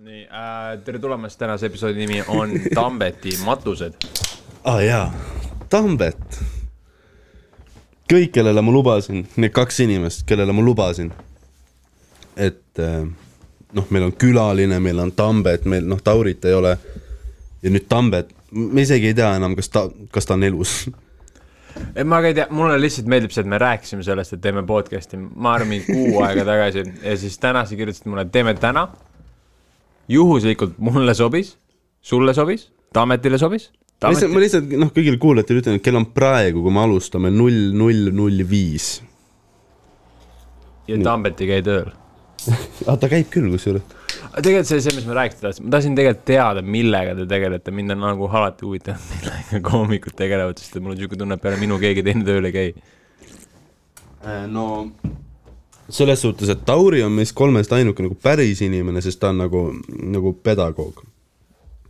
nii äh,, tere tulemast, tänase episoodi nimi on Tambeti matused. aa ah, jaa, Tambet. kõik, kellele ma lubasin, need kaks inimest, kellele ma lubasin, et äh, noh, meil on külaline, meil on Tambet, meil noh, Taurit ei ole. ja nüüd Tambet, me isegi ei tea enam, kas ta, kas ta on elus et ma ka ei tea, mulle lihtsalt meeldib see, et me rääkisime sellest, et teeme podcast'i, ma arvan, mingi kuu aega tagasi ja siis täna sa kirjutasid mulle, et teeme täna juhuslikult mulle sobis, sulle sobis, Taametile sobis. ma lihtsalt, ma lihtsalt noh, kõigile kuulajatele ütlen, et kell on praegu, kui me alustame null, null, null viis. ja Tambet ei käi tööl aga ta käib küll kusjuures. tegelikult see, see, mis ma rääkida tahtsin, ma tahtsin tegelikult teada, millega te tegelete, mind on nagu alati huvitanud, millega koomikud tegelevad, sest mul on niisugune tunne, et peale minu keegi teine tööl ei käi. Äh, no selles suhtes, et Tauri on meist kolmest ainuke nagu päris inimene, sest ta on nagu, nagu pedagoog.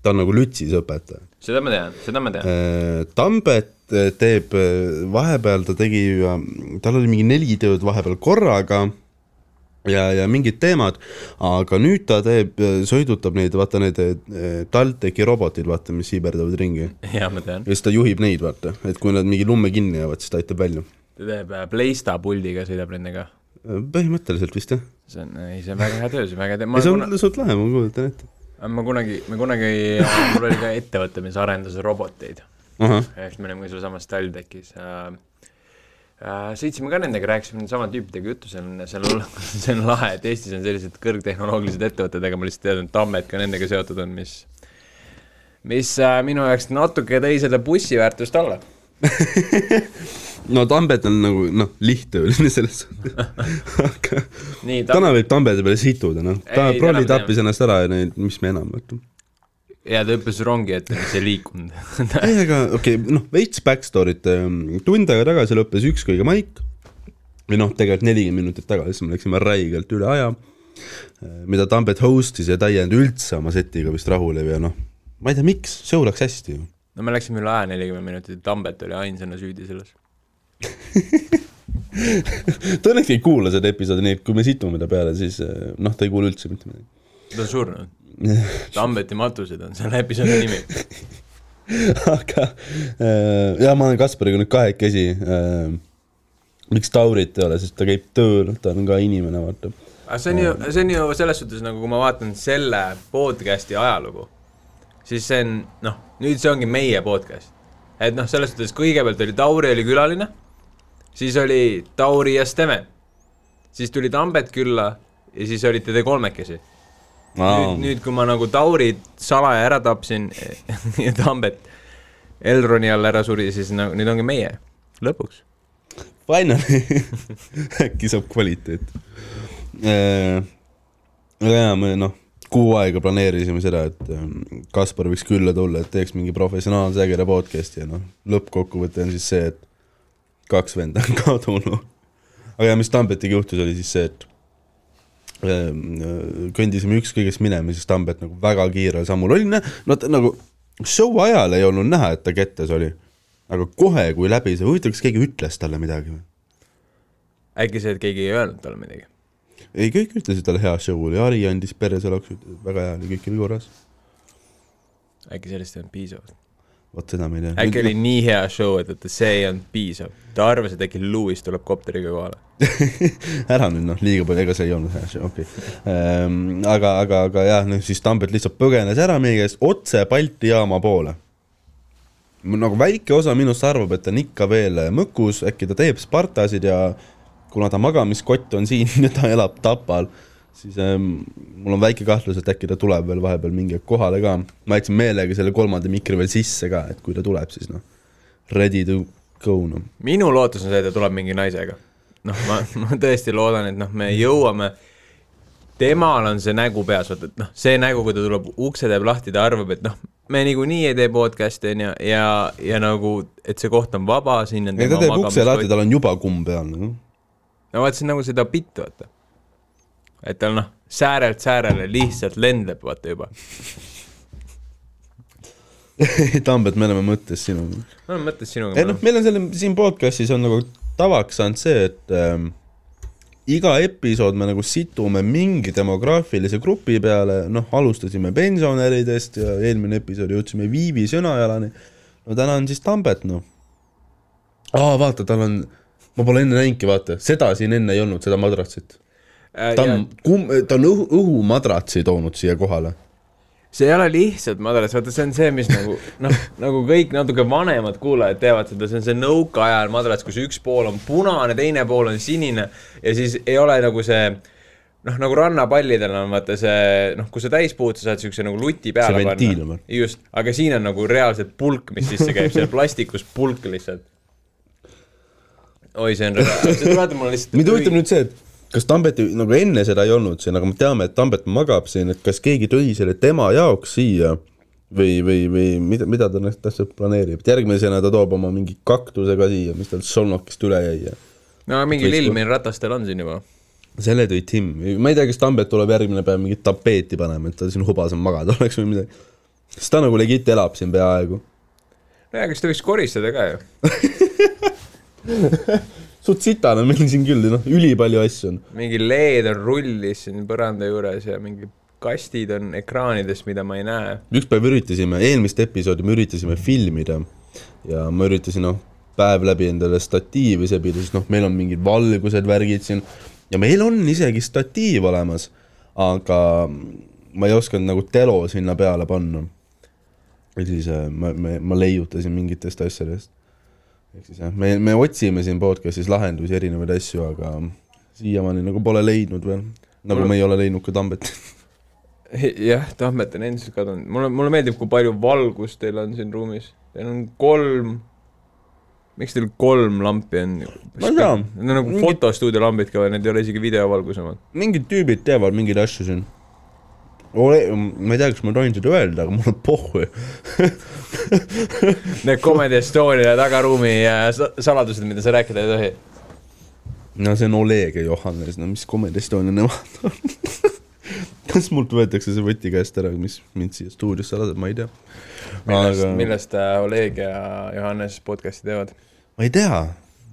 ta on nagu lütsis õpetaja. seda ma tean, seda ma tean. Äh, Tambet teeb, vahepeal ta tegi, tal oli mingi neli tööd vahepeal korraga ja, ja mingid teemad, aga nüüd ta teeb, sõidutab neid, vaata need TalTechi robotid, vaata, mis siiberdavad ringi. ja siis ta juhib neid, vaata, et kui nad mingi lumme kinni jäävad, siis ta aitab välja. ta teeb äh, Playsta puldiga, sõidab nendega põhimõtteliselt vist jah. see on, ei see on väga hea töö, see on väga hea töö. see on kuna... suht lahe, ma kujutan ette. ma kunagi, me kunagi, mul oli ka ettevõte, mis arendas roboteid. ehk me olime sealsamas TalTechis äh, äh,. sõitsime ka nendega, rääkisime sama tüüpidega juttu, see on, see on, see on lahe, et Eestis on sellised kõrgtehnoloogilised ettevõtted, aga ma lihtsalt tean, et Tammet ka nendega seotud on, mis, mis äh, minu jaoks natuke tõi seda bussiväärtust alla no Tambet on nagu noh, lihttööline selles suhtes. Aga Nii, tam... täna võib Tambeti peale situda, noh, ta prolli tappis ennast ära ja nüüd, mis me enam, vaata. ja ta hüppas rongi ette, mis ei liikunud. Ei, aga okei okay,, noh, veits backstory't, ähm, tund aega tagasi lõppes ükskõige maik või noh, tegelikult nelikümmend minutit tagasi, me läksime räigelt üle aja, äh, mida Tambet host'is ja ta ei jäänud üldse oma setiga vist rahule ja noh, ma ei tea, miks, show läks hästi ju. No me läksime üle aja nelikümmend minutit, Tambet oli ainsana süüdi selles ta õnneks ei kuula seda episoodi, nii et kui me situme ta peale, siis eh, noh, ta ei kuule üldse mitte midagi. ta on surnud. Tambeti matused on selle episoodi nimi aga äh, ja ma olen Kaspariga nüüd kahekesi äh,. miks Taurit ei ole, sest ta käib tööl, ta on ka inimene, vaata. aga see on ju, see on ju selles suhtes nagu, kui ma vaatan selle podcast'i ajalugu siis see on noh, nüüd see ongi meie podcast. et noh, selles suhtes kõigepealt oli Tauri oli külaline, siis oli Tauri ja Steven, siis tuli Tambet külla ja siis olite te kolmekesi. Wow.. nüüd, nüüd, kui ma nagu Tauri salaja ära tapsin ja Tambet Elroni all ära suri, siis nagu nüüd ongi meie, lõpuks. Finally. Äkki saab kvaliteet. Äh,. jaa, me noh kuu aega planeerisime seda, et ähm, Kaspar võiks külla tulla, et teeks mingi professionaalse ägeda podcast'i ja noh, lõppkokkuvõte on siis see, et kaks venda on kadunud. aga mis Tambetiga juhtus, oli siis see, et ähm, kõndisime ükskõigest minema, siis Tambet nagu väga kiirel sammul oli, no ta nagu show ajal ei olnud näha, et ta kettes oli. aga kohe, kui läbi see, huvitav, kas keegi ütles talle midagi või? äkki see, et keegi ei öelnud talle midagi? ei, kõik ütlesid talle hea show oli, Ari andis pereselaks, väga hea oli, kõik oli korras. äkki sellest ei olnud piisavalt? Vot seda ma ei tea. äkki oli nii hea show, et, et see ei olnud piisav. ta arvas, et äkki Lewis tuleb kopteriga kohale ära nüüd noh, liiga palju, ega see ei olnud hea show, okei okay. ähm,. aga, aga, aga jah, noh siis Tambet lihtsalt põgenes ära meie käest otse Balti jaama poole. nagu väike osa minust arvab, et ta on ikka veel mõkus, äkki ta teeb Spartasid ja kuna ta magamiskott on siin ja ta elab Tapal, siis ähm, mul on väike kahtlus, et äkki ta tuleb veel vahepeal mingi hetk kohale ka. ma jätsin meelega selle kolmanda mikri veel sisse ka, et kui ta tuleb, siis noh, ready to go noh. minu lootus on see, et ta tuleb mingi naisega. noh, ma, ma tõesti loodan, et noh, me jõuame temal on see nägu peas, vaata, et noh, see nägu, kui ta tuleb, ukse teeb lahti, ta arvab, et noh, me niikuinii ei tee podcast'i onju ja, ja, ja nagu, et see koht on vaba, siin on ei, ta teeb ukse lahti, tal on juba kumm peal nagu no vaat see on nagu seda bitt, vaata. Et tal noh, säärelt säärele lihtsalt lendleb, vaata juba Tambet, me oleme mõttes sinuga. me oleme mõttes sinuga. ei noh, meil on selle siin podcast'is on nagu tavaks saanud see, et ähm, iga episood me nagu situme mingi demograafilise grupi peale, noh, alustasime pensionäridest ja eelmine episood jõudsime Viivi Sõnajalani. no täna on siis Tambet, noh. aa, vaata, tal on, ma pole enne näinudki, vaata, seda siin enne ei olnud, seda madratsit. Äh, ta on, kum-, ta on õhu, õhumadratsi toonud siia kohale see ei ole lihtsalt madrats, vaata, see on see, mis nagu noh, nagu kõik natuke vanemad kuulajad teavad seda, see on see nõukaajal madrats, kus üks pool on punane, teine pool on sinine ja siis ei ole nagu see noh, nagu rannapallidel on vaata see noh, kui sa täis puhud, sa saad siukse nagu luti peale panna. just, aga siin on nagu reaalselt pulk, mis sisse käib, see plastikus pulk lihtsalt. oi, see on see tuletab mulle lihtsalt. mind huvitab nüüd see, et kas Tambeti, nagu enne seda ei olnud siin, aga me teame, et Tambet magab siin, et kas keegi tõi selle tema jaoks siia või, või, või mida, mida ta täpselt planeerib, et järgmisena ta toob oma mingi kaktuse ka siia, mis tal solnokist üle jäi ja no mingi lill meil ratastel on siin juba. selle tõi Tim, ma ei tea, kas Tambet tuleb järgmine päev mingit tapeeti panema, et ta siin hubas on magada oleks või midagi. sest ta nagu legit elab siin peaaegu. nojah, kas ta võiks koristada ka ju suht sitane meil siin küll, noh, ülipalju asju on. mingi LED on rullis siin põranda juures ja mingi kastid on ekraanides, mida ma ei näe. üks päev üritasime, eelmist episoodi me üritasime filmida ja ma üritasin, noh, päev läbi endale statiivi sebida, sest noh, meil on mingid valgused, värgid siin ja meil on isegi statiiv olemas, aga ma ei osanud nagu telo sinna peale panna. ja siis äh, ma, ma, ma leiutasin mingitest asjadest ehk siis jah, me, me otsime siin podcast'is lahendusi, erinevaid asju, aga siiamaani nagu pole leidnud veel, nagu Mul... me ei ole leidnud ka Tambetit jah, Tammet on endiselt kadunud, mulle, mulle meeldib, kui palju valgust teil on siin ruumis, teil on kolm, miks teil kolm lampi on? ma ei tea. Need on nagu Mingid... fotostuudio lambid ka või, need ei ole isegi videovalgus omad? mingid tüübid teevad mingeid asju siin ole, ma ei tea, kas ma tohin seda öelda, aga mul on pohhu Need Comedy Estonia tagaruumi saladused, mida sa rääkida ei tohi. no see on Oleg ja Johannes, no mis Comedy Estonia nemad on kas mult võetakse see võti käest ära, mis mind siia stuudiosse laseb, ma ei tea. millest aga..., millest äh, Oleg ja Johannes podcast'i teevad? ma ei tea,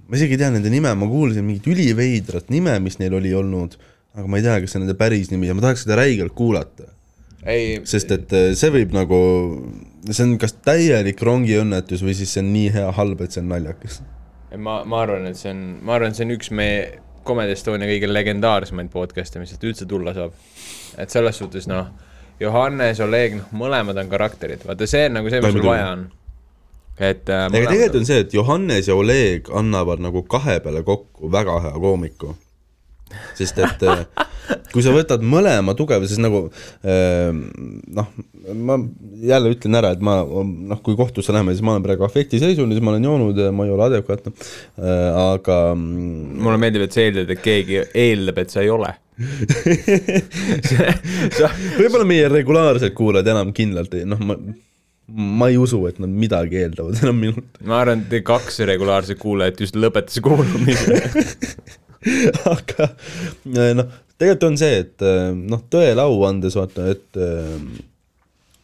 ma isegi ei tea nende nime, ma kuulsin mingit üliveidrat nime, mis neil oli olnud aga ma ei tea, kas see on nende päris nimi ja ma tahaks seda räigelt kuulata. sest et äh, see võib nagu, see on kas täielik rongiõnnetus või siis see on nii hea halb, et see on naljakas. ma, ma arvan, et see on, ma arvan, et see on üks meie Comedy Estonia kõige legendaarsemaid podcast'e, mis sealt üldse tulla saab. et selles suhtes noh, Johannes, Oleg, noh, mõlemad on karakterid, vaata see on nagu see, mis sul vaja on et äh, aga tegelikult on see, et Johannes ja Oleg annavad nagu kahe peale kokku väga hea koomiku sest et äh, kui sa võtad mõlema tugeva, siis nagu äh, noh, ma jälle ütlen ära, et ma noh, kui kohtusse läheme, siis ma olen praegu afektiseisundis, ma olen joonud ma ei ole adekvaatne, äh, aga mulle meeldib, et sa eeldad, et keegi eeldab, et sa ei ole. Võib-olla meie regulaarsed kuulajad enam kindlalt ei, noh, ma ma ei usu, et nad midagi eeldavad enam minult. ma arvan, et kaks regulaarset kuulajat just lõpetas kuulamise aga eh, noh, tegelikult on see, et eh, noh, tõele au andes vaata, et äh,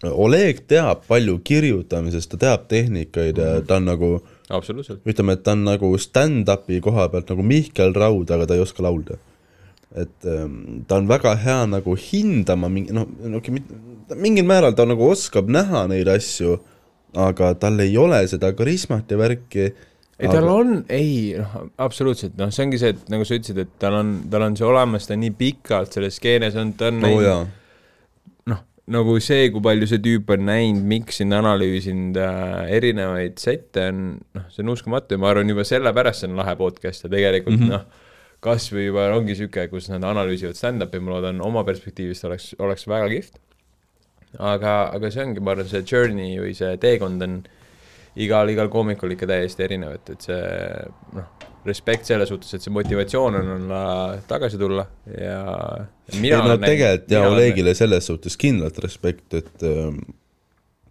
Oleg teab palju kirjutamisest, ta teab tehnikaid ja ta on nagu absoluutselt. ütleme, et ta on nagu stand-up'i koha pealt nagu Mihkel Raud, aga ta ei oska laulda. et ähm, ta on väga hea nagu hindama mingi noh, okei okay,, mingil määral ta nagu oskab näha neid asju, aga tal ei ole seda karismat ja värki ei, tal on, ei, noh, absoluutselt, noh, see ongi see, et nagu sa ütlesid, et tal on, tal on see olemas, ta on nii pikalt selles skeenes olnud, ta on oh, näinud, noh, nagu see, kui palju see tüüp on näinud, miksinud, analüüsinud äh, erinevaid sette, on, noh, see on uskumatu ja ma arvan, juba sellepärast see on lahe podcast ja tegelikult mm -hmm. noh, kas või juba ongi niisugune, kus nad analüüsivad stand-up'i, ma loodan, oma perspektiivist oleks, oleks väga kihvt. aga, aga see ongi, ma arvan, see journey või see teekond on igal, igal koomikul ikka täiesti erinev, et, et see noh, respekt selles suhtes, et see motivatsioon on olla, tagasi tulla ja mina ei no tegelikult ja Olegile selles suhtes kindlalt respekt, et äh,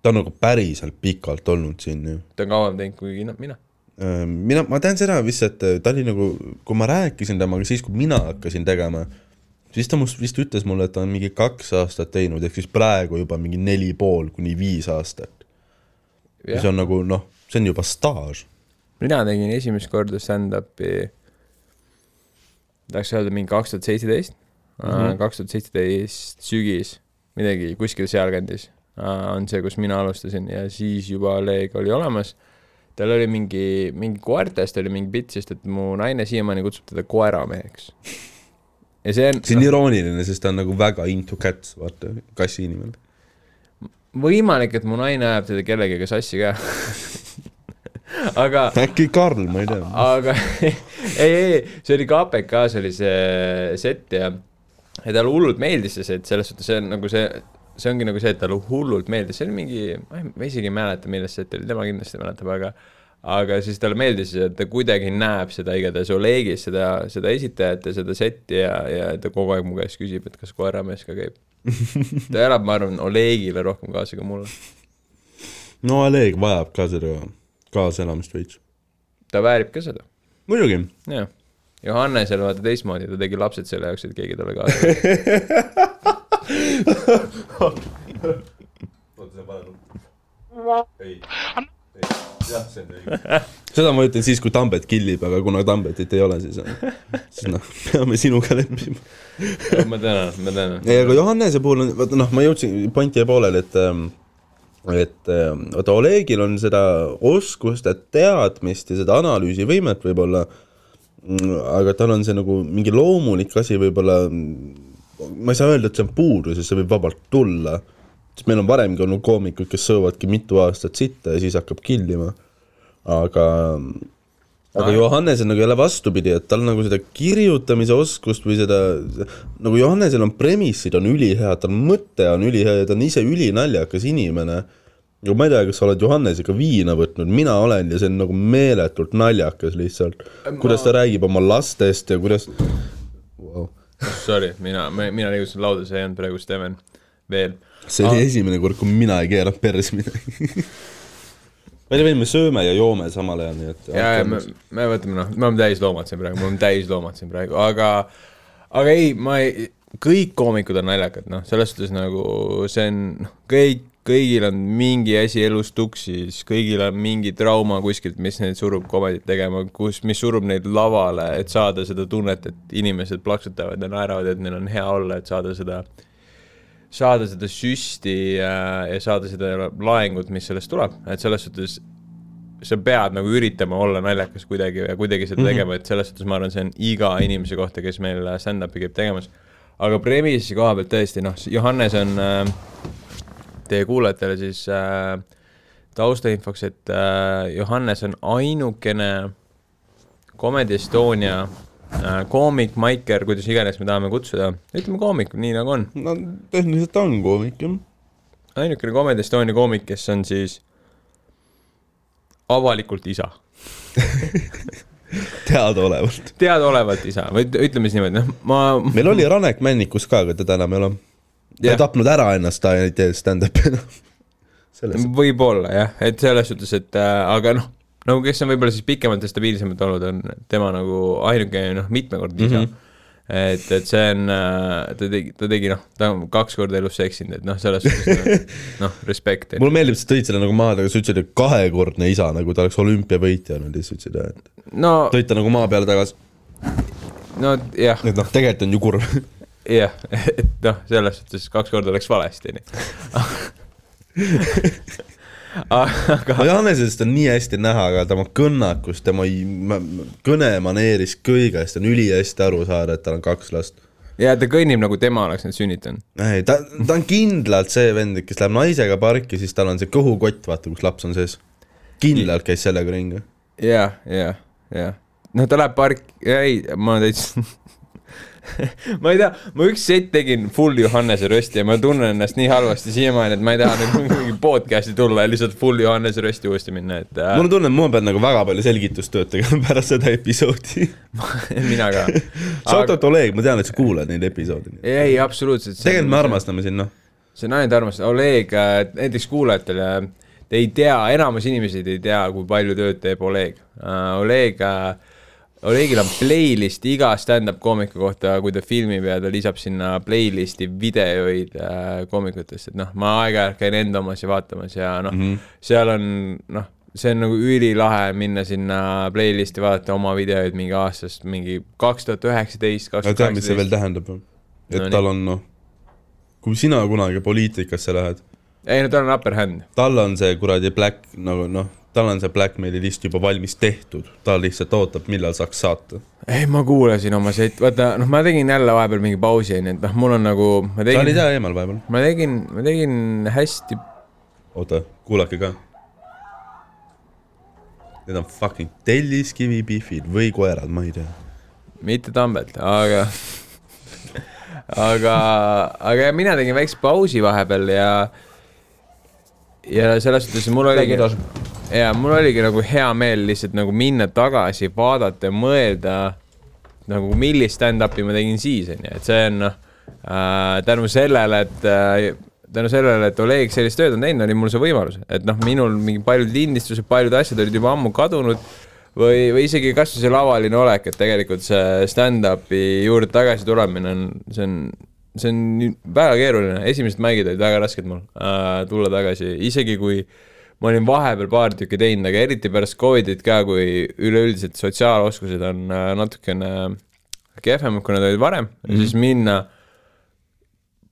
ta on nagu päriselt pikalt olnud siin ju. ta on kauem teinud kui mina äh,. mina, ma tean seda vist, et ta oli nagu, kui ma rääkisin temaga siis, kui mina hakkasin tegema, siis ta must vist ütles mulle, et ta on mingi kaks aastat teinud, ehk siis praegu juba mingi neli pool kuni viis aastat mis on nagu noh, see on juba staaž. mina tegin esimest korda stand-up'i tahaks öelda mingi kaks tuhat seitseteist, Mhm. kaks tuhat seitseteist sügis, midagi kuskil sealkandis uh, on see, kus mina alustasin ja siis juba Oleg oli olemas. tal oli mingi, mingi koertest oli mingi bitt, sest et mu naine siiamaani kutsub teda koerameheks. ja see on, see on irooniline, sest ta on nagu väga into cats, vaata, kassi inimene. võimalik, et mu naine ajab teda kellegagi sassi ka. aga äkki Karl, ma ei tea. aga ei, ei, see oli KPK-s oli see set ja, ja talle hullult meeldis see set, selles suhtes see on nagu see, see ongi nagu see, et talle hullult meeldis, see oli mingi, ma isegi ei mäleta, milles set oli, tema kindlasti mäletab, aga aga siis talle meeldis, et ta kuidagi näeb seda igatahes Olegis, seda, seda esitajat ja seda setti ja, ja ta kogu aeg mu käest küsib, et kas koeramees ka käib. Ta elab, ma arvan, Olegile rohkem kaasa kui mulle. no Oleg vajab ka seda kaaselamist veits. ta väärib ka seda, muidugi. jah. Johannesel vaata teistmoodi, ta tegi lapsed selle jaoks, et keegi talle kaasa seda ma ütlen siis, kui Tambet killib, aga kuna Tambetit ei ole, siis, siis noh, peame sinuga leppima. ma tänan, ma tänan. ei, aga Johannese puhul on, vaata noh, ma jõudsin, point jäi pooleli, et ähm, et ähm, vaata Olegil on seda oskust ja teadmist ja seda analüüsivõimet võib-olla, aga tal on see nagu mingi loomulik asi võib-olla, ma ei saa öelda, et see on puudu, sest see võib vabalt tulla, sest meil on varemgi olnud koomikud, kes söövadki mitu aastat sitta ja siis hakkab killima, aga aga Aa. Johannesel nagu jälle vastupidi, et tal nagu seda kirjutamise oskust või seda, nagu Johannesel on premissid on ülihead, tal mõte on ülihea ja ta on ise ülinaljakas inimene. aga ma ei tea, kas sa oled Johannesega viina võtnud, mina olen ja see on nagu meeletult naljakas lihtsalt. kuidas ta räägib oma lastest ja kuidas wow.. Sorry, mina, mina liigutasin lauda, see ei olnud praegu Steven, veel. see oli esimene kord, kui mina ei keeranud perse midagi. The way, me sööme ja joome samal ajal, nii et. ja, ja me, me võtame noh, me oleme täis loomad siin praegu, me oleme täis loomad siin praegu, aga aga ei, ma ei, kõik koomikud on naljakad, noh, selles suhtes nagu see on, noh, kõik, kõigil on mingi asi elus tuksis, kõigil on mingi trauma kuskilt, mis neid surub komedit tegema, kus, mis surub neid lavale, et saada seda tunnet, et inimesed plaksutavad ja naeravad, et neil on hea olla, et saada seda saada seda süsti ja, ja saada seda laengut, mis sellest tuleb, et selles suhtes sa pead nagu üritama olla naljakas kuidagi ja kuidagi seda tegema, et selles suhtes ma arvan, see on iga inimese kohta, kes meil stand-up'i käib tegemas. aga Premissi koha pealt tõesti noh, Johannes on äh, teie kuulajatele siis äh, taustainfoks, et äh, Johannes on ainukene Comedy Estonia äh, koomik, maiker, kuidas iganes me tahame kutsuda, ütleme koomik, nii nagu on no tehniliselt on koomik jah. ainukene Comedy Estonia koomik, kes on siis avalikult isa, teadaolevalt. teadaolevalt isa või üt- ütleme siis niimoodi, noh, ma meil oli Ranek Männikus ka, aga teda enam ei ole. ta Jah. on tapnud ära ennast, ta ei tee stand-up'i enam. selles, võib-olla jah, et selles suhtes, et äh, aga noh, nagu kes on võib-olla siis pikemalt ja stabiilsemalt olnud, on tema nagu ainuke noh, mitmekordne isa mm. -hmm et, et see on, ta tegi, ta tegi noh, ta on kaks korda elus seksinud, et noh, selles suhtes noh, respekt. mulle meeldib, sa tõid selle nagu maha, aga sa ütlesid, et kahekordne isa, nagu ta oleks olümpiavõitja olnud ja siis ütlesid, et no, tõid ta nagu maa peale tagasi. no jah, et noh, tegelikult on ju kurb. jah, et noh, selles suhtes kaks korda läks valesti, onju. aga no Johannesest on nii hästi näha, aga tema kõnnakus, tema kõnemaneerist kõigest on ülihästi aru saada, et tal on kaks last. ja ta kõnnib nagu tema oleks need sünnitanud. ei, ta, ta on kindlalt see vend, kes läheb naisega parki, siis tal on see kõhukott, vaata, kus laps on sees. kindlalt käis sellega ringi. ja, ja, ja noh, ta läheb parki, ei, ma täitsa ma ei tea, ma üks set tegin full Johannese rösti ja ma tunnen ennast nii halvasti siiamaani, et ma ei taha nüüd mingi podcast'i tulla ja lihtsalt full Johannese rösti uuesti minna, et äh, mul on tunne, et ma pean nagu väga palju selgitustööd tegema pärast seda episoodi. mina ka. Shout out Oleg, ma tean, et sa kuulad neid episoode. ei, absoluutselt. tegelikult me armastame sind, noh. see on ainult armastus, Oleg, näiteks kuulajatele, te ei tea, enamus inimesed ei tea, kui palju tööd teeb Oleg uh,. Oleg uh,, Olegil on playlist iga stand-up koomiku kohta, kui ta filmib ja ta lisab sinna playlist'i videoid uh, koomikutest, et noh, ma aeg-ajalt käin enda omas ja vaatamas ja noh mm, -hmm. seal on noh, see on nagu ülilahe minna sinna playlist'i, vaadata oma videoid mingi aastast, mingi kaks tuhat üheksateist, kaks tuhat tead, mis see veel kaheksateist. tähendab? et No tal on noh, kui sina kunagi poliitikasse lähed, ei no tal on upper hand. tal on see kuradi black nagu noh, tal on see blackmaili list juba valmis tehtud, ta lihtsalt ootab, millal saaks saata. ei, ma kuulasin oma set, vaata noh, ma tegin jälle vahepeal mingi pausi onju, et noh, mul on nagu, ma sa olid tegin, jah eemal vahepeal, ma tegin, ma tegin hästi, oota, kuulake ka. Need on fucking telliskivi pihvid või koerad, ma ei tea. mitte Tambelt, aga, aga, aga mina tegin väikse pausi vahepeal ja ja selles suhtes mul oligi, ja mul oligi nagu hea meel lihtsalt nagu minna tagasi, vaadata ja mõelda nagu millist stand-up'i ma tegin siis onju, et see on noh äh, tänu sellele, et äh, tänu sellele, et Oleg sellist tööd on teinud, oli mul see võimalus, et noh, minul mingi paljud lindistused, paljud asjad olid juba ammu kadunud või, või isegi kasvõi see lavaline olek, et tegelikult see stand-up'i juurde tagasi tulemine on, see on, see on väga keeruline, esimesed mängid olid väga rasked mul äh, tulla tagasi, isegi kui ma olin vahepeal paar tükki teinud, aga eriti pärast Covidit ka, kui üleüldiselt sotsiaaloskused on äh, natukene kehvemad, kui nad olid varem mm, -hmm. siis minna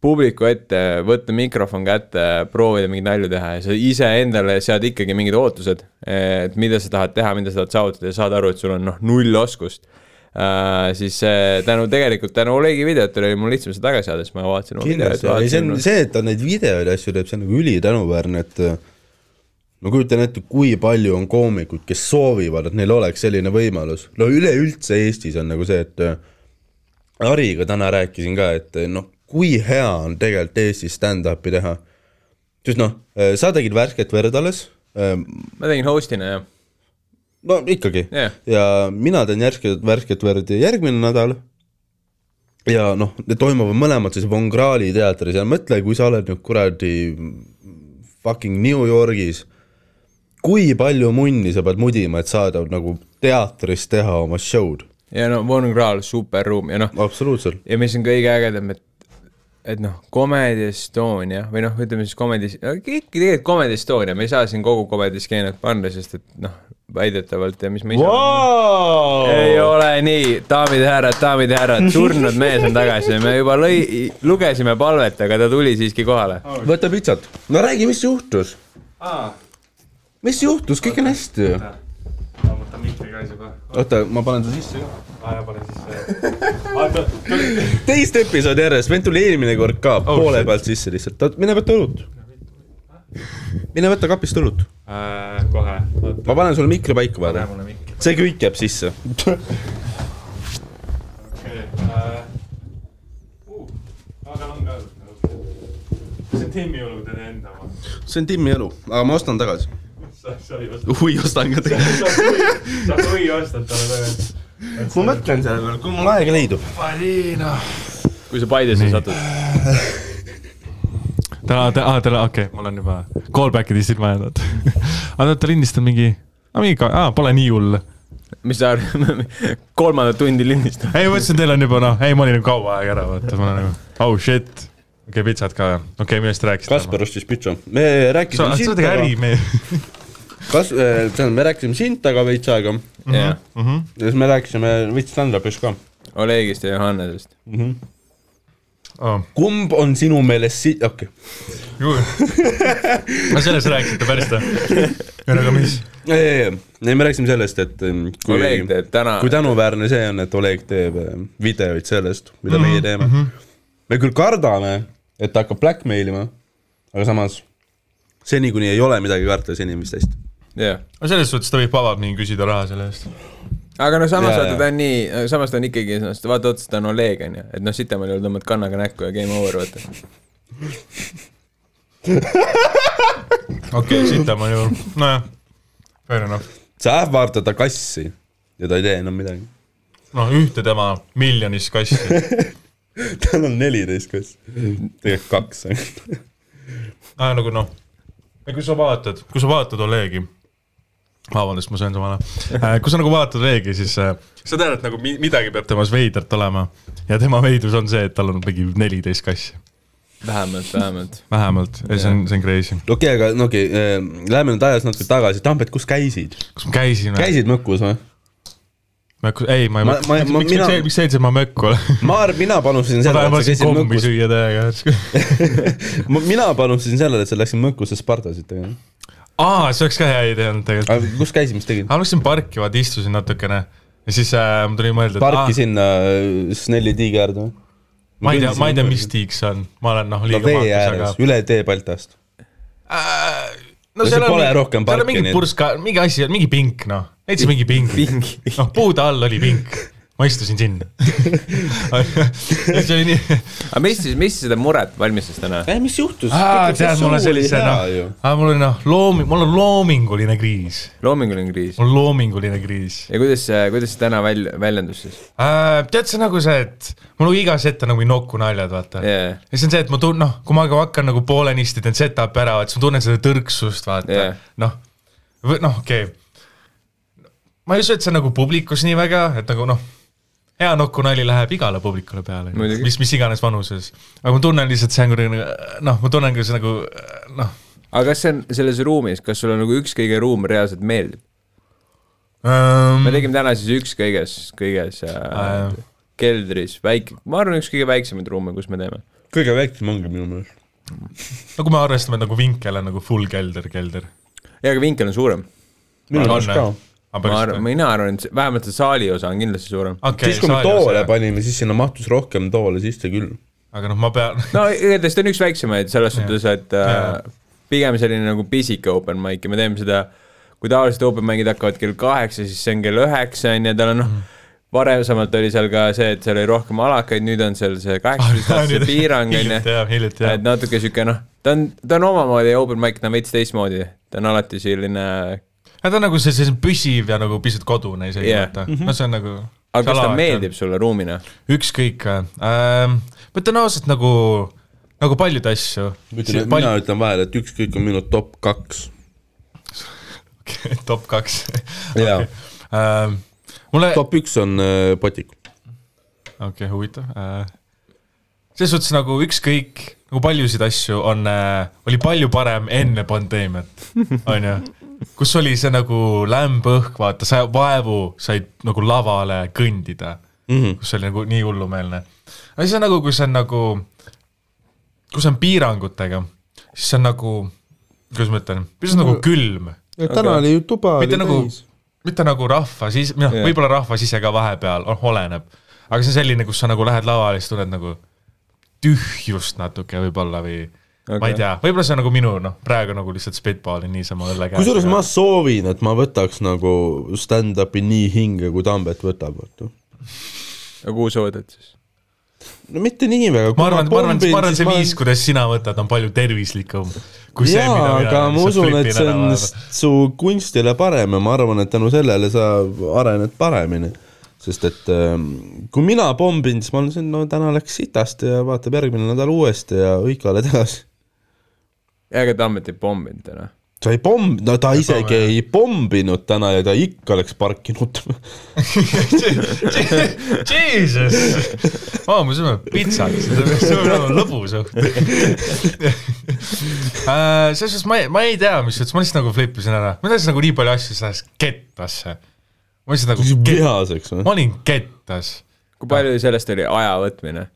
publiku ette, võtta mikrofon kätte, proovida mingeid nalju teha ja sa iseendale sead ikkagi mingid ootused, et mida sa tahad teha, mida sa tahad saavutada ja saad aru, et sul on noh, null oskust uh,. siis äh, tänu tegelikult tänu Olegi videotele oli mul lihtsam seda tagasi saada, siis ma vaatasin oma ei see on see, et ta neid videoid ja asju teeb, see on nagu ülitänuväärne, et äh, ma kujutan ette, kui palju on koomikuid, kes soovivad, et neil oleks selline võimalus. no üleüldse Eestis on nagu see, et Hariga täna rääkisin ka, et noh, kui hea on tegelikult Eestis stand-up'i teha. sest noh, sa tegid värsket verd alles, ma tegin host'ina jah, no ikkagi jah, ja mina teen järsket värsket verd järgmine nädal. ja noh, need toimuvad mõlemad siis Von Krahli teatris ja mõtle, kui sa oled nüüd kuradi fucking New Yorgis. kui palju munni sa pead mudima, et saada nagu teatris teha oma show'd, ja no Von Krahl, superruum ja noh, absoluutselt. ja mis on kõige ägedam, et et noh, Comedy Estonia või noh, ütleme siis Comedy, kõik tegelikult Comedy Estonia, me ei saa siin kogu Comedy skeenet panna, sest et noh, väidetavalt ja mis ma ise wow! ei ole nii, daamid ja härrad, daamid ja härrad, surnud mees on tagasi, me juba lõi, lugesime palvet, aga ta tuli siiski kohale. võta pitsat. no räägi, mis juhtus? mis juhtus, kõik on hästi ju. võtan mikri ka juba. oota, ma panen ta sisse ka. aa jaa, pane sisse. teist episoodi järjest, meil tuli eelmine kord ka oh, poole shit. pealt sisse lihtsalt, mine võta õlut. Mine võta kapist õlut. kohe, oota, ma panen sulle mikri paika mikri. see kõik jääb sisse. okei. aga on ka. see on Timmi õlu, teie enda oma. see on Timmi elu, aga ma ostan tagasi. sa, sa ei osta. ui, ostan ka tagasi. sa või ostad talle tagasi. ma mõtlen selle peale, kui mul aega leidub. Marina. kui sa Paidesse satud, täna, täna, täna, okei okay,, mul on juba callback'id silma jäänud. aga ta lindistab mingi, mingi, aa, pole nii hull. mis sa arvad, kolmandat tundi lindistad? ei, ma mõtlesin, teil on juba noh, ei, ma olin juba kaua aega ära, vaata, ma olen nagu, oh shit. okei okay,, pitsat ka, okei okay,, millest te rääkisite? Kaspar ostis pitsa. me sa, rääkisime sa oled äri, me. kas, tähendab, me rääkisime Sintaga veits aega jah, Mhm. ja siis me rääkisime veits stand-up'ist ka Olegist ja Johannesest. mm. -hmm. Oh. kumb on sinu meelest si-, okei okay.. no sellest rääkisite päris või? aga mis? ei, ei, ei, me rääkisime sellest, et kui täna, kui tänuväärne see on, et Oleg teeb videoid sellest, mida Mhm, meie teeme mm. -hmm. me küll kardame, et ta hakkab blackmail ima, aga samas seni, kuni ei ole midagi karta, seni on vist hästi. jah. no selles suhtes ta võib vabalt nii küsida raha selle eest. Aga no samas vaata ta on nii, samas ta on ikkagi, vaata otsa ta on Oleg onju, et noh, Sitemaal ju tõmbad kannaga näkku ja game over vaata. okei okay,, Sitamaa ju, nojah, fair enough. sa ähvardad ta kassi ja ta ei tee enam midagi. noh, ühte tema miljonist kassi. tal on neliteist kassi, tegelikult kaks. aa, nagu noh, kui sa vaatad, kui sa vaatad Olegi, vabandust, ma söön samale, kui sa nagu vaatad Olegi, siis äh, sa tead, et nagu mi- midagi peab temas veidrat olema ja tema veidrus on see, et tal on mingi neliteist kassi. vähemalt, vähemalt. vähemalt, see on, see on crazy. okei okay,, aga no okei okay,, lähme nüüd ajas natuke tagasi, Tambet, kus käisid? kas ma käisin käisid Mõkkus või? ei, ma ei Ma- ma- miks, ma- miks, mina- miks, miks sa ütlesid, et ma mökku olen? ma arvan, mina panustasin sellele, et sa käisid kommi Mõkkus. süüa täiega. mina panustasin sellele, et sa läksid Mõkkusse Spartasit tegema. aa, see oleks ka hea idee olnud tegelikult. kus käisid, mis tegid? ma läksin parki, vaata istusin natukene ja siis äh, mul tuli mõelda, et parki aa, sinna äh, Snelli tiigi äärde või? ma ei tea, ma ei tea, mis tiik see on, ma olen noh, no liiga vee maakes, ääres aga, üle tee Baltast. äh, No see pole rohkem seal parki, on mingi et- purska, mingi asi, mingi pink noh, näiteks mingi pink. pingi. noh, puude all oli pink, ma istusin sinna. see oli nii, aga mis siis, mis seda muret valmistas täna? mis juhtus? tead, mul on sellise noh, mul on noh, loomi-, mul on loominguline kriis, loominguline kriis. mul on loominguline kriis ja kuidas see, kuidas see täna väl-, väljendus siis äh,. tead, see on nagu see, et mul on igas ette nagu nokku naljad, vaata yeah.? ja see on see, et ma tun-, noh, kui ma ka hakkan nagu poolenisti teen setup'i ära, et siis ma tunnen seda tõrksust, vaata yeah., noh, noh, okei okay.. ma ei usu, et see on nagu publikus nii väga, et nagu noh, hea nokunali läheb igale publikule peale mis, mis iganes vanuses. aga ma tunnen lihtsalt, see on kuidagi nagu noh, ma tunnen, kui see nagu noh aga kas see on selles ruumis, kas sulle nagu üks kõige ruum reaalselt meeldib? ähm, me. tegime täna siis üks kõiges, äh, Äh. keldris, väike, ma arvan, üks kõige väiksemaid ruume, kus me teeme. kõige väiksem ongi minu meelest. no kui me arvestame et nagu vinkel on nagu full kelder, kelder. ja, aga vinkel on suurem. minu on, ka. Ma arvan, mina arvan, et see- vähemalt see saali osa on kindlasti suurem. okay, siis, kui me toole. panime, siis sinna mahtus rohkem toole sisse küll. aga noh, ma pean, no igatahes ta on üks väiksemaid selles suhtes, et äh, pigem selline nagu pisike open mic ja me teeme seda, kui tavaliselt open mic'id hakkavad kell kaheksa, siis see on kell üheksa on ju, tal on noh, varasemalt oli seal ka see, et seal oli rohkem alakaid, nüüd on seal see kaheksateist aastase piirang on ju et. natuke sihuke noh, ta on, ta on omamoodi open mic, ta on veits teistmoodi, ta on alati selline, ta on nagu see, selline püsiv ja nagu pisut kodune isegi yeah., vaata, no see on nagu aga kas ta on. meeldib sulle ruumina? ükskõik ähm,, ma ütlen ausalt nagu, nagu paljud asju. et mina ütlen vahele, et ükskõik on minu top kaks. top kaks jaa, ähm,. mulle, top üks on äh, Potik. okei okay,, huvitav äh,. selles suhtes nagu ükskõik, nagu paljusid asju on äh,, oli palju parem enne pandeemiat, onju. Kus oli see nagu lämb õhk, vaata, sa vaevu said nagu lavale kõndida Mhm. kus see oli nagu nii hullumeelne. aga siis on nagu, kui see on nagu, kui see on piirangutega, siis see on nagu, kuidas ma ütlen, pisut nagu külm, täna oli ju tuba mitte oli nagu täis., mitte nagu rahva siis, noh Jah. võib-olla rahvas ise ka vahepeal, noh, oleneb. aga see on selline, kus sa nagu lähed lavale ja siis tunned nagu tühjust natuke võib-olla või okay. ma ei tea, võib-olla see on nagu minu noh, praegu nagu lihtsalt spitball'in niisama õlle käes. kusjuures ma soovin, et ma võtaks nagu stand-up'i nii hinge, kui Tambet võtab, vaata. aga kuhu sa võtad siis? no mitte nii väga. ma arvan, ma arvan, ma arvan, see viis, kuidas sina võtad, on palju tervislikum kui see, jaa, mida mina aga ma usun, et see on su kunstile parem ja ma arvan, et tänu sellele sa arened paremini. sest et ähm, kui mina pombin, siis ma olen siin, no täna läks sitasti ja vaatab järgmine nädal uuesti ja hõikale tagasi. Ega Tammet ei pomminud täna. sa ei pomm-, no ta Ei isegi pommi, ei pomminud täna ja ta ikka oleks parkinud. Jesus, aa, me sööme pitsat, see peab olema lõbus õht. selles suhtes ma ei, ma ei tea, mis juhtus, ma lihtsalt nagu flippisin ära, ma tahtsin nagu nii palju asju sellest kettasse. ma lihtsalt nagu vihaseks või? ma olin kettas kui palju sellest oli aja võtmine?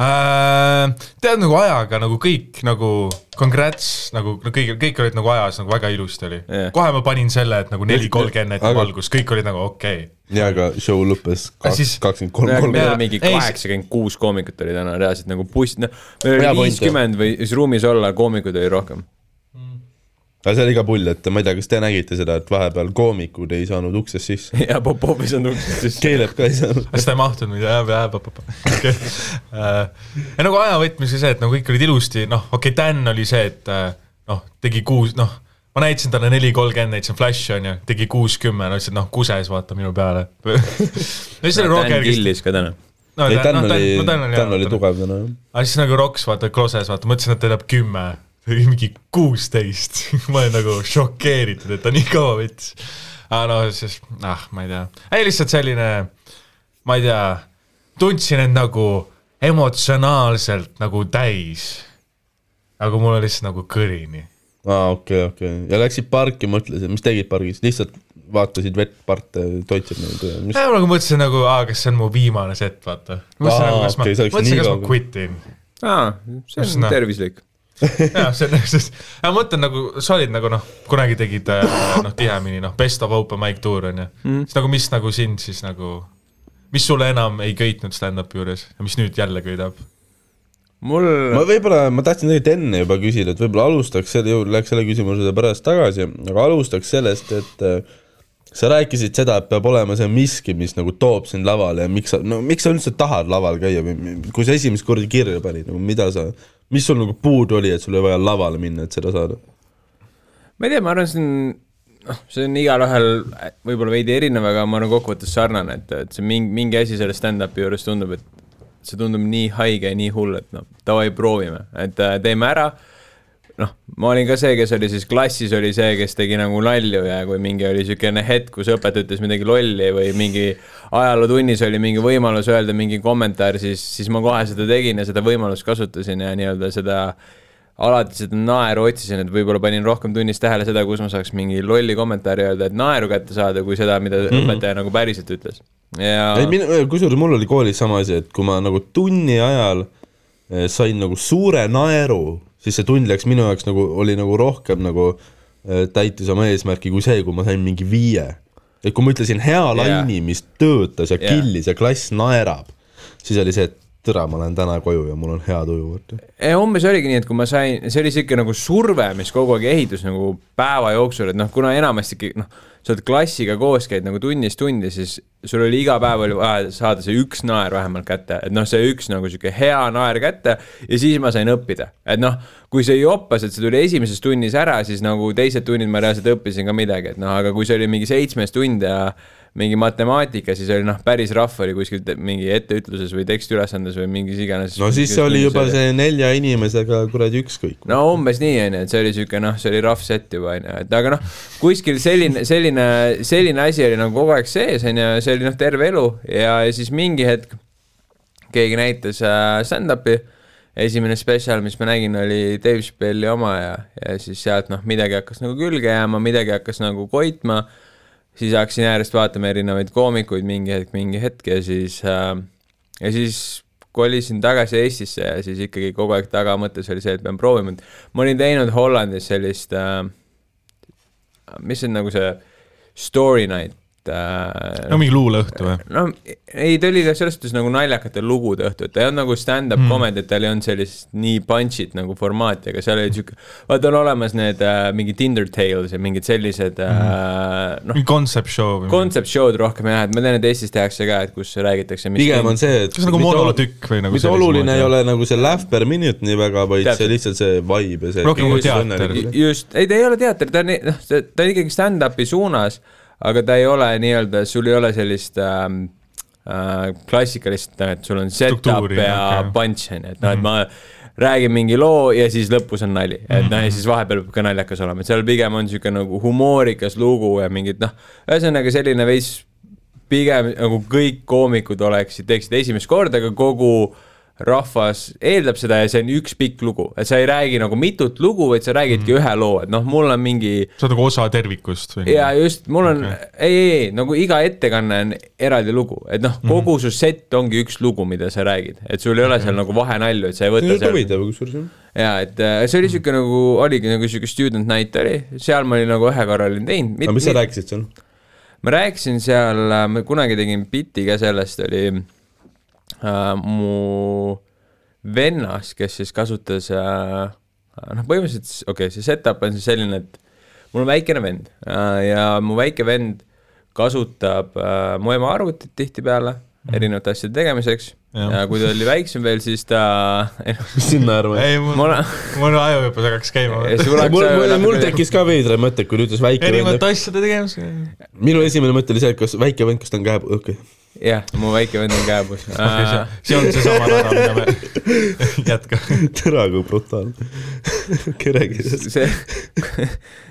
äh,. tead nagu ajaga nagu kõik nagu congrats nagu no kõik, kõik olid nagu ajas nagu väga ilusti oli Jah. kohe ma panin selle, et nagu neli kolmkümmend Aga- valgus, kõik olid nagu okei okay.. jaa, aga show lõppes kakskümmend kolm, meil kolm. Jaa, oli mingi kaheksakümmend kuus koomikut oli täna reaalselt nagu buss, noh, meil oli viiskümmend või siis ruumis olla, koomikuid oli rohkem. Aga see oli ka pull, et ma ei tea, kas te nägite seda, et vahepeal koomikud ei saanud uksest sisse. ja Popovis on uksest sisse. keeleb ka ei saanud. kas ta ei mahtunud, mida jääb, jääb, okei. ja nagu aja võtmise see, et nagu kõik olid ilusti, noh, okei okay,, Dan oli see, et äh, noh, tegi kuus, noh, ma näitasin talle neli kolmkümmend, näitasin Flashi onju, tegi kuuskümmend, ütles, et noh, kuses vaata minu peale. ja siis oli Roger, kes killis ka täna. no ei, Dan oli, no Dan oli tugev täna. aga siis nagu Roks vaata Kloses vaata, mõtlesin, et ta teeb kümme, tegi mingi kuusteist, ma olin nagu šokeeritud, et ta nii kaua võttis. aga no siis, ah, ma ei tea, ei lihtsalt selline, ma ei tea, tundsin end nagu emotsionaalselt nagu täis. nagu mul oli lihtsalt nagu kõrini. aa, okei, okei. ja läksid parki, mõtlesid, mis tegid pargis, lihtsalt vaatasid vett, parte, toitsid neid või mis? ma nagu mõtlesin nagu, aa, kas see on mu viimane set, vaata. mõtlesin nagu, kas ma, see oleks mõtlesin, kas ma quit in. aa, see on noh? tervislik. jah, see on, sest ma mõtlen nagu, sa olid nagu noh, kunagi tegid äh, noh, tihemini noh, best of open mic tour on ju mm., siis nagu mis nagu sind siis nagu, mis sulle enam ei köitnud stand-up'i juures ja mis nüüd jälle köidab? mul ma võib-olla, ma tahtsin tegelikult enne juba küsida, et võib-olla alustaks selle, läheks selle küsimuse pärast tagasi, aga alustaks sellest, et äh, sa rääkisid seda, et peab olema see miski, mis nagu toob sind lavale ja miks sa, no miks sa üldse tahad laval käia või kui sa esimest korda kirja panid, nagu mida sa, mis sul nagu puudu oli, et sul oli vaja lavale minna, et seda saada? ma ei tea, ma arvan, see on, noh, see on igalühel võib-olla veidi erinev, aga ma arvan kokkuvõttes sarnane, et, et see mingi, mingi asi selle stand-up'i juures tundub, et see tundub nii haige ja nii hull, et noh, davai, proovime, et äh, teeme ära noh, ma olin ka see, kes oli siis klassis oli see, kes tegi nagu nalju ja kui mingi oli niisugune hetk, kus õpetaja ütles midagi lolli või mingi ajalootunnis oli mingi võimalus öelda mingi kommentaar, siis, siis ma kohe seda tegin ja seda võimalust kasutasin ja nii-öelda seda alati seda naeru otsisin, et võib-olla panin rohkem tunnis tähele seda, kus ma saaks mingi lolli kommentaari öelda, et naeru kätte saada, kui seda, mida mm -hmm. õpetaja nagu päriselt ütles. ja ei, kusjuures mul oli koolis sama asi, et kui ma nagu tunni ajal eh, sain nagu suure naeru, siis see tund läks minu jaoks nagu, oli nagu rohkem nagu eh, täitis oma eesmärki kui see, kui ma sain mingi viie. et kui ma ütlesin hea Jaa. laini, mis töötas ja Jaa. killis ja klass naerab, siis oli see, et tere, ma lähen täna koju ja mul on hea tuju. ja umbes oligi nii, et kui ma sain, see oli siuke nagu surve, mis kogu aeg ehitus nagu päeva jooksul, et noh, kuna enamasti ikkagi noh, sa oled klassiga koos, käid nagu tunnist tundi, siis sul oli iga päev oli vaja saada see üks naer vähemalt kätte, et noh, see üks nagu sihuke hea naer kätte ja siis ma sain õppida, et noh, kui see joppas, et see tuli esimeses tunnis ära, siis nagu teised tunnid ma reaalselt õppisin ka midagi, et noh, aga kui see oli mingi seitsmes tund ja mingi matemaatika, siis oli noh, päris rahv oli kuskil mingi etteütluses või tekstiülesandes või mingis iganes. no siis see oli juba see nelja inimesega kuradi ükskõik. no umbes nii, onju, et see oli siuke noh, see oli rough set juba onju, et aga noh, kuskil selline, selline, selline asi oli nagu kogu aeg sees onju, see oli noh, terve elu ja, ja siis mingi hetk keegi näitas äh, stand-up'i. esimene spetsial, mis ma nägin, oli Dave Chappelli oma ja, ja siis sealt noh, midagi hakkas nagu külge jääma, midagi hakkas nagu koitma. Siis hakkasin järjest vaatama erinevaid koomikuid mingi hetk, mingi hetk ja siis äh,, ja siis kolisin tagasi Eestisse ja siis ikkagi kogu aeg tagamõttes oli see, et pean proovima, et ma olin teinud Hollandis sellist äh,, mis on nagu see story night äh, no mingi luuleõhtu või? no ei, ta oli selles suhtes nagu naljakate lugude õhtu, et ta ei olnud nagu stand-up mm. comedy, et tal ei olnud sellist nii punch'it nagu formaati, aga seal oli siuke, vaata on olemas need äh, mingi Tinder tales ja mingid sellised äh, noh, mingi concept show või? concept show'd rohkem jah, et ma tean, et Eestis tehakse ka, et kus räägitakse. pigem on see, et kas nagu monotükk või nagu mitte oluline ei ole nagu see laugh per minute nii väga, vaid Täpselt. see lihtsalt see vibe ja see. Rohkem kui teater. just, ei ta ei ole teater, ta on, noh, ta on ikkagi stand-up'i suunas, aga ta ei ole nii-öelda, sul ei ole sellist ähm, äh, klassikalist, et sul on setup ja okay. punch on ju, et noh, et ma räägin mingi loo ja siis lõpus on nali, et noh, ja siis vahepeal peab ka naljakas olema, et seal pigem on niisugune nagu humoorikas lugu ja mingid noh, ühesõnaga selline veits pigem nagu kõik koomikud oleksid, teeksid esimest korda, aga kogu rahvas eeldab seda ja see on üks pikk lugu, et sa ei räägi nagu mitut lugu, vaid sa räägidki mm. ühe loo, et noh, mul on mingi sa oled nagu osa tervikust või? ja just, mul on okay., ei, ei, ei nagu iga ettekanne on eraldi lugu, et noh, kogu su set ongi üks lugu, mida sa räägid, et sul ei ole seal nagu vahenalju, et sa ei see võta on seal huvitav kusjuures jah. ja et äh, see oli siuke nagu, oligi nagu siuke student night oli, seal ma olin nagu ühe korra olin teinud. aga mis sa rääkisid seal? ma rääkisin seal, ma kunagi tegin biti ka sellest, oli äh, mu vennas, kes siis kasutas äh,, noh, põhimõtteliselt okei okay,, see setup on siis selline, et mul on väikene vend äh, ja mu väike vend kasutab äh, mu ema arvutit tihtipeale erinevate asjade tegemiseks. Ja kui ta oli väiksem veel, siis ta mis sinna arvad? ei, mul Mul, mul aju juba hakkas käima. mul, mul, mul tekkis ka veidraid mõtteid, kui ta ütles väike vend erinevate. asjade tegemisega. minu esimene mõte oli see, et kas väike vend, kas ta on käe, okei okay.. jah, mu väike vend on käepus see on seesama rada, mida me, jätka. tere, kui brutaalne. sellest. see,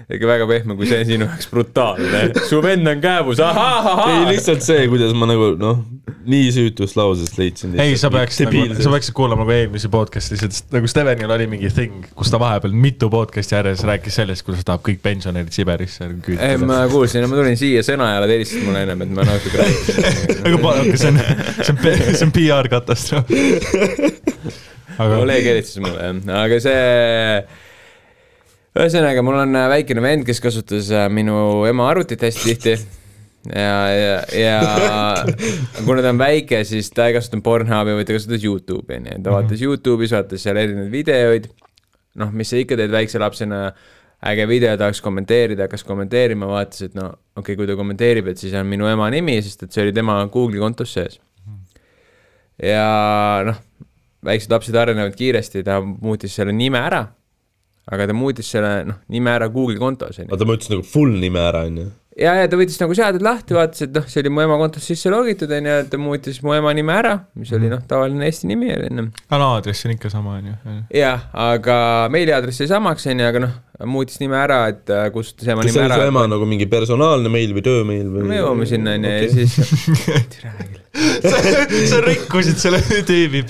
ikka väga pehme, kui see sinu jaoks brutaalne. su vend on kääbus, ei, ahah, lihtsalt see, kuidas ma nagu noh, nii süütust lausest leidsin. ei, sa peaksid nagu, sa peaksid kuulama nagu eelmisi podcast'i, sest nagu Stevenil oli mingi thing, kus ta vahepeal mitu podcast'i järjes rääkis sellest, kuidas ta tahab kõik pensionärid Siberisse ei, küüditada. ma kuulsin, ma tulin siia, Sõnajalad helistasid mulle ennem, et ma natuke rääkisin. aga pa- aga see on, see on, see on PR katastroof. aga kolleeg helistas mulle jah, aga see ühesõnaga, mul on väikene vend, kes kasutas äh, minu ema arvutit hästi tihti ja, ja, ja kuna ta on väike, siis ta ei kasutanud Pornhubi, vaid ta kasutas Youtube'i, onju, ta vaatas Youtube'is, vaatas seal erinevaid videoid, noh, mis sa ikka teed väikse lapsena, äge video, tahaks kommenteerida, hakkas kommenteerima, vaatas, et no okei okay,, kui ta kommenteerib, et siis on minu ema nimi, sest et see oli tema Google'i kontos sees. ja noh, väiksed lapsed arenevad kiiresti, ta muutis selle nime ära, aga ta muutis selle noh, nime ära Google'i kontos, oota, ma ütlesin nagu full nime ära, onju. ja, ja ta võttis nagu seaded lahti, vaatas, et noh, see oli mu ema kontos sisse logitud, onju, ta muutis mu ema nime ära, mis oli noh, tavaline Eesti nimi oli onju. aga aadress on ikka sama, on ju. jah, aga meiliaadress jäi samaks, onju, aga noh, muutis nime ära, et äh, kustutas ema kas see nime oli su ära. ema nagu mingi personaalne meil või töömeil või? me jõuame sinna, onju, ja siis türa küll, sa rikkusid selle tüübi.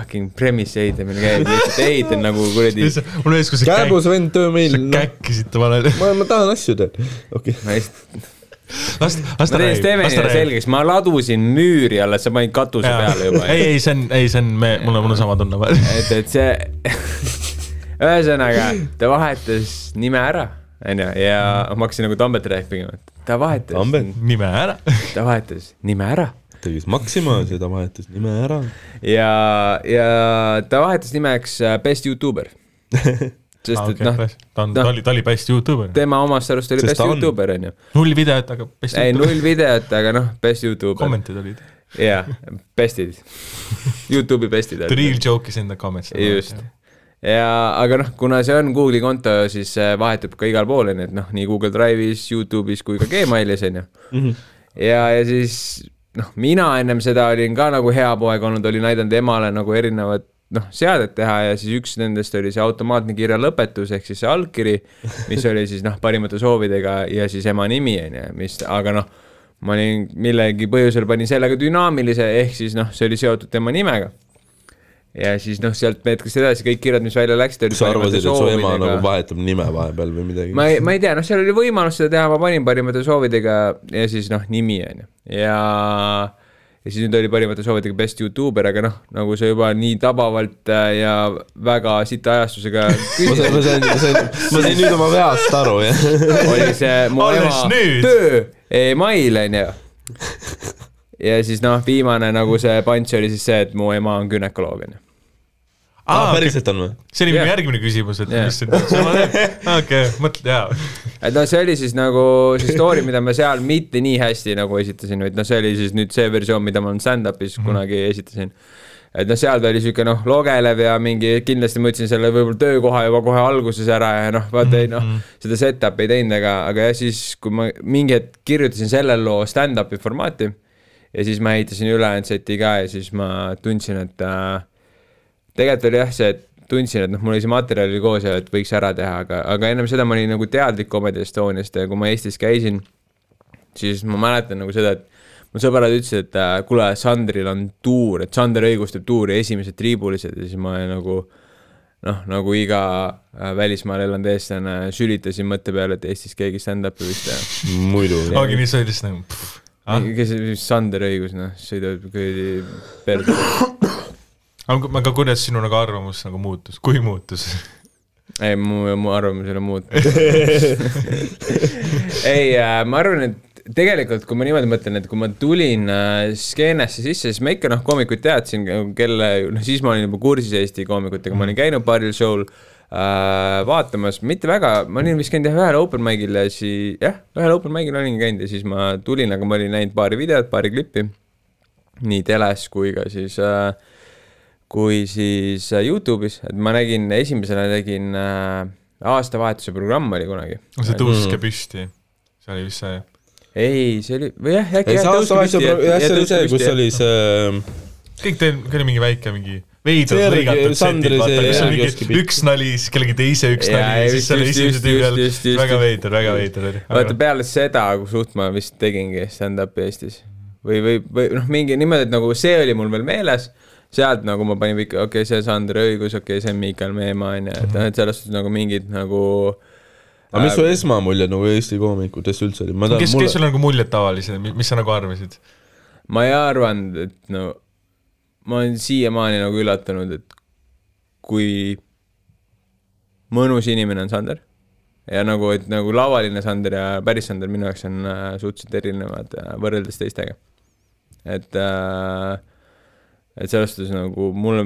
Fucking premise ehitamine käib, lihtsalt ehitan nagu kuradi mul meeles, kui sa käk- kääbus vend töömeil, sa noh, käkkisid ta vahele. ma, ma tahan asju teha, okei. ma lihtsalt, las, las ma ta räägib, Stevenile räägib. selgeks, ma ladusin müüri alla, sa panid katuse peale juba. ei, ei, see on, ei, see on, me, mul on, mul on sama tunne vahel. et, et see, ühesõnaga, ta vahetas nime ära, onju, ja ma hakkasin nagu Tambet rääkima, et ta vahetas, Tambet nime ära. ta vahetas nime ära tegis Maxima, seda vahetas nime ära. ja, ja ta vahetas nimeks äh, Best Youtuber. sest Ah, et noh, ta on, noh. ta oli, ta oli best Youtuber. tema omast arust oli Sest Best ta on. Youtuber, onju. null videot, aga best ei, Youtuber. null videot, aga noh, Best Youtuber. kommentid olid. jaa, bestid. Youtube'i bestid The real joke is in the comments. just. ja, aga noh, kuna see on Google'i konto, siis see vahetub ka igal pool, onju, et noh, nii Google Drive'is, Youtube'is kui ka Gmailis, onju. ja, ja siis noh, mina ennem seda olin ka nagu hea poeg olnud, olin aidanud emale nagu erinevat noh, seadet teha ja siis üks nendest oli see automaatne kirja lõpetus ehk siis see allkiri, mis oli siis noh, parimate soovidega ja siis ema nimi onju, mis, aga noh, ma olin millegi põhjusel panin sellega dünaamilise ehk siis noh, see oli seotud tema nimega. Ja siis noh, sealt meetris edasi kõik kirjad, mis välja läksid, olid sa arvasid, et su ema nagu vahetab nime vahepeal või midagi? ma ei, ma ei tea, noh, seal oli võimalus seda teha, ma panin parimate soovidega ja siis noh, nimi on ju, ja ja siis nüüd oli parimate soovidega best Youtuber, aga noh, nagu see juba nii tabavalt äh, ja väga sita ajastusega ma sain, ma sain, ma sain, ma sain nüüd oma veast aru, jah. oli see mu ema nüüd? töö email on ju. Ja siis noh, viimane nagu see punch oli siis see, et mu ema on gümnakoloog on ju. aa, päriselt on või? see oli minu Jah. järgmine küsimus, et Jah. mis see sama teeb. okei, mõtle, jaa. et noh, see oli siis nagu see story, mida ma seal mitte nii hästi nagu esitasin, vaid noh, see oli siis nüüd see versioon, mida ma stand-up'is mm -hmm. kunagi esitasin. et noh, seal ta oli sihuke noh, logelev ja mingi, kindlasti ma ütlesin selle võib-olla töökoha juba kohe alguses ära ja noh, vaata ei noh, seda set-up'i ei teinud, aga, aga jah, siis kui ma mingi hetk kirjutasin selle loo stand-up'i formaati ja siis ma ehitasin ülejäänud seti ka ja siis ma tundsin, et äh, tegelikult oli jah see, et tundsin, et noh, mul oli see materjal oli koos ja et võiks ära teha, aga, aga ennem seda ma olin nagu teadlik Comedy Estoniast ja kui ma Eestis käisin, siis ma mäletan nagu seda, et mu sõbrad ütlesid, et äh, kuule, Sandril on tuur, et Sander õigustab tuuri, esimesed triibulised ja siis ma nagu noh, nagu iga äh, välismaal elanud eestlane sülitasin mõtte peale, et Eestis keegi stand-up'i võiks teha muidu. ongi nii, see oli lihtsalt nagu. Ah? kes, Sander õigus, noh, sõidab kuradi perse. aga aga kuidas sinu nagu arvamus nagu muutus, kui muutus? ei, mu, mu arvamus ei ole muutunud. ei äh,, ma arvan, et tegelikult, kui ma niimoodi mõtlen, et kui ma tulin äh, skeenesse sisse, siis ma ikka noh, koomikuid teadsin, kelle, noh siis ma olin juba kursis Eesti koomikutega, ma olin käinud paaril show'l vaatamas, mitte väga, ma olin vist käinud jah ühel open mic'il ja siis jah, ühel open mic'il olingi käinud ja siis ma tulin, aga ma olin näinud paari videot, paari klippi, nii teles kui ka siis äh, kui siis äh, Youtube'is, et ma nägin, esimesena nägin äh, aastavahetuse programm oli kunagi. see tõusis ka püsti. see oli vist see. ei, see oli, või jah, äkki jah, see oli see, kus oli see, kõik teil, kell oli mingi väike mingi veidralt See lõigatud Sandri setid, vaata, kus on mingi üks nali, siis kellegi teise üks Jaa, nali ja siis selle esimese tüübi all väga veider, väga veider oli. vaata peale seda, suht ma vist tegingi stand-up'i Eestis või, või, või noh, mingi niimoodi, et nagu see oli mul veel meeles, sealt nagu ma panin ikka, okei okay,, see Sander Õigus, okei okay,, see on Miikal Meemaa onju, et noh, et selles suhtes nagu mingid nagu aga mis su esmamulje nagu Eesti koomikutest üldse oli? ma kes, kes mulle sul nagu muljet tavalised, mis sa nagu arvasid? ma ei arvanud, et no ma olen siiamaani nagu üllatunud, et kui mõnus inimene on Sander ja nagu, et nagu lavaline Sander ja päris Sander minu jaoks on äh, suhteliselt erinevad äh, võrreldes teistega. et äh,, et selles suhtes nagu mulle,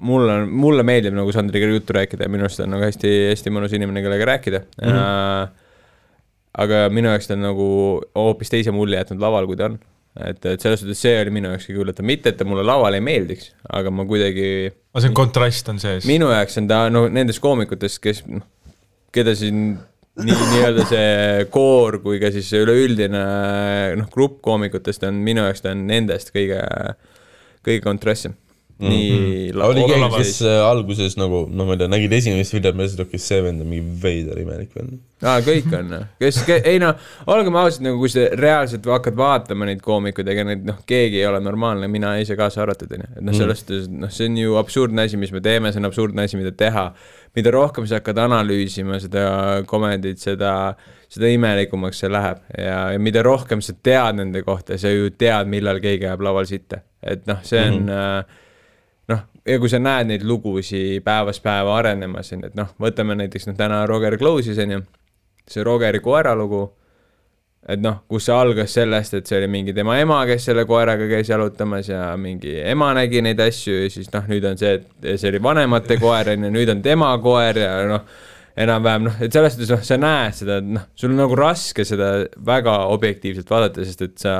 mulle, mulle meeldib nagu Sandriga juttu rääkida ja minu arust ta on nagu hästi, hästi mõnus inimene, kellega rääkida mm. -hmm. Äh, aga minu jaoks ta on nagu hoopis teise mulje jätnud laval, kui ta on et, et selles suhtes see oli minu jaoks kõige üllatav, mitte et ta mulle laval ei meeldiks, aga ma kuidagi, aga see on kontrast on sees. minu jaoks on ta no nendest koomikutest, kes noh, keda siin nii, nii-öelda see koor kui ka siis üleüldine noh, grupp koomikutest on minu jaoks ta on nendest kõige, kõige kontrastsem mm. nii la- oli keegi, kes alguses nagu, no ma ei tea, nägid esimest videot, mõtlesid, okei, see vend on mingi veider imelik vend. aa, kõik on, kes ke,, ei noh, olgem ausad, nagu kui sa reaalselt hakkad vaatama neid koomikuid, ega neid noh, keegi ei ole normaalne, mina ise kaasa arvatud, onju. et noh, selles suhtes, noh, see on ju absurdne asi, mis me teeme, see on absurdne asi, mida teha. mida rohkem sa hakkad analüüsima seda komedit, seda, seda imelikumaks see läheb ja, ja mida rohkem sa tead nende kohta, sa ju tead, millal keegi jääb laval sitta. et noh, see on mm -hmm noh, ja kui sa näed neid lugusid päevast päeva arenemas, on ju, et noh, võtame näiteks noh, täna Roger Close'is on ju, see Rogeri koera lugu, et noh, kus see algas sellest, et see oli mingi tema ema, kes selle koeraga käis jalutamas ja mingi ema nägi neid asju ja siis noh, nüüd on see, et see oli vanemate koer on ju, nüüd on tema koer ja noh, enam-vähem noh, et selles suhtes noh, sa näed seda, et noh, sul on nagu raske seda väga objektiivselt vaadata, sest et sa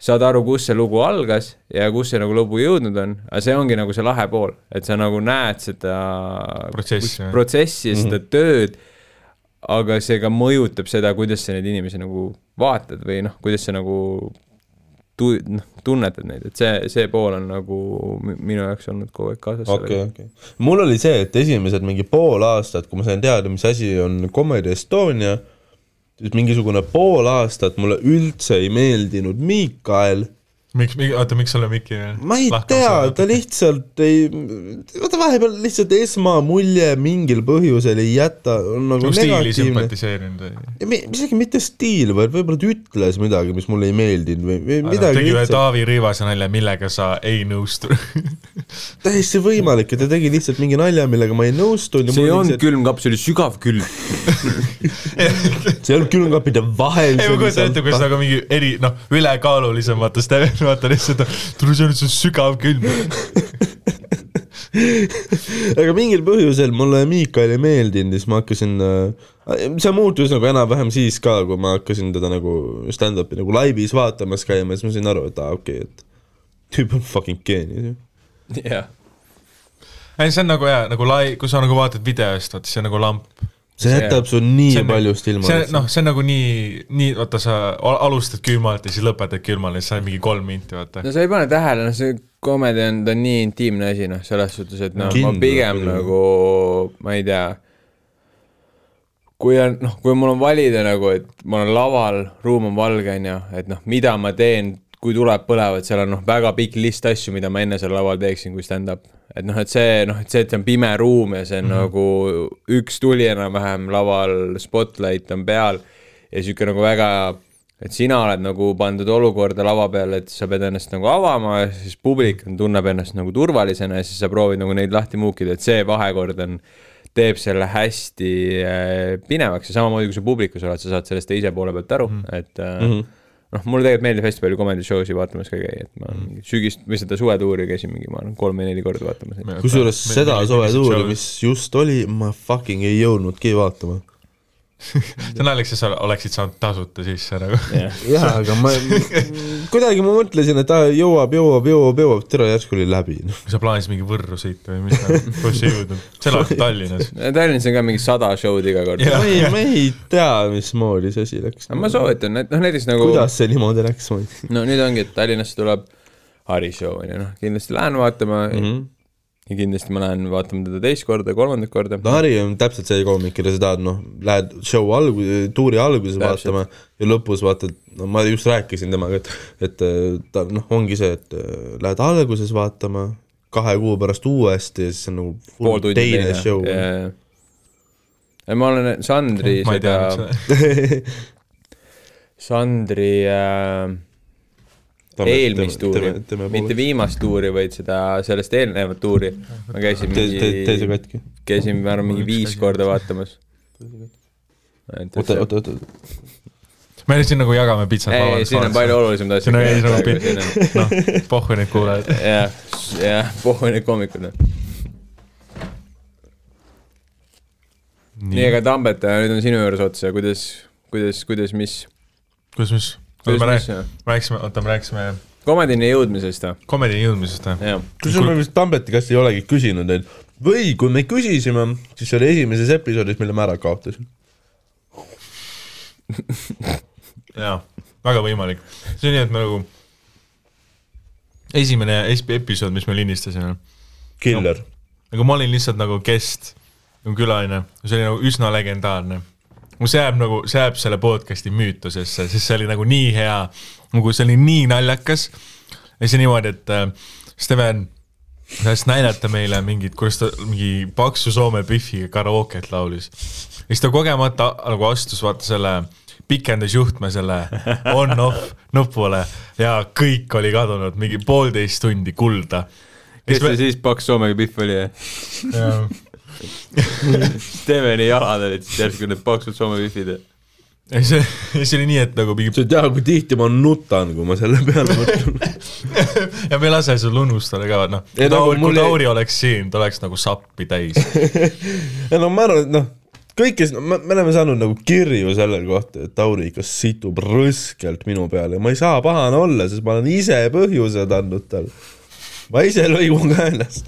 saad aru, kus see lugu algas ja kus see nagu lugu jõudnud on, aga see ongi nagu see lahe pool, et sa nagu näed seda Protsessi, protsessi ja seda tööd, aga see ka mõjutab seda, kuidas sa neid inimesi nagu vaatad või noh, kuidas sa nagu tu-, noh, tunnetad neid, et see, see pool on nagu mi- minu jaoks olnud kogu aeg kaasas okei, okei. mul oli see, et esimesed mingi pool aastat, kui ma sain teada, mis asi on Comedy Estonia, mingisugune pool aastat mulle üldse ei meeldinud Miikael miks, oota, miks sulle Mikki ma ei tea, ta lihtsalt ei, vaata vahepeal lihtsalt esmamulje mingil põhjusel ei jäta, on nagu stiili negatiivne. sümpatiseerinud või? isegi mitte stiil, vaid võib-olla ta ütles midagi, mis mulle ei meeldinud või, või midagi tegi ühe lihtsalt, Taavi Rõivase nalja, millega sa ei nõustu. täiesti võimalik, et ta tegi lihtsalt mingi nalja, millega ma ei nõustunud. see ei olnud külmkapp, see oli sügav külm. see ei olnud külmkappide vahel. ei, ma kujutan ette, kuidas nagu mingi eri, noh, ülekaalulisem, vaata Steven, vaata lihtsalt, tule see on nüüd see sügav külm. aga mingil põhjusel mulle Miikal ei meeldinud ja siis ma hakkasin äh, see muutus nagu enam-vähem siis ka, kui ma hakkasin teda nagu stand-up'i nagu laivis vaatamas käima, siis ma sain aru, et aa okei okay,, et tüüp on fucking geenius. jah. ei, see on nagu jaa, nagu lai-, kui sa nagu vaatad videost, vaata see on nagu lamp. See jätab sul nii see on- paljust ilma. see noh, see on nagu nii, nii, vaata sa al- alustad külmalt ja siis lõpetad külmalt ja siis saad mingi kolm minti, vaata. no sa ei pane tähele, noh, see komedi on, ta on nii intiimne asi, noh, selles suhtes, et noh, ma pigem muidugi. nagu, ma ei tea, kui on, noh, kui mul on valida nagu, et ma olen laval, ruum on valge, on ju, et noh, mida ma teen, kui tuled põlevad, seal on noh, väga pikk list asju, mida ma enne seal laval teeksin kui stand-up. et noh, et see noh, et see, et see on pime ruum ja see on mm -hmm. nagu üks tuli enam-vähem laval, spotlight on peal ja sihuke nagu väga et sina oled nagu pandud olukorda lava peal, et sa pead ennast nagu avama ja siis publik tunneb ennast nagu turvalisena ja siis sa proovid nagu neid lahti muukida, et see vahekord on, teeb selle hästi äh, pinevaks ja samamoodi, kui sa publikus oled, sa saad sellest teise poole pealt aru mm, -hmm. et mm -hmm. noh, mulle tegelikult meeldib hästi palju comedy show si vaatamas ka käia, et ma mm sügist või seda suvetuuri käisin mingi, ma arvan, kolm või neli korda vaatamas. kusjuures seda sovetuuri, mis just oli, ma fucking ei jõudnudki vaatama. see on naljakas, et sa oleksid saanud tasuta sisse nagu. jaa, aga ma, kuidagi ma mõtlesin, et aa, jõuab, jõuab, jõuab, jõuab, tere järsku oli läbi. sa plaanisid mingi Võrru sõita või mis, kus sa ei jõudnud, sa elad Tallinnas. Tallinnas on ka mingi sada show'd iga kord. Ma ei, ma ei tea, mismoodi see asi läks. ma soovitan, et noh, näiteks nagu kuidas see niimoodi läks? no nüüd ongi, et Tallinnasse tuleb Harishow on ju, noh kindlasti lähen vaatama mm, Mhm. -hmm. Ja kindlasti ma lähen vaatama teda teist korda, kolmandat korda. no Harri on täpselt see koomik, keda sa tahad, noh, lähed show algu-, tuuri alguses Täpselt. vaatama ja lõpus vaatad, no ma just rääkisin temaga, et, et ta noh, ongi see, et äh, lähed alguses vaatama, kahe kuu pärast uuesti ja siis on nagu full tundi teine show. ja ma olen Sandri ma seda, Sandri äh, eelmist tuuri, mitte viimast tuuri, vaid seda, sellest eelnevat tuuri. ma käisin te, te, teise mingi, katki. käisin ma arvan mingi viis korda vaatamas. oota, oota, oota, me siin nagu jagame pitsat. ei, siin on palju. olulisemaid asju. siin on ei nagu pi-, noh, pohhu neid kuulajad. jah, jah, pohhu need koomikud. nii, aga Tambet, nüüd on sinu juures otsa, kuidas, kuidas, kuidas, mis, kuidas, mis, me rääkisime, oota, me rääkisime komedini jõudmisest, komedini jõudmisest või? kusjuures me vist Tambeti käest ei olegi küsinud neid või kui me küsisime, siis see oli esimeses episoodis, mille ma ära kaotasin. jaa, väga võimalik. see on nii, et me nagu esimene es- episood, mis me lindistasime, Killer. nagu ma olin lihtsalt nagu guest, nagu külaline, see oli nagu üsna legendaarne. No see jääb nagu, see jääb selle podcast'i müütusesse, sest see oli nagu nii hea, nagu see oli nii naljakas. ja siis niimoodi, et äh, Steven tahtis näidata meile mingit, kuidas ta mingi paksu Soome Biffiga karaoket laulis. ja siis ta kogemata nagu astus vaata selle pikendas juhtme selle on-off nupule ja kõik oli kadunud, mingi poolteist tundi kulda. kes see siis paks Soomega Pihv oli? Steveni jalad olid siis järsku need paksud Soome Pihvid. ja see, see oli nii, et nagu mingi sa ei tea, kui tihti ma nutan, kui ma selle peale mõtlen. ja me ei lase sul unustada ka, noh, Ei, kui nagu Tauri, mul kui ei- Tauri oleks siin, ta oleks nagu sappi täis. ja no ma arvan, et noh, kõik, kes, me me oleme saanud nagu kirju selle kohta, et Tauri ikka situb rõskelt minu peale ja ma ei saa pahane olla, sest ma olen ise põhjused andnud talle. ma ise lõigun ka ennast.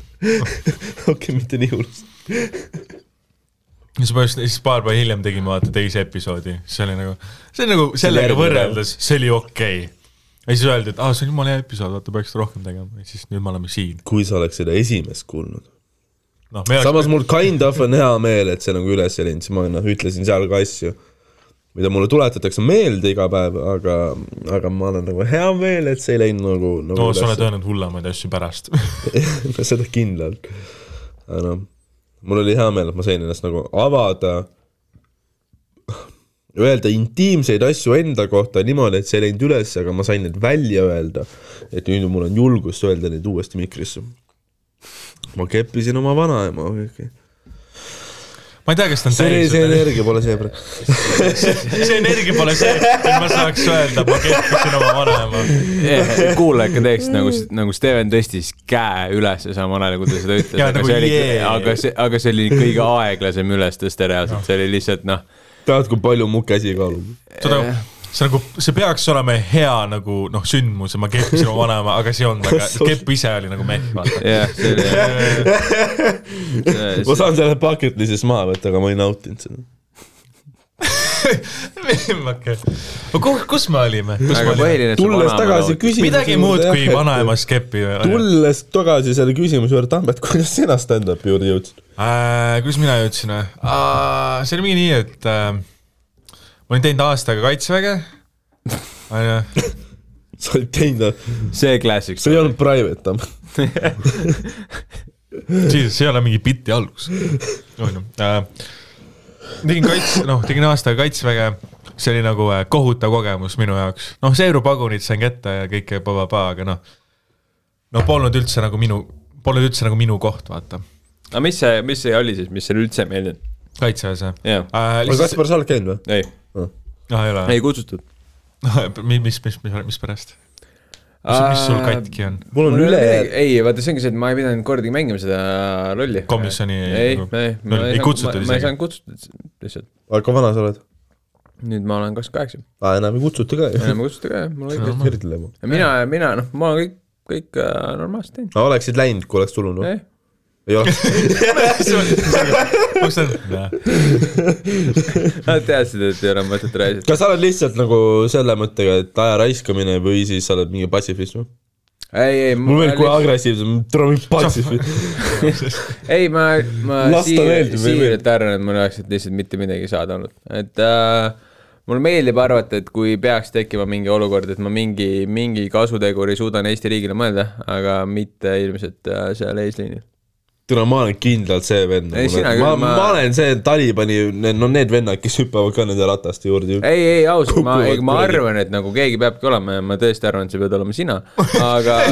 okei, mitte nii hullust. Ma just, siis paar päeva hiljem tegime vaata teise episoodi, see oli nagu, see on nagu sellega võrreldes, see oli okei okay.. ja siis öeldi, et aa, see on jumala hea episood, vaata peaks rohkem tegema, ja siis nüüd me oleme siin. kui sa oleks seda esimest kuulnud. me samas mul kind of on hea meel, et see nagu üles ei läinud, siis ma noh, ütlesin seal ka asju, mida mulle tuletatakse meelde iga päev, aga, aga ma olen nagu hea meel, et see ei läinud nagu, nagu no sa oled öelnud hullemaid asju pärast. no seda kindlalt. aga noh, mul oli hea meel, et ma sain ennast nagu avada, öelda intiimseid asju enda kohta niimoodi, et see ei läinud üles, aga ma sain need välja öelda. et nüüd mul on julgust öelda neid uuesti mikrisse. ma keppisin oma vanaema, okei. Ma ei tea, kas ta on see, täis see. energia pole see praegu. see energia pole see, et ma saaks öelda, ma kehtisin oma vanaema. kuulaja ikka teeks nagu, nagu Steven tõstis käe üles samal ajal, kui ta seda ütles, aga nagu see oli yeah., aga see, aga see oli kõige aeglasem ülestõste reaalselt, see oli lihtsalt noh, tead, kui palju mu käsi kaalub? seda, see nagu, see peaks olema hea nagu noh, sündmus ja ma keppisin oma vanaema, aga see olnud, aga kepp ise oli nagu mehh, vaata. jah, see oli ma saan selle bucket list'ist maha võtta, aga ma ei nautinud seda. okei, kus, kus me olime? tulles vanaema tagasi küsimuse midagi muud kui vanaemast keppi. tulles tagasi selle küsimuse juurde, Tambet, kuidas sina stand-up'i juurde jõudsid? äh,. kuidas mina jõudsin või äh,? see oli mingi nii, et äh, ma olin teinud aasta aega kaitseväge, onju. sa olid teinud, see klassik. see ei olnud private, Tambet. siis see ei ole mingi biti algus. onju äh,. tegin kaitse, noh, tegin aasta aega kaitseväge, see oli nagu äh, kohutav kogemus minu jaoks. noh, seerupagunid sain kätte ja kõike pa-pa-pa, aga noh, no polnud üldse nagu minu, polnud üldse nagu minu koht, vaata. aga mis see, mis see oli siis, mis sulle üldse ei meeldinud? kaitseväes jah jah, äh,? aga Kaspar, sa oled käinud või? ei, ah, ei ei kutsutud. mis, mis, mis, mis, mis pärast? mis, mis sul katki on? mul on üle, ei, vaata, see ongi see, et ma ei pidanud kordagi mängima seda rolli. Komisjoni ei, nagu- ei, no, ei kutsutud ma, ma ei isegi. saanud kutsutud lihtsalt. aga kui vana sa oled? nüüd ma olen kakskümmend kaheksa, aa, enam ei kutsuta ka ju. enam ei kutsuta ka, mul on kõik. mina, mina, noh, ma olen kõik, kõik äh, normaalselt teinud. aga oleksid läinud, kui oleks tulnud või? ei, ei ta on? nad teadsid, et ei ole mõtet reisida. kas sa oled lihtsalt nagu selle mõttega, et aja raiskamine või siis sa oled mingi patsifist või? ei, ei, mul veel kui agressiivsem, tule mind patsis. ei, ma, ma või siiralt arvan, et mul oleks lihtsalt mitte midagi saada olnud, et äh, mulle meeldib arvata, et kui peaks tekkima mingi olukord, et ma mingi, mingi kasuteguri suudan Eesti riigile mõelda, aga mitte ilmselt äh, seal eesliinil. tule, ma olen kindlalt see vend. Ei, sina ma, ma, ma- olen see Talibani, no need vennad, kes hüppavad ka nende rataste juurde. ei, ei ausalt, ma, Kukuvad ma arvan, et nagu keegi peabki olema ja ma tõesti arvan, et see pead olema sina, aga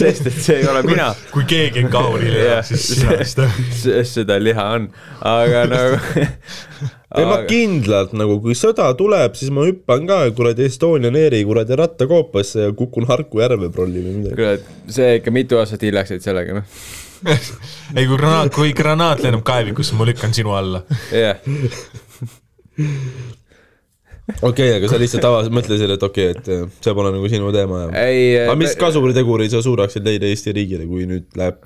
sest et see ei ole mina kui keegi on kahurile Jah, siis sina vist. sest seda liha on, aga nagu ei, ma kindlalt nagu, kui sõda tuleb, siis ma hüppan ka kuradi Estonian Airi kuradi rattakoopasse ja kukun Harku järve prolli või midagi. kuule, see ikka mitu aastat hiljaks jäid sellega, noh. ei, kui granaat, kui granaat lennab kaevikusse, ma lükkan sinu alla. jah, okei aga sa lihtsalt avas-, mõtlesid, et okei okay,, et eh, see pole nagu sinu teema ja. ei. aga mis kasutegureid sa suudaksid leida Eesti riigile, kui nüüd läheb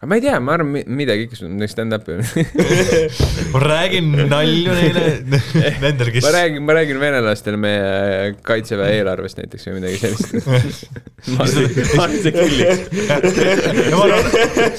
perse? ma ei tea, ma arvan, midagi ikka, stand-up'i. ma räägin nalju neile, nendele, kes ma räägin, ma räägin venelastele meie kaitseväe eelarvest näiteks või midagi sellist. ma arvan, see killiks,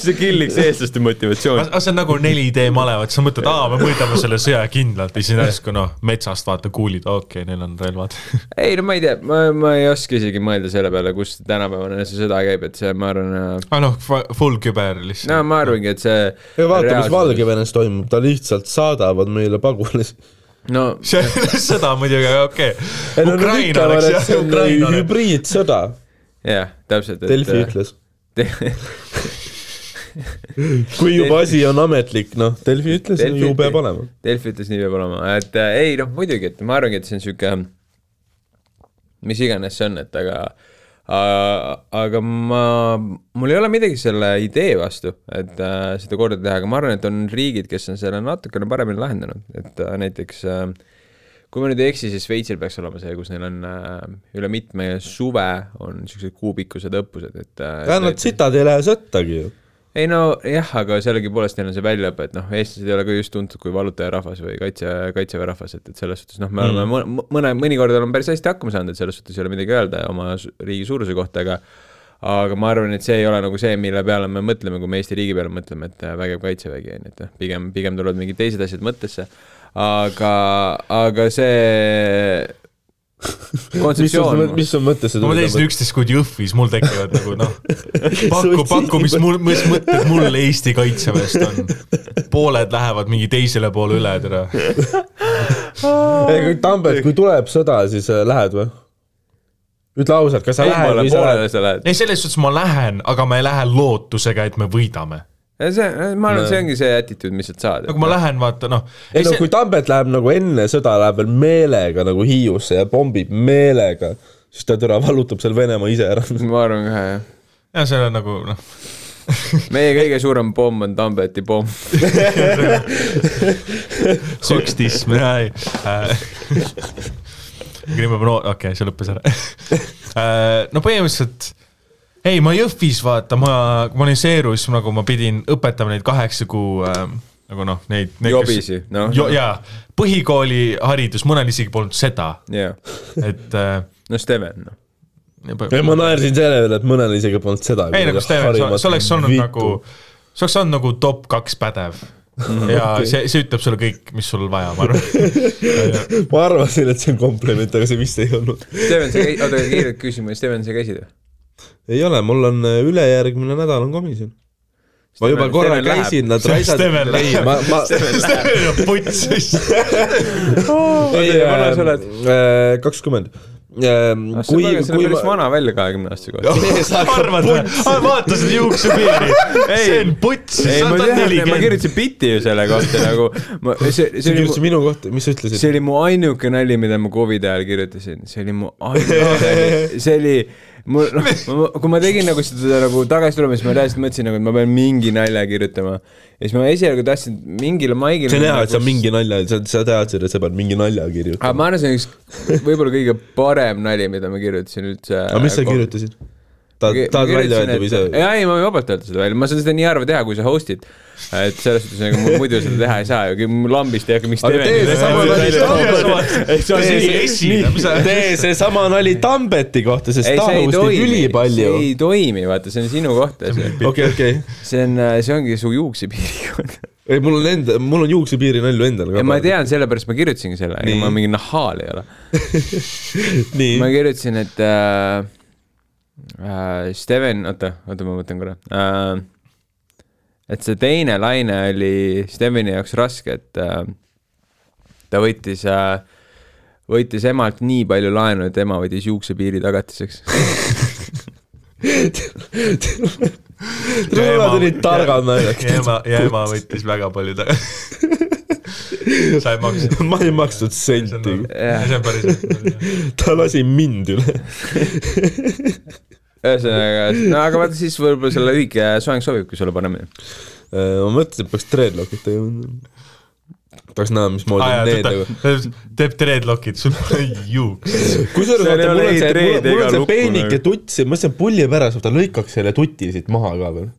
see killiks eestlaste motivatsiooni. aga see on nagu 4D malevad, sa mõtled, aa, me mõõdame selle sõja kindlalt ja siis järsku noh, metsast vaata kuulid, okei okay,, neil on relvad. ei no ma ei tea, ma, ma ei oska isegi mõelda selle peale, kus tänapäevane see sõda käib, et see, ma arvan, aa noh, full küber lihtsalt no ma arvangi, et see ja vaata, mis. Valgevenes toimub, ta lihtsalt saadavad meile pagulasi. no see, seda muidugi, aga okei ei no Ukraina ütlevad, oleks jah, Ukraina oleks. hübriidsõda, jah, täpselt. Delfi ütles. kui juba asi on ametlik, noh, Delfi ütles, Delfi ju peab olema. Delfi ütles nii peab olema, et äh, ei noh, muidugi, et ma arvangi, et see on sihuke, mis iganes see on, et aga äh, aga ma, mul ei ole midagi selle idee vastu, et äh, seda korda teha, aga ma arvan, et on riigid, kes on selle natukene paremini lahendanud, et äh, näiteks äh, kui ma nüüd ei eksi, siis Šveitsil peaks olema see, kus neil on äh, üle mitme suve on niisugused kuupikkused õppused, et äh, nad sitad ei lähe sõttagi ju. Ei no jah, aga sellegipoolest neil on see väljaõpe, et noh, eestlased ei ole ka just tuntud kui vallutajarahvas või kaitse, kaitseväe rahvas, et, et selles suhtes noh, me oleme mm. mõne, mõnikord oleme päris hästi hakkama saanud, et selles suhtes ei ole midagi öelda oma riigi suuruse kohta, aga aga ma arvan, et see ei ole nagu see, mille peale me mõtleme, kui me Eesti riigi peale mõtleme, et äh, vägev kaitsevägi on ju, et noh, pigem, pigem tulevad mingid teised asjad mõttesse, aga, aga see mis kontseptsioon sul, mis sul mõttesse kui ma teen seda üksteist kuud Jõhvis, mul tekivad nagu noh, paku, paku, mis mul, mis mõtted mul Eesti kaitseväest on. pooled lähevad mingi teisele poole üle, tere. ei, kui Tambet, kui tuleb sõda, siis äh, lähed või? ütle ausalt, kas sa lähed või sa lähed. ei, selles suhtes ma lähen, aga ma ei lähe lootusega, et me võidame. see, ma arvan, et see ongi see attitude, mis sealt saad. nagu ma lähen, vaata noh. ei no kui Tambet läheb nagu enne sõda, läheb veel meelega nagu Hiiusse ja pommib meelega, siis ta türa vallutab seal Venemaa ise ära. ma arvan ka jah. ja see on nagu noh, meie kõige suurem pomm on Tambeti pomm. sökstism, jaa ei nüüd ma pean, okei, see lõppes ära äh,. no põhimõtteliselt, ei ma Jõhvis vaata, ma, kui ma olin Seerus, nagu ma pidin õpetama neid kaheksa kuu äh, nagu noh, neid, neid. Jobisi, noh. jaa, põhikooliharidus, mõnel isegi polnud seda, jaa, et äh, no Steven, noh. ei, ma naersin selle üle, et mõnel isegi polnud seda. ei nagu Steven, sa oleks olnud nagu, sa oleks olnud nagu top kaks pädev ja see, see ütleb sulle kõik, mis sul vaja, ma arvan. ma arvasin, et see on kompliment, aga see vist ei olnud. Steven, sa käisid, oota, kiirelt küsima, Steven, sa käisid või? Ei ole, mul on äh, ülejärgmine nädal on komisjon. ma juba korra Steven läheb. käisin, nad raisasid. Steven läheb. ma, ma, Steven on putsis. ei vana sa oled?, kakskümmend. Ah, kui, sa näed kui päris ma, vana välja kahekümne aasta kohta. arvad või? vaata seda juuksepiiri, see on putsis, ei, sa ma oled tean, ma kirjutasin bitti ju selle kohta nagu, ma, see, see oli kirjutasid minu kohta, mis sa ütlesid? see oli mu ainuke nali, mida ma Covidi ajal kirjutasin, see oli mu ainuke nali, see oli mul, kui ma tegin nagu seda nagu tagasi tulemist, ma reaalselt mõtlesin nagu, et ma pean mingi nalja kirjutama. ja siis ma esialgu tahtsin mingile maigile. see on hea, et sa mingi nalja, sa, sa teadsid, et sa pead mingi nalja kirjutama. ma arvan, see on üks võib-olla kõige parem nali, mida ma kirjutasin üldse. aga mis sa? kirjutasid? tahad, tahad välja öelda või jaa, ei, ma võin vabalt öelda seda välja, ma saan seda nii harva teha, kui sa host'id. et selles suhtes nagu mul muidu seda teha ei saa ju, lambist ei hakka miks Aga tee seesama nali tee seesama nali Tambeti kohta, sest ta hostib ülipalju see. ei toimi, vaata, see on sinu kohta see. okei, okei. see on, see ongi su juuksepiiri koht. ei, mul on enda, mul on juuksepiiri nalju endal ka. ma tean, sellepärast ma kirjutasingi selle, ega ma mingi nahaal ei ole. ma, kirjutasin, et äh, äh, Steven, oota, oota, ma mõtlen korra äh,. et see teine laine oli Steveni jaoks raske, et äh, ta võttis äh,, võttis emalt nii palju laenu, et ema võttis juuksepiiri tagatiseks. Nad olid targad naljad. ja ema, ja ema võttis väga palju tagasi. sa ei maksnud. ma ei maksnud senti, see on päris ta lasi mind üle. ühesõnaga, no aga vaata siis võib-olla selle lühike soeng sobibki sulle paremini. Äh, ma mõtlesin, et peaks dreadlock'id tegema. Tahaks näha, mismoodi aa need jaa, nagu. ta teeb dreadlockid, sul pole juuks. kusjuures vaata, mul on see, mul on see peenike tuts ja ma mõtlesin, pulli pärast ta lõikaks selle tuti siit maha ka veel.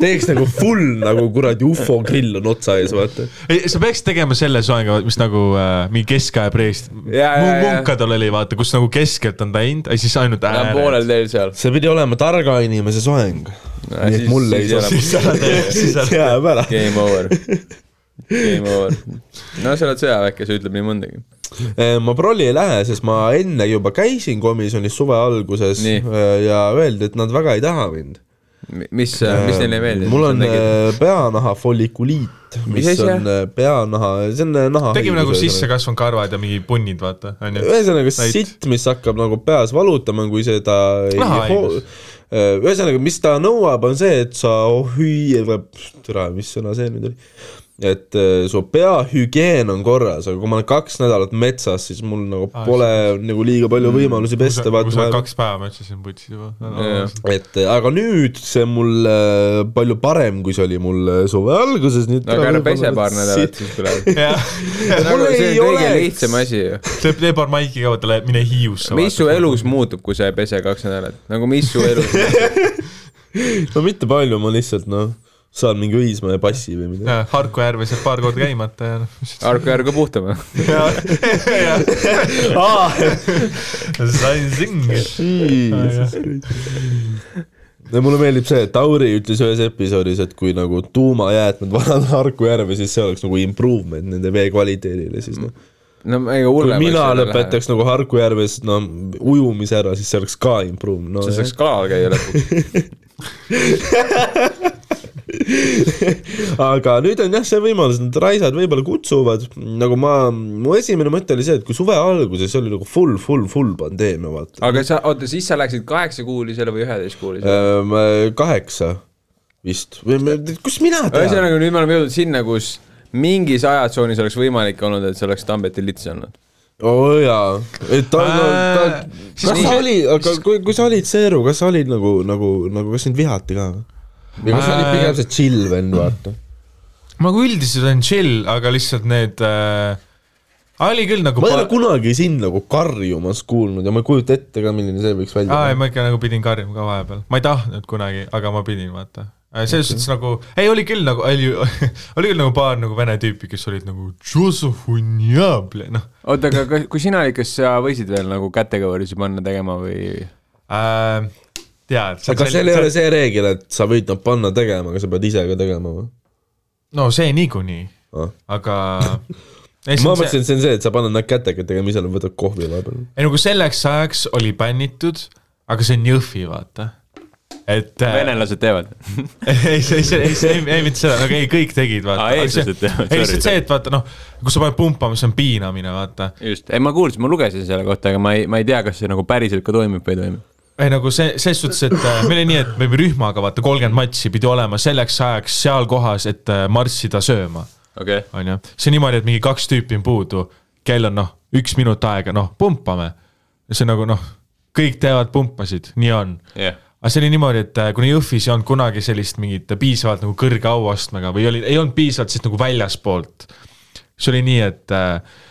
teeks nagu full nagu kuradi ufo grill on otsa ees, vaata. ei, sa peaksid tegema selle soenga, mis nagu äh, mingi keskaja preest. Munkadel oli vaata, kus nagu keskelt on teinud ja siis ainult ta on poolel ääred. teel seal. see pidi olema targa inimese soeng. nii et siis- mulle ei siis sobi ära-. siis ära- jääb ära. Game over. Game over. no sa oled sõjaväkke, see ütleb nii mõndagi. ma prolli ei lähe, sest ma enne juba käisin komisjonis suve alguses Nii. äh, ja öeldi, et nad väga ei taha mind. mis, mis neile ei meeldi? mul on äh, peanaha follikuliit, mis on äh, peanaha, see on äh, naha. tegime nagu sissekasvanud karvad ja mingi punnid, vaata, onju. ühesõnaga Näit- sitt, mis hakkab nagu peas valutama, kui seda ühesõnaga, mis ta nõuab, on see, et sa hüüa, türa, mis sõna see nüüd oli, et äh, su peahügieen on korras, aga kui ma olen kaks nädalat metsas, siis mul nagu Aa, pole nagu liiga palju võimalusi pesta, kui sa oled. kaks päeva ma ütlesin putsi juba. et äh, aga nüüd see on mul äh, palju parem, kui see oli mul suve alguses, nüüd no aga ära pese paar nädalat, siis tuleb. nagu Mul see ei on kõige lihtsam asi ju. see tee paar maiki ka, vaata, mine Hiiusse. mis su elus muutub, kui sa ei pese kaks nädalat? nagu mis su elus no mitte palju, ma lihtsalt noh, saan mingi Õismäe passi või midagi. Harku järves jääb paar korda käimata ja noh. Arko järge puhtama. sain singi. ja mulle meeldib see, et Tauri ütles ühes episoodis, et kui nagu tuumajäätmed vanad Harku järve, siis see oleks nagu improvement nende vee kvaliteedile, siis noh. no ega kui hullem. mina lõpetaks nagu Harku järves no ujumise ära, siis see oleks ka improve no,. sa saaks kalal käia lõpuks. aga nüüd on jah see võimalus, need raisad võib-olla kutsuvad, nagu ma, mu esimene mõte oli see, et kui suve alguses oli nagu full, full, full pandeemia, vaata. aga sa, oota, siis sa läksid kaheksakuulisele või üheteistkuulisele? Ehm, kaheksa vist või kus mina tean? ühesõnaga, nüüd me oleme jõudnud sinna, kus mingis ajatsoonis oleks võimalik olnud, et see oleks Tambeti lits olnud. oo oh, jaa, et ta, no, ta Äh, kas sa oli, aga kui, kui sa olid Seeru, kas sa olid nagu, nagu, nagu kas sind vihati ka või? kas sa olid Äh, pigem see chill vend, vaata? ma nagu üldiselt olen chill, aga lihtsalt need äh,, oli küll nagu ma ei ole kunagi sind nagu karjumas kuulnud ja ma ei kujuta ette ka, milline see võiks välja näha. ma ikka nagu pidin karjuma ka vahepeal, ma ei tahtnud kunagi, aga ma pidin, vaata. selles suhtes nagu, ei oli küll nagu, oli, oli küll nagu paar nagu vene tüüpi, kes olid nagu noh oota, aga kui sina olid, kas sa võisid veel nagu kätekõverisi panna tegema või? äh,. tead. kas seal ei ole see reegel, et sa võid nad panna tegema, aga sa pead ise ka tegema või? no see niikuinii, Ah. aga ma mõtlesin, et see on see, et sa paned nad kätega tegema, ise võtad kohvi vahepeal. ei nagu selleks ajaks oli bännitud, aga see on Jõhvi, vaata. et äh, venelased teevad. ei, see, see, ei, see, ei, ei mitte seda, aga ei, kõik tegid, vaata teevad, ei, lihtsalt see, et vaata noh, kui sa paned pumpama, see on piinamine, vaata. just, ei ma kuulsin, ma lugesin selle kohta, aga ma ei, ma ei tea, kas see nagu päriselt ka toimib või ei toimi. Ei nagu see, ses suhtes, et äh, meil oli nii, et me rühmaga vaata kolmkümmend matši pidi olema selleks ajaks seal kohas, et äh, marssida sööma, onju. see niimoodi, et mingi kaks tüüpi on puudu, kell on noh, üks minut aega, noh, pumpame. see nagu noh, kõik teevad pumpasid, nii on yeah.. aga see oli niimoodi, et äh, kuna Jõhvis ei olnud kunagi sellist mingit piisavalt nagu kõrge auastmega või oli, ei olnud piisavalt siis nagu väljaspoolt. siis oli nii, et äh,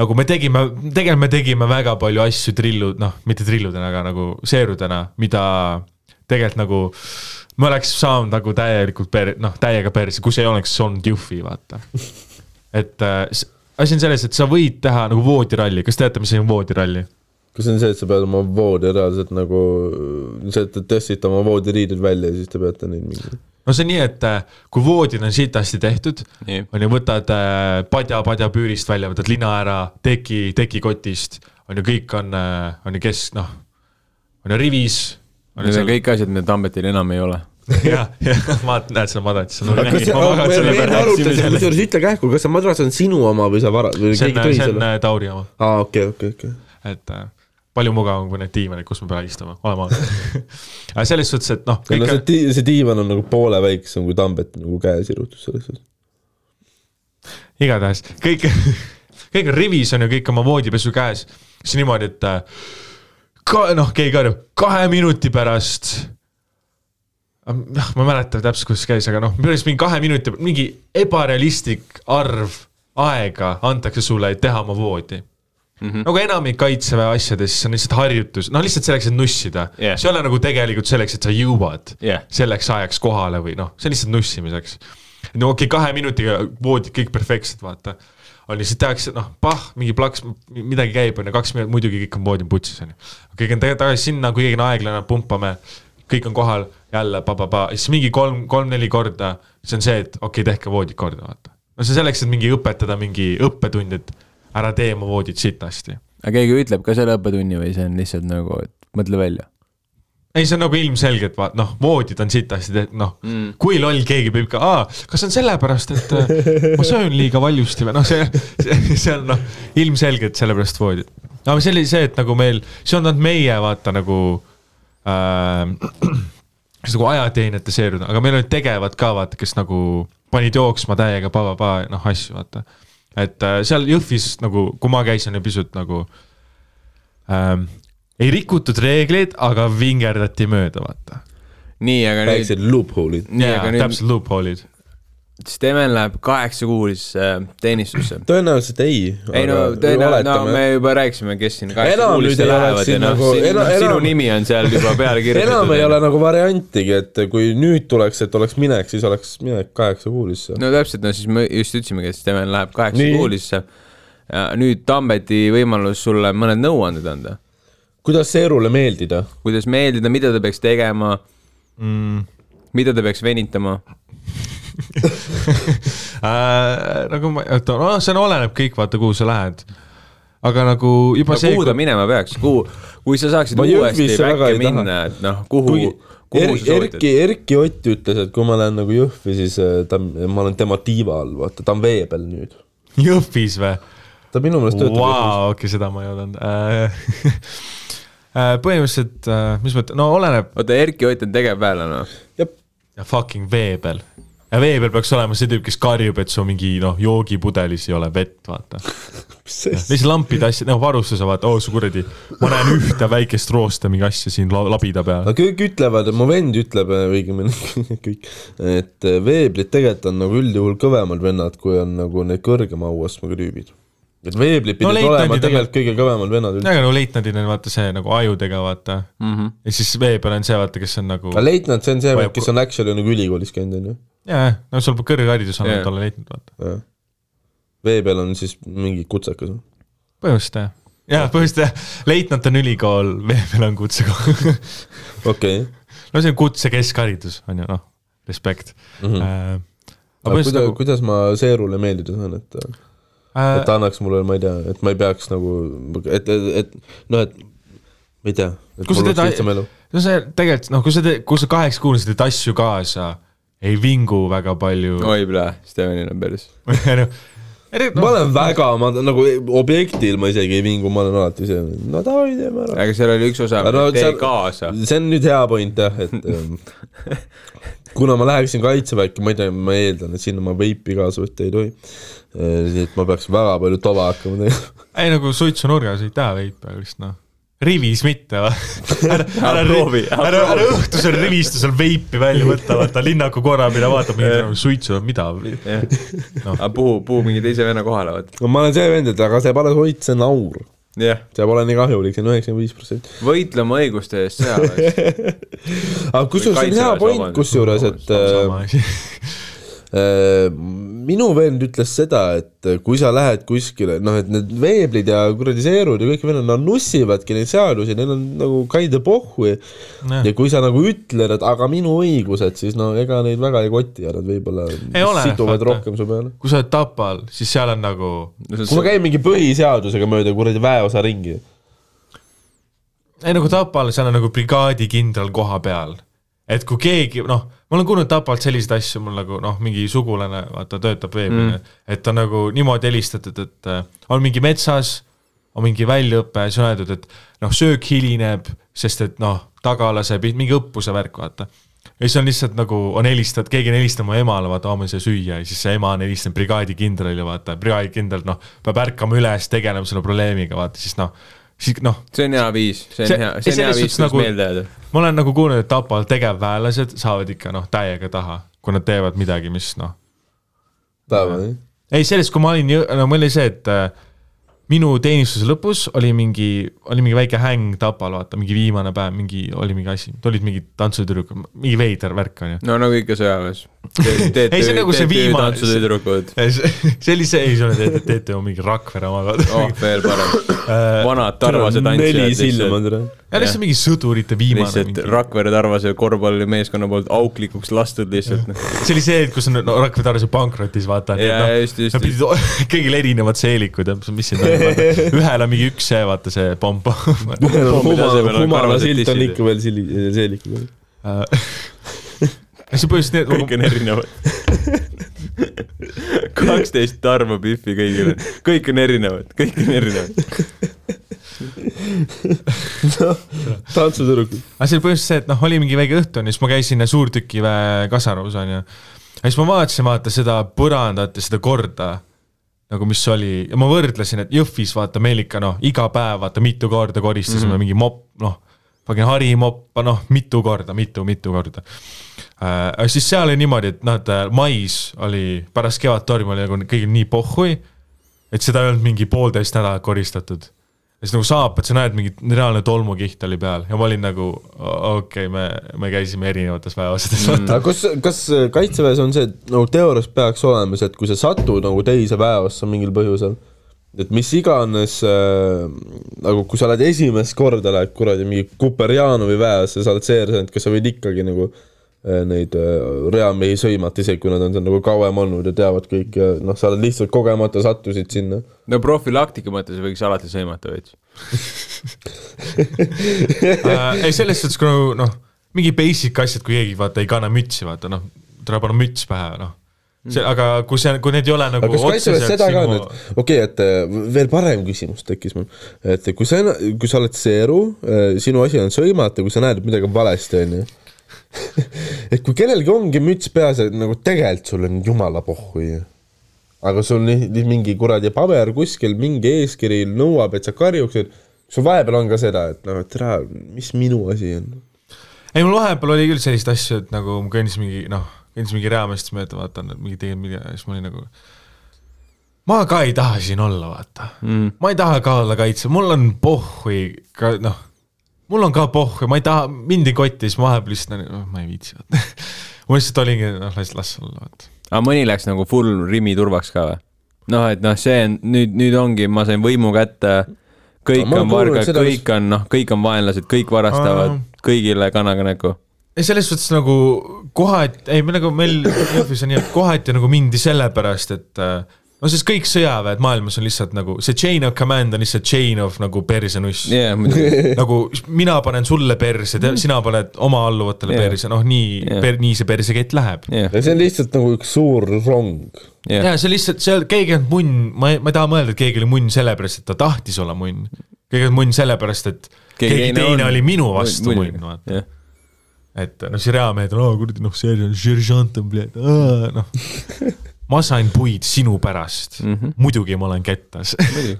nagu me tegime, tegelikult me tegime väga palju asju trillu, noh, mitte trilludena, aga nagu seerudena, mida tegelikult nagu me oleks saanud nagu täielikult per-, noh, täiega perse, kus ei oleks olnud Juffi, vaata. et äh, asi on selles, et sa võid teha nagu voodiralli, kas teate, mis asi on voodiralli? kas see on see, et sa pead oma voodi reaalselt nagu, te tõstsite oma voodiriided välja ja siis te peate neid mingi no see on nii, et äh, kui voodid on sitasti tehtud, on ju, võtad äh, padja, padja püürist välja, võtad lina ära, teki, tekikotist, on ju, kõik on, on ju, kes noh, on ju rivis. need on kõik asjad, mida Tambetil enam ei ole. jah, jah, ma näed seda madratsi. me arutasime, kusjuures ütle kähku, kas see madras on sinu oma või sa vara-, või see on, see on selle? äh, Tauri oma, aa, okei, okei, okei. et äh, palju mugavam kui need diivanid, kus me peame istuma, oleme ausad. aga selles suhtes, et noh, no see on, di-, see diivan on nagu poole väiksem kui Tambeti nagu käesirutus selles suhtes. igatahes kõik, kõik on rivis on ju kõik oma voodipesu käes, siis niimoodi, et äh, ka noh, keegi karjub kahe minuti pärast. noh, ma ei mäleta täpselt, kuidas käis, aga noh, päris mingi kahe minuti, mingi ebarealistlik arv aega antakse sulle, et teha oma voodi Mm -hmm. nagu enamik kaitseväe asjades, on lihtsalt harjutus, noh lihtsalt selleks, et nussida Yeah. see ei ole nagu tegelikult selleks, et sa jõuad Jah. selleks ajaks kohale või noh, see on lihtsalt nussimiseks. no okei okay,, kahe minutiga voodid kõik perfektsed, vaata. on lihtsalt tehakse, noh, pah, mingi plaks, midagi käib, on ju, kaks minutit, muidugi kõik on voodi putsis, on ju. kõik on tagasi sinna, kui keegi on aeglane, pumpame, kõik on kohal, jälle pa-pa-pa, siis mingi kolm, kolm-neli korda, see on see, et okei okay,, tehke voodid korda, vaata. no see selleks, et mingi õpetada mingi õppetund, et ära tee oma voodit sitasti aga keegi ütleb ka selle õppetunni või see on lihtsalt nagu, et mõtle välja? ei, see on nagu ilmselgelt, vaat noh, voodid on sitasti noh mm., kui loll keegi võib ka, aa, kas on sellepärast, et äh, ma söön liiga valjusti või noh, see, see, see on noh, ilmselgelt sellepärast voodid. aga see oli see, et nagu meil, see on olnud meie vaata nagu äh,, kes nagu ajateenijate seerunud, aga meil olid tegevad ka vaata, kes nagu panid jooksma täiega pa-pa-pa, noh asju vaata. Et äh, seal Jõhvis nagu, kui ma käisin, oli pisut nagu ähm, ei rikutud reegleid, aga vingerdati mööda, vaata. nii, aga nüüd, väiksed loophole'id. nii, aga, nüüd täpselt loophole'id. Steven läheb kaheksakuulisse äh, teenistusse. tõenäoliselt ei. ei no tõenäoliselt, no me juba rääkisime, kes siin kaheksakuulisse lähevad ja noh nagu-, sinu, sinu nimi on seal juba peale kirjutatud. enam ei ole nagu variantigi, et kui nüüd tuleks, et oleks minek, siis oleks minek kaheksakuulisse. no täpselt, no siis me just ütlesimegi, et Steven läheb kaheksakuulisse. nüüd Tambeti võimalus sulle mõned nõuanded anda. kuidas Seerule meeldida? kuidas meeldida, mida ta peaks tegema, Mm. mida ta peaks venitama. Äh, nagu ma, oota, no see on, oleneb kõik, vaata, kuhu sa lähed. aga nagu juba no see, kuhu ta minema peaks, kuhu, kui sa saaksid Ma uuesti väkke minna, et noh, kuhu kuigi, kuhu er, sa soovitad Erki,? Erki Ott ütles, et kui ma lähen nagu Jõhvi, siis äh, ta, ma olen tema tiiva all, vaata, ta on vee peal nüüd. Jõhvis või? ta minu meelest töötab Jõhvis. Vau, okei, seda ma ei oodanud äh. põhimõtteliselt, mis mõte, no oleneb oota, Erki Ott on tegevväelane või? jah, ja fucking vee peal. Ja vee peal peaks olema see tüüp, kes karjub, et su mingi noh, joogipudelis ei ole vett, vaata. mis see lihtsalt lampide asja, no varustuse vaata, oo su kuradi, ma näen ühte väikest rooste mingi asja siin la labida peal no. kõik ütlevad, mu vend ütleb äh, õigemini kõik, et äh, veeblid tegelikult on nagu üldjuhul kõvemad vennad, kui on nagu need kõrgema auastmega tüübid. Et veeblid No pidid olema leitnandid on- tegelikult kõige kõvemad vennad üldse. aga no leitnandil on vaata see nagu ajudega vaata mm. -hmm. ja siis vee peal on see vaata, kes on nagu aga leitnant, see on see Vajab, kes on actually nagu ülikoolis käinud, onju. jaa, no sul peab kõrgharidus olema yeah., olla leitnant vaata. vee peal on siis mingi kutsekas. põhimõtteliselt jah, jaa, põhimõtteliselt jah, leitnant on ülikool, vee peal on kutsekool. okei, no see on kutse keskharidus on ju noh, respekt mm. Mhm. -hmm. aga aga põhimõtteliselt kuidas, nagu kuidas ma Seerule meeldida saan, et et äh, ta annaks mulle, ma ei tea, et ma ei peaks nagu, et, et, et noh, et ma ei tea, et Kui sa mul oleks teed- lihtsam elu. no see tegelikult noh, kui sa teed, kui sa kaheksa kuulsid teed asju kaasa, ei vingu väga palju. oi, plee, Stevenil on päris. ma olen väga, ma nagu objektil ma isegi ei vingu, ma olen alati see, no davai, teeme ära. aga seal oli üks osa Aga no, tee kaasa. see on nüüd hea point jah, et ähm, kuna ma läheksin kaitseväkke, ma ei tea, ma eeldan, et sinna ma veipi kaasa võtta ei tohi. nii et ma peaks väga palju tova hakkama tegema. ei nagu suitsunurgas ei taha veipi, aga lihtsalt noh, rivis mitte või? ära, ära proovi,, ära ära, õhtusel rivist seal veipi välja võtta, vaata linnaku korra peale vaatab mingit suitsu, mida. jah, aga puhu, puhu mingi teise venna kohale, vaata. no ma olen see vend, et aga see pole hoid, see on aur. jah, see pole nii kahjulik, see on üheksakümmend viis protsenti. võitle oma õiguste eest sõjaväes. aga kusjuures see on hea point, kusjuures, et minu vend ütles seda, et kui sa lähed kuskile, noh, et need veeblid ja kuradi seerud ja kõik vennad, nad nussivadki neid seadusi, neil on nagu kaide pohhu ja Jah. ja kui sa nagu ütled, et aga minu õigused, siis no ega neid väga ei koti ja nad võib-olla situvad rohkem su peale. kui sa oled Tapal, siis seal on nagu kui ma käin mingi põhiseadusega mööda kuradi väeosa ringi, ei nagu Tapal, seal on nagu brigaadikindral koha peal. Et kui keegi, noh, ma olen kuulnud Tapalt selliseid asju, mul nagu noh, mingi sugulane, vaata, töötab veebil mm., et on nagu niimoodi helistatud, et äh, on mingi metsas, on mingi väljaõpe, siis on öeldud, et noh, söök hilineb, sest et noh, taga laseb mingi õppuse värk, vaata. ja siis on lihtsalt nagu, on helistatud, keegi on helistanud mu emale, vaata, ma ei saa süüa ja siis see ema on helistanud brigaadikindralile, vaata, brigaadikindral, noh, peab ärkama üles, tegelema selle probleemiga, vaata, siis noh, siis noh, see on hea viis, see See- on hea, ei, see on hea selles viis, kuidas nagu- meelde jääda. ma olen nagu kuulnud, et Tapal tegevväelased saavad ikka noh, täiega taha, kui nad teevad midagi, mis noh. tahavad jah? ei, sellest, kui ma olin, no mul oli see, et äh, minu teenistuse lõpus oli mingi, oli mingi väike häng Tapal, vaata, mingi viimane päev, mingi, oli mingi asi, tulid mingid tantsutüdrukud, mingi veider värk on ju. no nagu ikka sõjaväes. Ei, see on nagu see viimane- tantsutüdrukud. see oli see, ei, see oli, ju mingi Rakvere omaga oh, veel parem. Vanad Tarvase tantsijad neli silma tere. ja lihtsalt mingi sõdurite viimane lihtsalt. Rakvere Tarvase korvpallimeeskonna poolt auklikuks lastud lihtsalt. noh. see oli see, et kus on no, Rakvere Tarase pankrotis, vaata. Jaa, just, just, Nad pidid, kõigil erinevad seelikud ja mis siin toimub, ühel on mingi üks see, vaata see pomp. Pommide asemel on humala silt on ikka veel sili-, seelikuga. see põhjus, kõik on erinevad. kaksteist Tarmo Biffi kõigile, kõik on erinevad, kõik on erinevad. tantsutüdrukud. aga see oli põhjus see, et noh, oli mingi väike õhtu siis ma käisin suurtükiväe kasarmus onju. ja siis ma vaatasin, vaata seda põrandat ja seda korda nagu mis oli ma võrdlesin, et Jõhvis vaata meil ikka noh, iga päev vaata mitu korda koristasime mm -hmm. mingi mopp, noh, fucking harimoppa, noh, mitu korda, mitu, mitu korda äh,. siis seal oli niimoodi, et noh, et äh, mais oli pärast kevadtormi oli nagu kõigil nii pohhui, et seda ei olnud mingi poolteist nädalat koristatud ja siis nagu saapad, sa näed mingit reaalne tolmukiht oli peal ja ma olin nagu okei okay,, me, me käisime erinevates väeosades mm.. aga kas, kas kaitseväes on see, et nagu teoorias peaks olema see, et kui sa satud nagu teise väeossa mingil põhjusel, et mis iganes äh, nagu kui sa oled esimest korda lähed kuradi mingi Kuperjanovi väeossa, sa oled seersant, kas sa võid ikkagi nagu äh, neid äh, reamehi sõimata, isegi kui nad on seal nagu kauem olnud ja teavad kõik ja noh, sa oled lihtsalt kogemata sattusid sinna. no profülaktika mõttes võiks alati sõimata veits. äh, ei, selles suhtes, kui nagu noh, mingi basic asjad, kui keegi vaata ei kanna mütsi, vaata noh, tuleb panna müts pähe, noh. see, aga kui see, kui need ei ole nagu ka nüüd, okei okay,, et äh, veel parem küsimus tekkis mul, et kui sa, kui sa oled seeru, sinu asi on sõimata, kui sa näed, et midagi on valesti, onju. et kui kellelgi ongi müts peas, et nagu tegelikult sul on jumala pohhu ju. aga sul nii, mingi kuradi paber kuskil, mingi eeskiri nõuab, et sa karjuksid, sul vahepeal on ka seda, et noh, et tere, mis minu asi on. ei, mul vahepeal oli küll selliseid asju, et nagu ma kõndisin mingi noh, kõndisin mingi reameestest mööda, vaatan, et mingi tegin midagi ja siis ma olin nagu ma ka ei taha siin olla, vaata mm.. ma ei taha ka olla kaitse, mul on pohhui ka noh, mul on ka pohhui, ma ei taha, mind ei koti, siis ma vahepeal lihtsalt nagu, ma ei viitsi, vaata. ma lihtsalt olingi, noh, las, las olla, vaata. aga mõni läks nagu full Rimi turvaks ka või? noh, et noh, see on nüüd, nüüd ongi, ma sain võimu kätte, kõik No on vargad, kõik on noh, kõik on vaenlased, kõik varastavad Aa., kõigile kanaga näkku. ei, selles suhtes nagu kohati, ei me nagu meil Jõhvis on nii, et kohati nagu mindi sellepärast, et äh, no sest kõik sõjaväed maailmas on lihtsalt nagu see chain of command on lihtsalt chain of nagu persenuss yeah. nagu mina panen sulle perse, sina paned oma alluvatele yeah. perse, noh nii yeah., nii see persekett läheb. jah, ja see on lihtsalt nagu üks suur rong. jah, ja see lihtsalt seal keegi on munn, ma ei, ma ei taha mõelda, et keegi oli munn sellepärast, et ta tahtis olla munn. keegi on munn sellepärast, et keegi, keegi teine on- oli minu vastu munn, vaata. jah. et noh, siis reamehed on, aa kuradi noh, seersant, seersant on, noh. ma sain puid sinu pärast mm. -hmm. muidugi ma olen kettas. muidugi.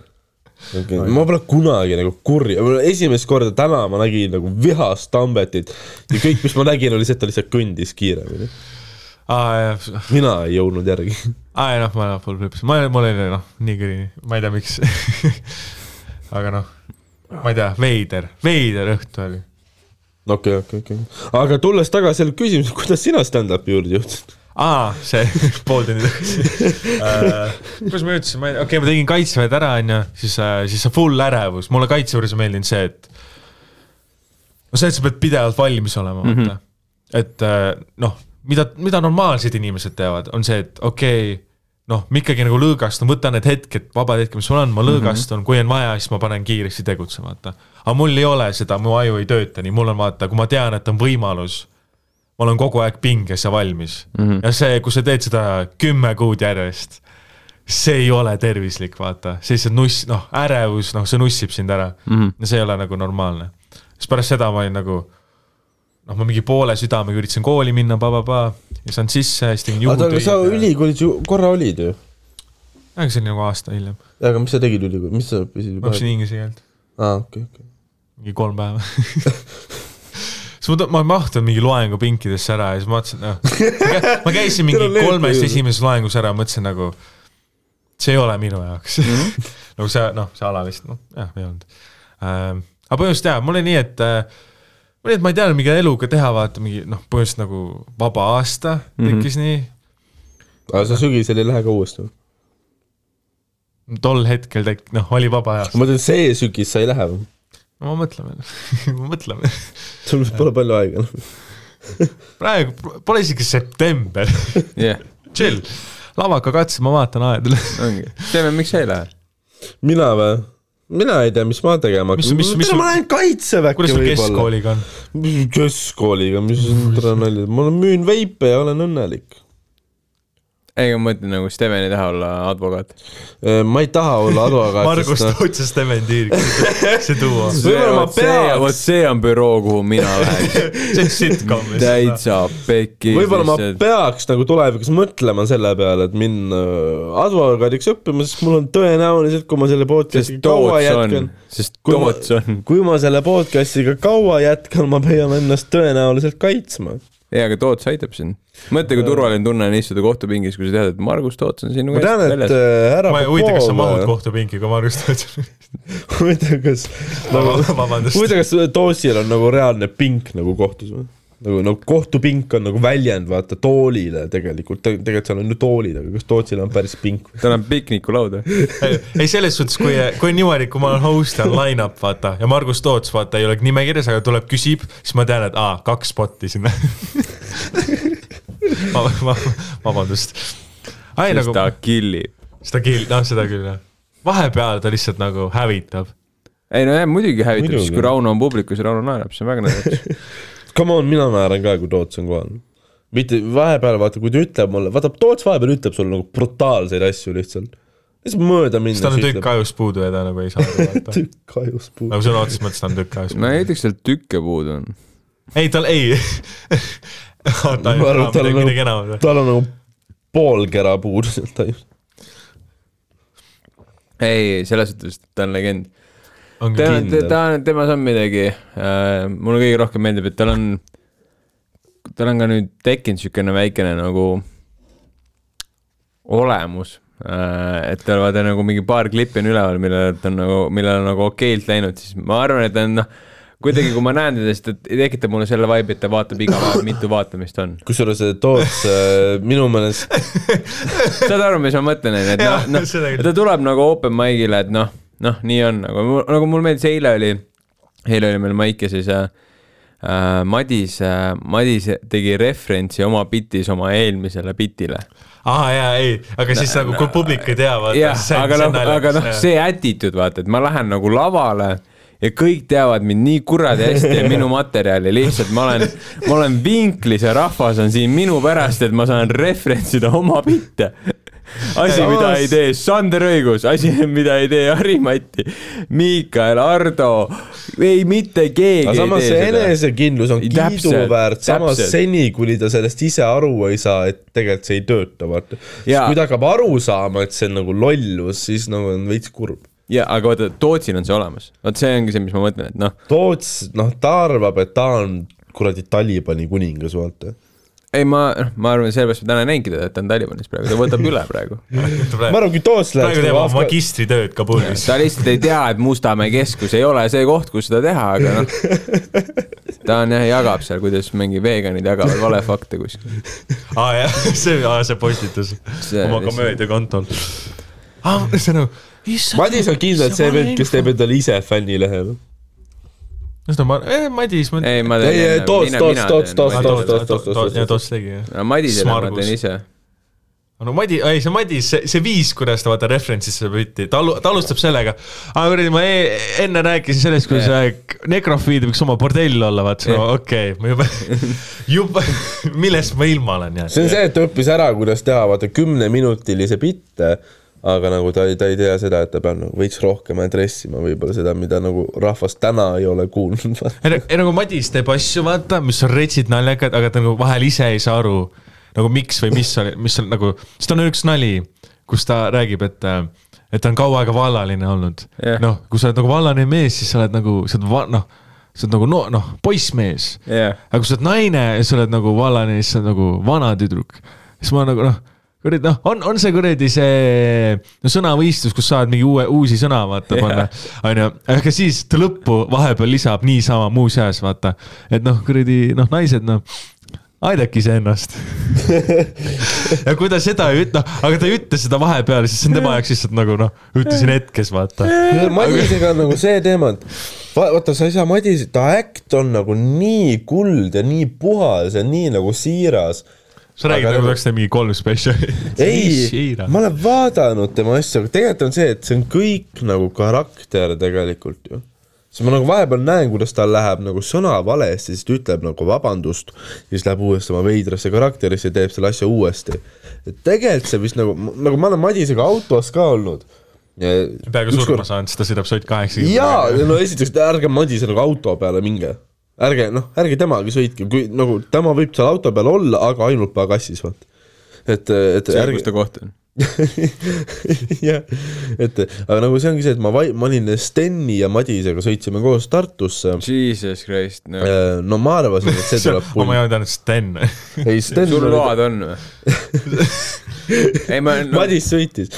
okay.. ma pole kunagi nagu kurja, esimest korda täna ma nägin nagu vihast Tambetit ja kõik, mis ma nägin, oli see, et ta lihtsalt kõndis kiiremini. aa jah, mina ei jõudnud järgi. aa ei noh, ma full flip'is, ma, mul oli noh, nii kõri, ma ei tea, miks. aga noh, ma ei tea, veider, veider õhtu oli. okei, okei, okei. aga tulles tagasi selle küsimuse, kuidas sina stand-up'i juurde jõudsid? aa, see pool tundi tagasi uh,. kuidas ma ütlesin, ma ei okei okay,, ma tegin kaitseväed ära, onju, siis, siis see full ärevus, mulle kaitse juures on meeldinud see, et no see, et sa pead pidevalt valmis olema, vaata mm. -hmm. et äh, noh, mida, mida normaalsed inimesed teevad, on see, et okei okay,, noh, ma ikkagi nagu lõõgastun, võtan need hetked, vabad hetked, mis mul on, ma lõõgastun mm, -hmm. kui on vaja, siis ma panen kiiresti tegutsema, vaata. aga mul ei ole seda, mu aju ei tööta nii, mul on vaata, kui ma tean, et on võimalus ma olen kogu aeg pinges ja valmis mm. -hmm. ja see, kui sa teed seda kümme kuud järjest, see ei ole tervislik, vaata, see lihtsalt nuss, noh, ärevus, noh, see nussib sind ära mm. -hmm. ja see ei ole nagu normaalne. siis pärast seda ma olin nagu, noh, ma mingi poole südamega üritasin kooli minna, pa-pa-pa, ja saan sisse, siis tegin oota, aga juhutöid sa. ülikoolis ju korra olid ju? aga see oli nagu aasta hiljem, aga mis sa tegid ülikoolis, mis sa ma õppisin inglise keelt, aa, okei, okei. mingi kolm päeva siis ma, ma mahtun mingi loengu pinkidesse ära ja siis ma mõtlesin, noh, ma käisin mingi Teil on leetu kolmes ju. esimeses loengus ära, mõtlesin nagu, see ei ole minu jaoks mm. Mhm. -hmm. nagu see, noh, see ala lihtsalt, noh, jah, ei olnud ähm,. aga põhimõtteliselt jaa, mul oli nii, et äh, oli, et ma ei teadnud, mida eluga teha, vaata mingi noh, põhimõtteliselt nagu vaba aasta tekkis mm -hmm. nii aga sa sügisel ei lähe ka uuesti või? tol hetkel tek-, noh, oli vaba aasta. ma mõtlen, see sügis sa ei lähe või? No ma mõtlen veel, ma mõtlen veel. sul pole palju aega. praegu pole isegi september, jah, chill, lavaka katse, ma vaatan aedele. teeme, miks sa ei lähe? mina või? mina ei tea, mis ma tegema Mis- hakkan. mis- mis sul- ma lähen kaitseväkke kuidas sul võib-olla. keskkooliga on? keskkooliga, mis tore nali, ma müün veipe ja olen õnnelik. ei, ma mõtlen nagu Steven ei taha olla advokaat. ma ei taha olla advokaat, Margus sest noh, Toots ja Steven Tiir, see duo. Võib-olla ma peaks- vot see on büroo, kuhu mina läheks. see on sitcom. täitsa pekki. võib-olla ma peaks nagu tulevikus mõtlema selle peale, et minna advokaadiks õppima, sest mul on tõenäoliselt, kui ma selle podcast'iga sest kaua jätkan,, sest Kui ma- Toots on. kui ma selle podcast'iga kaua jätkan, ma pean ennast tõenäoliselt kaitsma. ei, aga Toots aitab sind. mõtle, kui turvaline tunne on istuda kohtupingis, kui sa tead, et Margus Toots on sinu ma tean, et äh, härra ma ei huvita, kas sa mahud Popov, kohtupinki, kui Margus Toots on. huvitav, kas nagu, huvitav, kas Tootsil on nagu reaalne pink nagu kohtus või? nagu, nagu kohtupink on nagu väljend, vaata toolile tegelikult, tegelikult seal on ju toolid, aga kas Tootsil on päris pink tal on piknikulaud või? ei, selles suhtes, kui, kui on niimoodi, kui ma olen host ja on line-up, vaata, ja Margus Toots, vaata, ei ole nimekirjas, aga tuleb, küsib, siis ma tean, et aa, kaks spotti sinna. vabandust. ai, sest nagu ta killib. seda küll, noh, seda küll, jah. vahepeal ta lihtsalt nagu hävitab. ei no jah, muidugi hävitab, siis kui Rauno on publikus ja Rauno naerab, see on väga naljakas. Come on, mina naeran ka, kui Toots on kohal. mitte vahepeal vaata, kui ta ütleb mulle, vaata Toots vahepeal ütleb sulle nagu brutaalseid asju lihtsalt. lihtsalt mööda siis minnes tal on tükk ajust puudu ja ta nagu ei saa tükk ajus puudu. nagu sõna otseses mõttes tal on tükk ajust no ei ütleks, et tükke puudu on. ei, tal ei. oota, Ma arvan, et tal on nagu- tal on nagu pool kera puudu sealt ajust. ei, selles suhtes, et ta on legend. Ongi ta, temas on midagi äh,, mulle kõige rohkem meeldib, et tal on, tal on ka nüüd tekkinud niisugune väikene nagu olemus äh,. et tal vaata nagu mingi paar klippi on üleval, millele ta on nagu, millele on nagu okeilt läinud, siis ma arvan, et ta on noh, kuidagi, kui ma näen teda, siis ta tekitab mulle selle vibe'i, et ta vaatab iga päev, mitu vaatamist on. kusjuures see Toots äh, minu meelest, saad aru, mis ma mõtlen, onju, et noh, noh, seda küll. ta tuleb nagu open mic'ile, et noh, noh, nii on nagu, nagu mulle meeldis, eile oli, eile oli meil Maik ja siis äh, äh, Madis äh,, Madis tegi referentsi oma bitis oma eelmisele bitile. aa jaa, ei, aga siis nagu kui publik ei tea, vaata. jah, aga noh, aga noh, see attitude, vaata, et ma lähen nagu lavale ja kõik teavad mind nii kuradi hästi ja minu materjali, lihtsalt ma olen, ma olen vinklis ja rahvas on siin minu pärast, et ma saan referentsida oma bitte. asi, mida ei tee Sander Õigus, asi, mida ei tee Harri-Mati, Miikael, Ardo, ei mitte keegi aga ei samas see enesekindlus on kiiduväärt, samas seni, kuni ta sellest ise aru ei saa, et tegelikult see ei tööta, vaata. Jaa. kui ta hakkab aru saama, et see on nagu lollus, siis nagu on veits kurb. ja aga vaata, Tootsil on see olemas, vot see ongi see, mis ma mõtlen, et noh, Toots, noh, ta arvab, et ta on kuradi Talibani kuningas, vaata. Ei ma, ma arvan, sellepärast ma täna näingi teda, et ta on Talibanis praegu, ta võtab üle praegu. ma arvan, kui Toots läheks praegu teeb oma magistritööd Kabulis. ta lihtsalt ei tea, et Mustamäe keskus ei ole see koht, kus seda teha, aga noh, ta on jah, jagab seal, kuidas mingi veganid jagavad valefakte kuskil. aa jah, see, see postitus See oma komöödiakontol. aa, see nagu. Madis on kindlalt see vend, kes teeb endale ise fännilehe. seda ma, eh Madis, ma. ei, ma Ei, ei, Toots, Toots, Toots, Toots, Toots, Toots, Toots, Toots. ja Toots tegi jah. no Madisele ma teen ise. no Madi, ei see Madis, see, see viis, kuidas ta vaata reference'isse võtti, ta alu-, ta alustab sellega. aga kuradi, ma e enne rääkisin sellest, kuidas yeah. nekrofiil võiks oma bordell olla, vaata, no Jah. okei okay,, ma juba, juba, millest ma ilma olen jäänud. see on see, et ta õppis ära, kuidas teha vaata kümneminutilise bitte, aga nagu ta ei, ta ei tea seda, et ta peab nagu veits rohkem address ima võib-olla seda, mida nagu rahvas täna ei ole kuulnud. ei nagu Madis teeb asju, vaata, mis on retsid naljakad, aga ta nagu vahel ise ei saa aru nagu miks või mis on, mis on nagu, sest on üks nali, kus ta räägib, et et ta on kaua aega vallaline olnud Jah. noh, kui sa oled nagu vallaline mees, siis sa oled nagu, sa oled va- noh, sa oled nagu no noh, poissmees jah, aga kui sa oled naine ja sa oled nagu vallane, siis sa oled nagu vana tüdruk. siis ma nagu noh, kuradi noh, on, on see kuradi see no sõnavõistlus, kus saad mingi uue, uusi sõna vaata panna, onju. aga siis ta lõppu vahepeal lisab niisama muuseas vaata, et noh, kuradi noh, naised noh aidake iseennast. ja kui ta seda ei ütle, aga ta ei ütle seda vahepeal, siis see on tema jaoks lihtsalt nagu noh, ütlesin hetkes vaata. Madisega on nagu see teema, et va- vaata, sa ei saa Madis, ta äkt on nagu nii kuld ja nii puhas ja nii nagu siiras sa räägid nagu nagu- oleks mingi kolm spetsiali. ei, ma olen vaadanud tema asju, aga tegelikult on see, et see on kõik nagu karakter tegelikult ju. siis ma nagu vahepeal näen, kuidas tal läheb nagu sõna valesti, siis ta ütleb nagu vabandust, siis läheb uuesti oma veidrasse karakterisse ja teeb selle asja uuesti. et tegelikult see vist nagu, nagu ma olen Madisega autos ka olnud. peaaegu surma saanud, sest ta sõidab sott kaheksakümne. jaa, no esiteks ärge Madise nagu auto peale minge. Ärge noh, ärge temaga sõitke, kui nagu tema võib seal auto peal olla, aga ainult pagassis, vaata. et, et see, ärge kus ta koht on. jah, et aga nagu see ongi see, et ma ma olin Steni ja Madisega sõitsime koos Tartusse. Jesus Christ, no no ma arvasin, et see tuleb ma ei olnud ainult Sten. ei, Sten sul load on või? ei ma no,, Madis sõitis.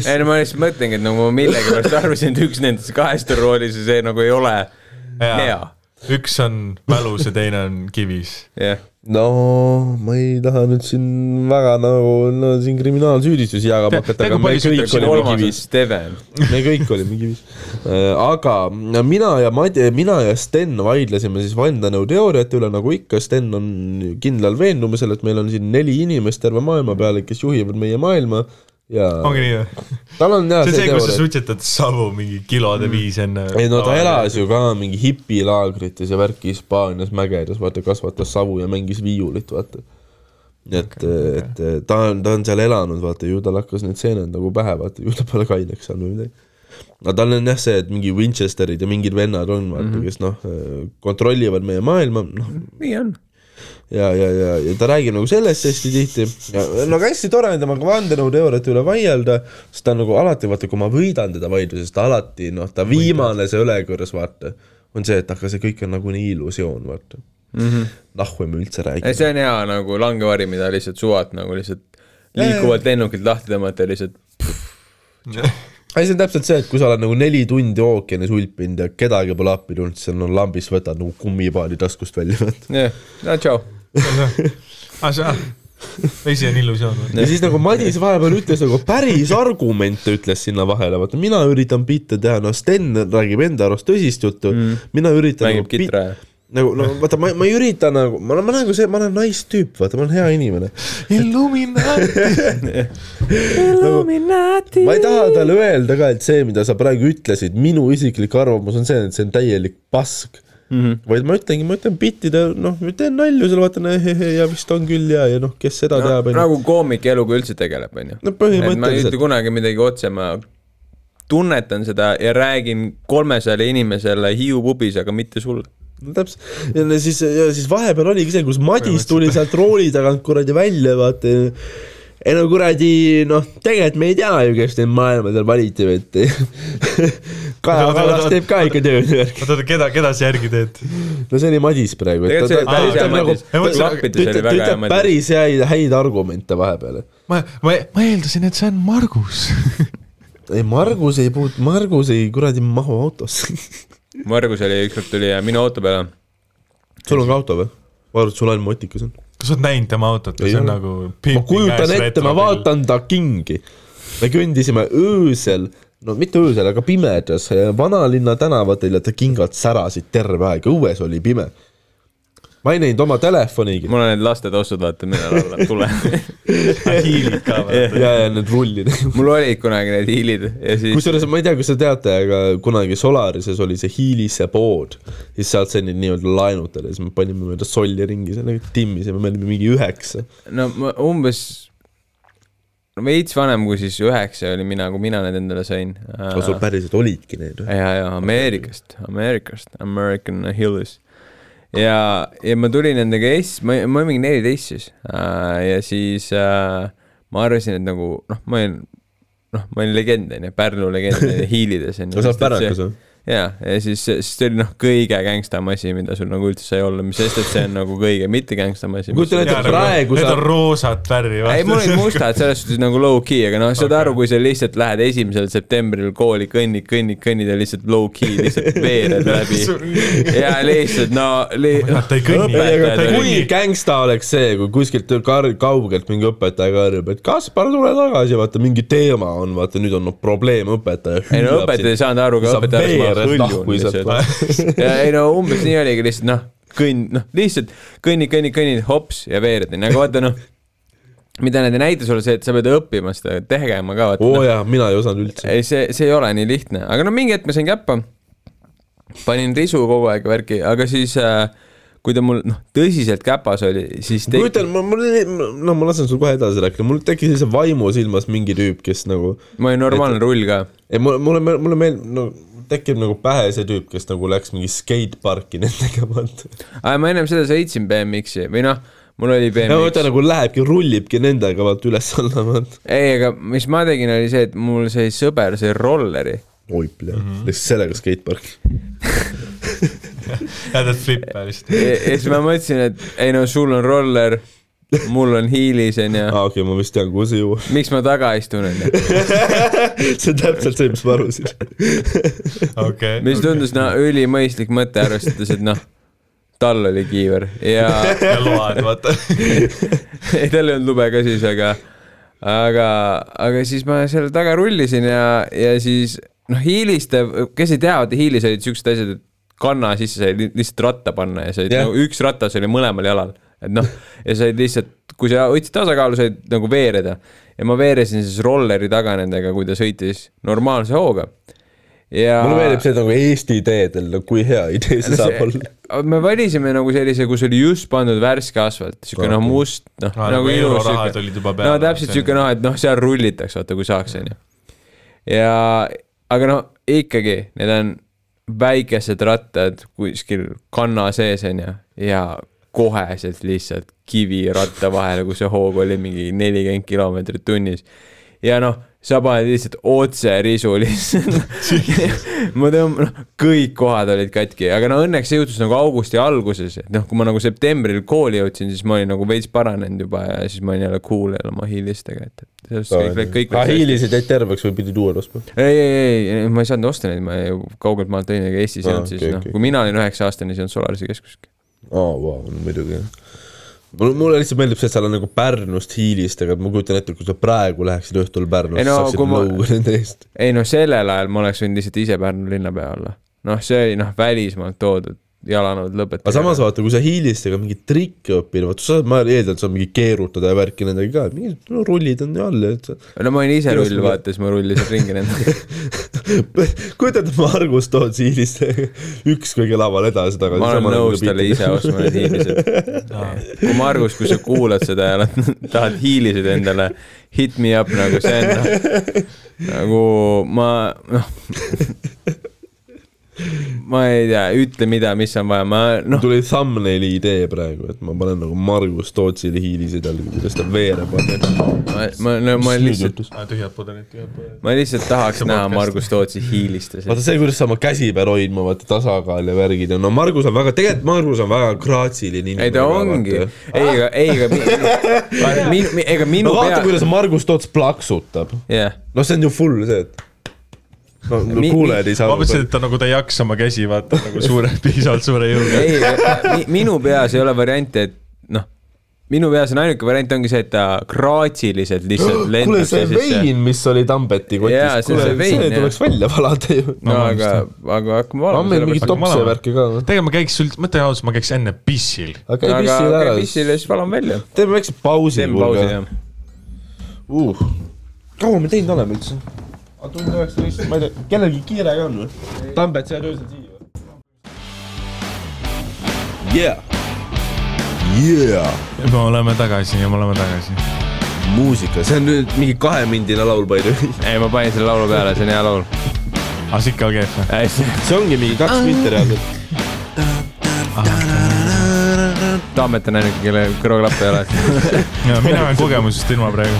ei no ma lihtsalt mõtlengi, et nagu ma millegipärast arvasin, et üks nendest kahest on roolis ja see nagu ei ole hea. Üks on mälus ja teine on kivis. jah, no ma ei taha nüüd siin väga nagu, no siin kriminaalsüüdistusi jagama hakata, aga me kõik olime kivis. Me kõik olime kivis. aga mina ja Madi, mina ja Sten vaidlesime siis vandenõuteooriate üle, nagu ikka, Sten on kindlal veendumusel, et meil on siin neli inimest terve maailma peale, kes juhivad meie maailma ja ongi nii või? tal on jah see on see, kus sa suitsetad savu mingi kilode viis enne. ei no ta elas ju ka mingi hipilaagrites ja värki Hispaanias mägedes, vaata kasvatas savu ja mängis viiulit, vaata. et okay,, et ta on, ta on seal elanud, vaata ju tal hakkas need seened nagu pähe, vaata ju ta pole kaineks saanud või midagi. aga tal on jah see, et mingi Winchesterid ja mingid vennad on, vaata mm, -hmm. kes noh, kontrollivad meie maailma, noh nii on. ja, ja, ja, ja ta räägib nagu sellest hästi tihti ja no aga hästi tore on temaga vandenõuteooriate üle vaielda, sest ta on nagu alati, vaata, kui ma võidan teda vaidluses, ta alati noh, ta viimane see õlekõrs, vaata, on see, et aga see kõik on nagunii illusioon, vaata mm. -hmm. nahku me üldse ei, räägime. see on hea nagu langevari, mida lihtsalt suvat nagu lihtsalt liikuvalt lennukilt lahti tõmmata ja lihtsalt ei, see on täpselt see, et kui sa oled nagu neli tundi ookeanis ulpinud ja kedagi pole appi tulnud, siis on no, lambis võtad nagu kummipaadi taskust välja, jah, no tšau. aa, see, vesi on illusioon ja siis nagu Madis vahepeal ütles nagu päris argumente ütles sinna vahele, vaata mina üritan bitte teha, no Sten räägib enda arust tõsist juttu. Mm., mina üritan mängib nagu kitra ja nagu no vaata, ma, ma ei ürita nagu, ma olen, ma olen nagu see, ma olen nice tüüp, vaata, ma olen hea inimene. Illuminati. Illuminati ma ei taha talle öelda ka, et see, mida sa praegu ütlesid, minu isiklik arvamus on see, et see on täielik pask mm. -hmm. vaid ma ütlengi, ma ütlen bittide, noh, teen nalju seal, vaatan ehehe ja vist on küll ja, ja noh, kes seda no, teab, nagu koomik eluga üldse tegeleb, onju. no et ma ei ütle põhimõtteliselt, kunagi midagi otse, ma tunnetan seda ja räägin kolmesajale inimesele Hiiu pubis, aga mitte sulle. No täpselt, ja siis, ja siis vahepeal oligi see, kus Madis tuli sealt rooli tagant kuradi välja, vaata. ei no kuradi noh, tegelikult me ei tea ju, kes neid maailmadel valiti, et Kaja Kallas teeb ka ikka tööd. oota, oota, keda, keda sa järgi teed? no see oli Madis praegu. Ta ütleb päris häid, häid argumente vahepeal. ma, ma, ma eeldasin, et see on Margus. ei, Margus ei puutu, Margus ei kuradi mahu autosse. Margus oli, ükskord tuli minu auto peale. sul on ka auto või? ma arvan, et sul ainult motikas on. kas sa oled näinud tema autot, see on nagu ma kujutan ette, ma. vaatan ta kingi. me kõndisime öösel, no mitte öösel, aga pimedas vanalinna tänavatel ja ta kingad särasid terve aeg, õues oli pime. Ma ei näinud oma telefonigi. mul on need lastetossud, vaata, millal alla tuleb. hiilid ka või? ja, ja need rullid. mul olid kunagi need hiilid ja siis kusjuures ma ei tea, kas te teate, aga kunagi Solarises oli see Hiilise pood, siis sealt sai neid nii-öelda laenutada, siis me panime mööda solli ringi sellega, timmisime, me olime mingi üheksa. no ma umbes no veits vanem kui siis üheksa oli mina, kui mina need endale sain. aga sul päriselt olidki need või? ja, ja Ameerikast, Ameerikast, American Hills. ja, ja ma tulin nendega S, ma, ma olin mingi neliteist siis äh, ja siis äh, ma arvasin, et nagu noh, ma olin, noh, ma olin legend onju, Pärnu legend hiilides onju. sa oled pärakas või? ja, ja siis, siis see oli noh, kõige gängstam asi, mida sul nagu üldse sai olla, mis sest, et see on nagu kõige mitte gängstam asi. Kujuta ette, praegu Need sa- on roosat värvi. ei, mul olid mustad selles suhtes nagu low-key, aga noh, saad Okei. aru, kui sa lihtsalt lähed esimesel septembril kooli, kõnnid, kõnnid, kõnnid ja lihtsalt low-key lihtsalt veered läbi. ja lihtsalt no li,. Oh kui gängsta oleks see, kui kuskilt kaugelt mingi õpetaja karjub, et Kaspar, tule tagasi, vaata mingi teema on, vaata nüüd on no, probleem õpetaja. ei no õpetaja ei saanud aru, aga Sa õpetaja ma hõljun sealt lihtsalt. ei no umbes nii oligi lihtsalt noh, kõnn, noh lihtsalt kõnnid, kõnnid, kõnnid, hops ja veered onju, aga vaata noh, mida nad ei näita sulle see, et sa pead õppima seda tegema ka, oo noh. jaa, mina ei osanud üldse. ei, see, see ei ole nii lihtne, aga no mingi hetk ma sain käppa. panin risu kogu aeg värki, aga siis äh, kui ta mul noh, tõsiselt käpas oli, siis ma kujutan, ma, mul, no ma lasen sul kohe edasi rääkida, mul tekkis sellise vaimu silmas mingi tüüp, kes nagu ma olin normaalne rull ka. ei, mulle, mulle, mulle meeldib, no tekib nagu pähe see tüüp, kes nagu läks mingi skateparki nendega, vaata. aga ma ennem seda sõitsin BMX-i või noh, mul oli ja ma mõtlen BMX. nagu lähebki, rullibki nendega vaata üles-alla, vaata. ei, aga mis ma tegin, oli see, et mul see sõber sai rolleri. oi, plee, läks sellega skateparki. jätad flippe lihtsalt. ja ja siis ma mõtlesin, et ei no sul on roller, mul on hiilis onju, aa, okei, ma vist tean, kuhu see jõuab. miks ma taga istun onju. see on täpselt see, mis ma arvasin. okei. mis tundus no ülimõistlik mõte, arvestades, et noh, tal oli kiiver ja ja load, vaata. ei, tal ei olnud lube ka siis, aga, aga, aga siis ma selle taga rullisin ja, ja siis noh, hiiliste, kes ei tea, vaata hiilis olid siuksed asjad, et kanna sisse sai li- lihtsalt ratta panna ja said yeah. nagu üks ratas oli mõlemal jalal, et noh, ja said lihtsalt, kui sa hoidsid tasakaalu, said nagu veereda ja ma veeresin siis rolleri taga nendega, kui ta sõitis normaalse hooga. ja mulle meeldib see nagu Eesti teedel, no kui hea idee see saab olla. me valisime nagu sellise, kus oli just pandud värske asfalt, siuke noh must, noh Aa, nagu nagu ilus siuke- no täpselt siuke noh, et noh, seal rullitaks, vaata kui saaks, onju. ja, aga noh, ikkagi need on väikesed rattad kuskil kanna sees, onju, ja koheselt lihtsalt kivi ratta vahele, kus see hoog oli mingi nelikümmend kilomeetrit tunnis. ja noh, sa paned lihtsalt otse risu lihtsalt. ma tõmban, noh, kõik kohad olid katki, aga no õnneks see juhtus nagu augusti alguses, et noh, kui ma nagu septembril kooli jõudsin, siis ma olin nagu veits paranenud juba ja siis ma olin jälle cool jälle oma hiilistega, et, et sellest kõik, kõik aa, hiilisid jäid terveks või pidid uued ostma? ei, ei, ei, ma ei saanud osta neid, ma ju kaugelt maalt tõin, ega Eestis ei olnud siis okei, noh, okei. kui mina olin üheksa aastane, siis ei olnud Solarise keskuski. aa, vau, muidugi jah. mulle, lihtsalt meeldib see, et seal on nagu Pärnust hiilistega, et ma kujutan ette, kui sa praegu läheksid õhtul Pärnusse Ei no, saaksid ma- lõuga nende eest. ei no sellel ajal ma oleks võinud lihtsalt ise Pärnu linnapea olla. noh, see oli noh, välismaalt toodud jalanud lõpetada. aga samas vaata, kui sa hiilistega mingeid trikke õpid, vaata sa, ma eeldan, et sa mingi keerutada ja värki nendega ka, mingid no, rullid on ju all et sa no ma olin ise rull, vaata, siis ma rullisin ringi nendega. kujutad, et Margus tood hiilistega üks kõige laval edasi-tagasi. ma olen nõus talle ise ostma need hiilised. kui Margus, kui sa kuulad seda ja tahad hiilised endale, hit me up nagu see on nagu ma noh, ma ei tea, ütle mida, mis on vaja, ma noh, tuli thumbnaili idee praegu, et ma panen nagu Margus Tootsile hiilised jalga, kuidas ta veereb. ma, ma, no ma lihtsalt, tühjad pudelid, tühjad pudelid. ma lihtsalt tahaks näha podcast. Margus Tootsi hiilistes. vaata see, kuidas sa oma käsi peal hoidma, vaata tasakaal ja värgid ja no Margus on väga, tegelikult Margus on väga graatsiline inimene. ei ta ongi, ei, aga, ei, aga mi- minu, ega no minu vaata, pea, kuidas Margus Toots plaksutab. jah, no see on ju full see, et no, no Mi- kuulajad ei saa ma mõtlesin, et ta nagu ta ei jaksa oma käsi vaata nagu suure, piisavalt suure jõuga. ei, minu peas ei ole varianti, et noh, minu peas on ainuke variant ongi see, et ta graatsiliselt lihtsalt kuule, lendab see vein, mis oli Tambeti kotis Jaa,, see- see tuleks välja valada ju. no aga, aga hakkame on meil mingit topse valama. värki ka või? tegelikult ma käiks üld-, mõtle ausalt, ma käiks enne pissil. aga käi pissil ära käi, pissile, siis valame välja. teeme väikse pausi. teeme pausi, jah. uh.. kaua me teinud oleme üldse? Tund üheksateist, ma ei tea, kellelgi kiire ka on või? Tambet, sa jääd öösel siia või? Yeah. Yeah. me oleme tagasi ja me oleme tagasi. muusika, see on nüüd mingi kahemindine laul, by the way. ei, ma panin selle laulu peale, see on hea laul. aga see ikka käib või? hästi, see ongi mingi kaks minti reaalselt. Taamet on ainuke, kelle kõrvaklappe ei ole. mina olen kogemusest ilma praegu.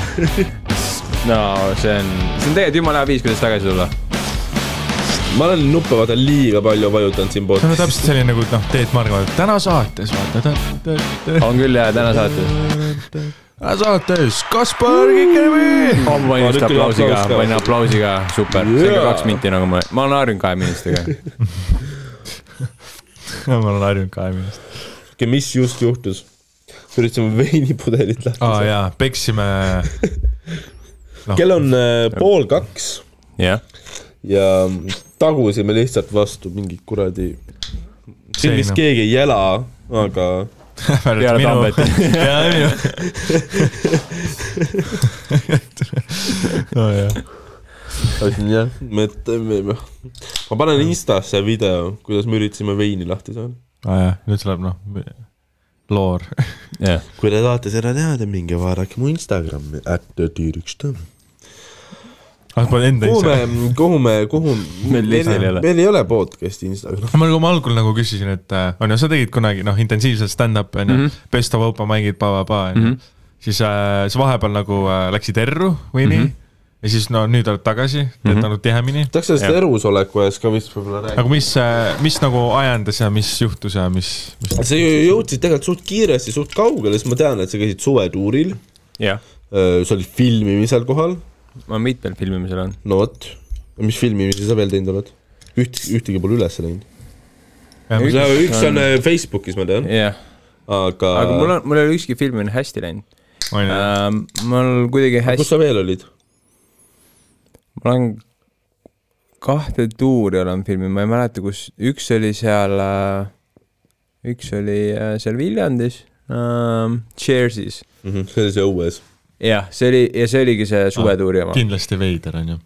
no see on, see on tegelikult jumala hea viis, kuidas tagasi tulla. ma olen nuppe vaata liiga palju vajutanud siin see on täpselt selline nagu noh, Teet Marga, täna saates vaata. on küll hea, täna saates. täna saates Kaspar Kikemi. ma panin just aplausiga panin aplausiga, super, see on ka Jaa. kaks minti nagu ma, ma olen harjunud kahe minutitega. ma olen harjunud kahe minust. mis just juhtus? üritasime veinipudelit lahti aa saada. jaa, peksime. kell on äh, pool kaks jah, ja tagusime lihtsalt vastu mingit kuradi. siin vist keegi ei ela, aga Peale Tambeti. jaa, minu. oo jaa. jah, me, me, ma panen Instasse video, kuidas me üritasime veini lahti saada. aa jaa, nüüd tuleb noh, loor. jah. kui te tahate seda teada, minge vaadake mu Instagrami, ättetiiriks tõmm. ah, kuhu me, kuhu me, kuhu Meil ole. meil ei ole podcast'i Instagram. ma nagu ma algul nagu küsisin, et äh, on ju, sa tegid kunagi noh, intensiivselt stand-up'i on ju Mhm. mm, -hmm. best of open mic'id, ba-ba-ba on ju Mhm.. siis äh, sa vahepeal nagu äh, läksid erru või nii mm. -hmm. Ja siis no nüüd oled tagasi, teed Mhm. nagu tihemini. tahaks sellest erusoleku ajast ka vist võib-olla rääkida. aga mis, mis nagu ajendas ja mis juhtus ja mis, mis sa ju jõudsid tegelikult suht kiiresti suht kaugele, sest ma tean, et sa käisid suvetuuril, jah, sa olid filmimisel kohal, ma mitmel filmimisel olen. no vot, mis filmimisi sa veel teinud oled? üht, ühtegi pole üles läinud. Ja, Üks- üks on äh, Facebookis, ma tean, jah, aga, aga mul on, mul ei ole ükski film hästi läinud on uh,. mul kuidagi kus hästi, sa veel olid? Ma olen kahte tuuri olen filminud, ma ei mäleta, kus, üks oli seal uh,, üks oli uh, seal Viljandis uh,, Cheersis. Mhm, see oli see õues. jah, see oli ja see oligi see suvetuuri oma. kindlasti veider on ju.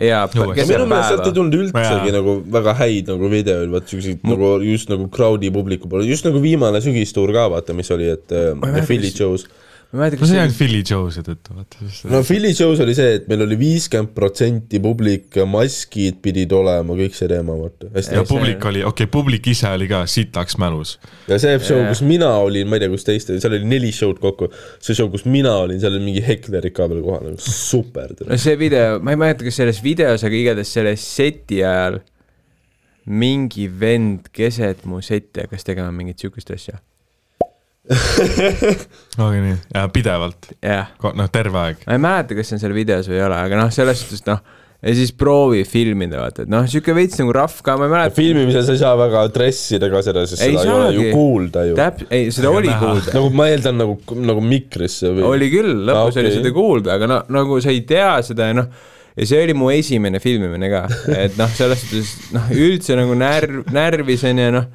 jaa, ja minu meelest sealt ei tulnud üldsegi Jaa. nagu väga häid nagu videoid, vaat siukseid nagu just nagu crowd'i publiku poole, just nagu viimane sügistuur ka vaata, mis oli, et äh, Ma Philly kas- shows. Ma ei mäleta, no kas see on oli, Philly Joe'se tõttu, vaata no Philly shows oli see, et meil oli viiskümmend protsenti publik, maskid pidid olema, kõik see teema, vaata, hästi ja see- publik oli, okei okay,, publik ise oli ka sitaks mälus. ja see show, Jaa. kus mina olin, ma ei tea, kus teiste, seal oli neli show'd kokku, see show, kus mina olin, seal oli mingi heklerid ka veel kohal, nagu super. no see video, ma ei mäleta, kas selles videos, aga igatahes selle seti ajal mingi vend keset mu setti hakkas tegema mingit siukest asja. olgi nii, ja pidevalt, jah, noh, terve aeg. ma ei mäleta, kas see on seal videos või ei ole, aga noh, selles suhtes noh, ja siis proovi filmida, vaata, et noh, siuke veits nagu rahv ka, ma ei mäleta. filmimisel sa ei saa väga dressida ka seda, sest Ei seda ei ole ju kuulda ju. täp-, ei, seda Ega oli näha. kuulda. nagu ma eeldan nagu, nagu mikrisse või? oli küll, lõpus Aa, okay. oli seda kuulda, aga no nagu sa ei tea seda ja noh, ja see oli mu esimene filmimine ka, et noh, selles suhtes noh, üldse nagu närv, närvis on ja noh,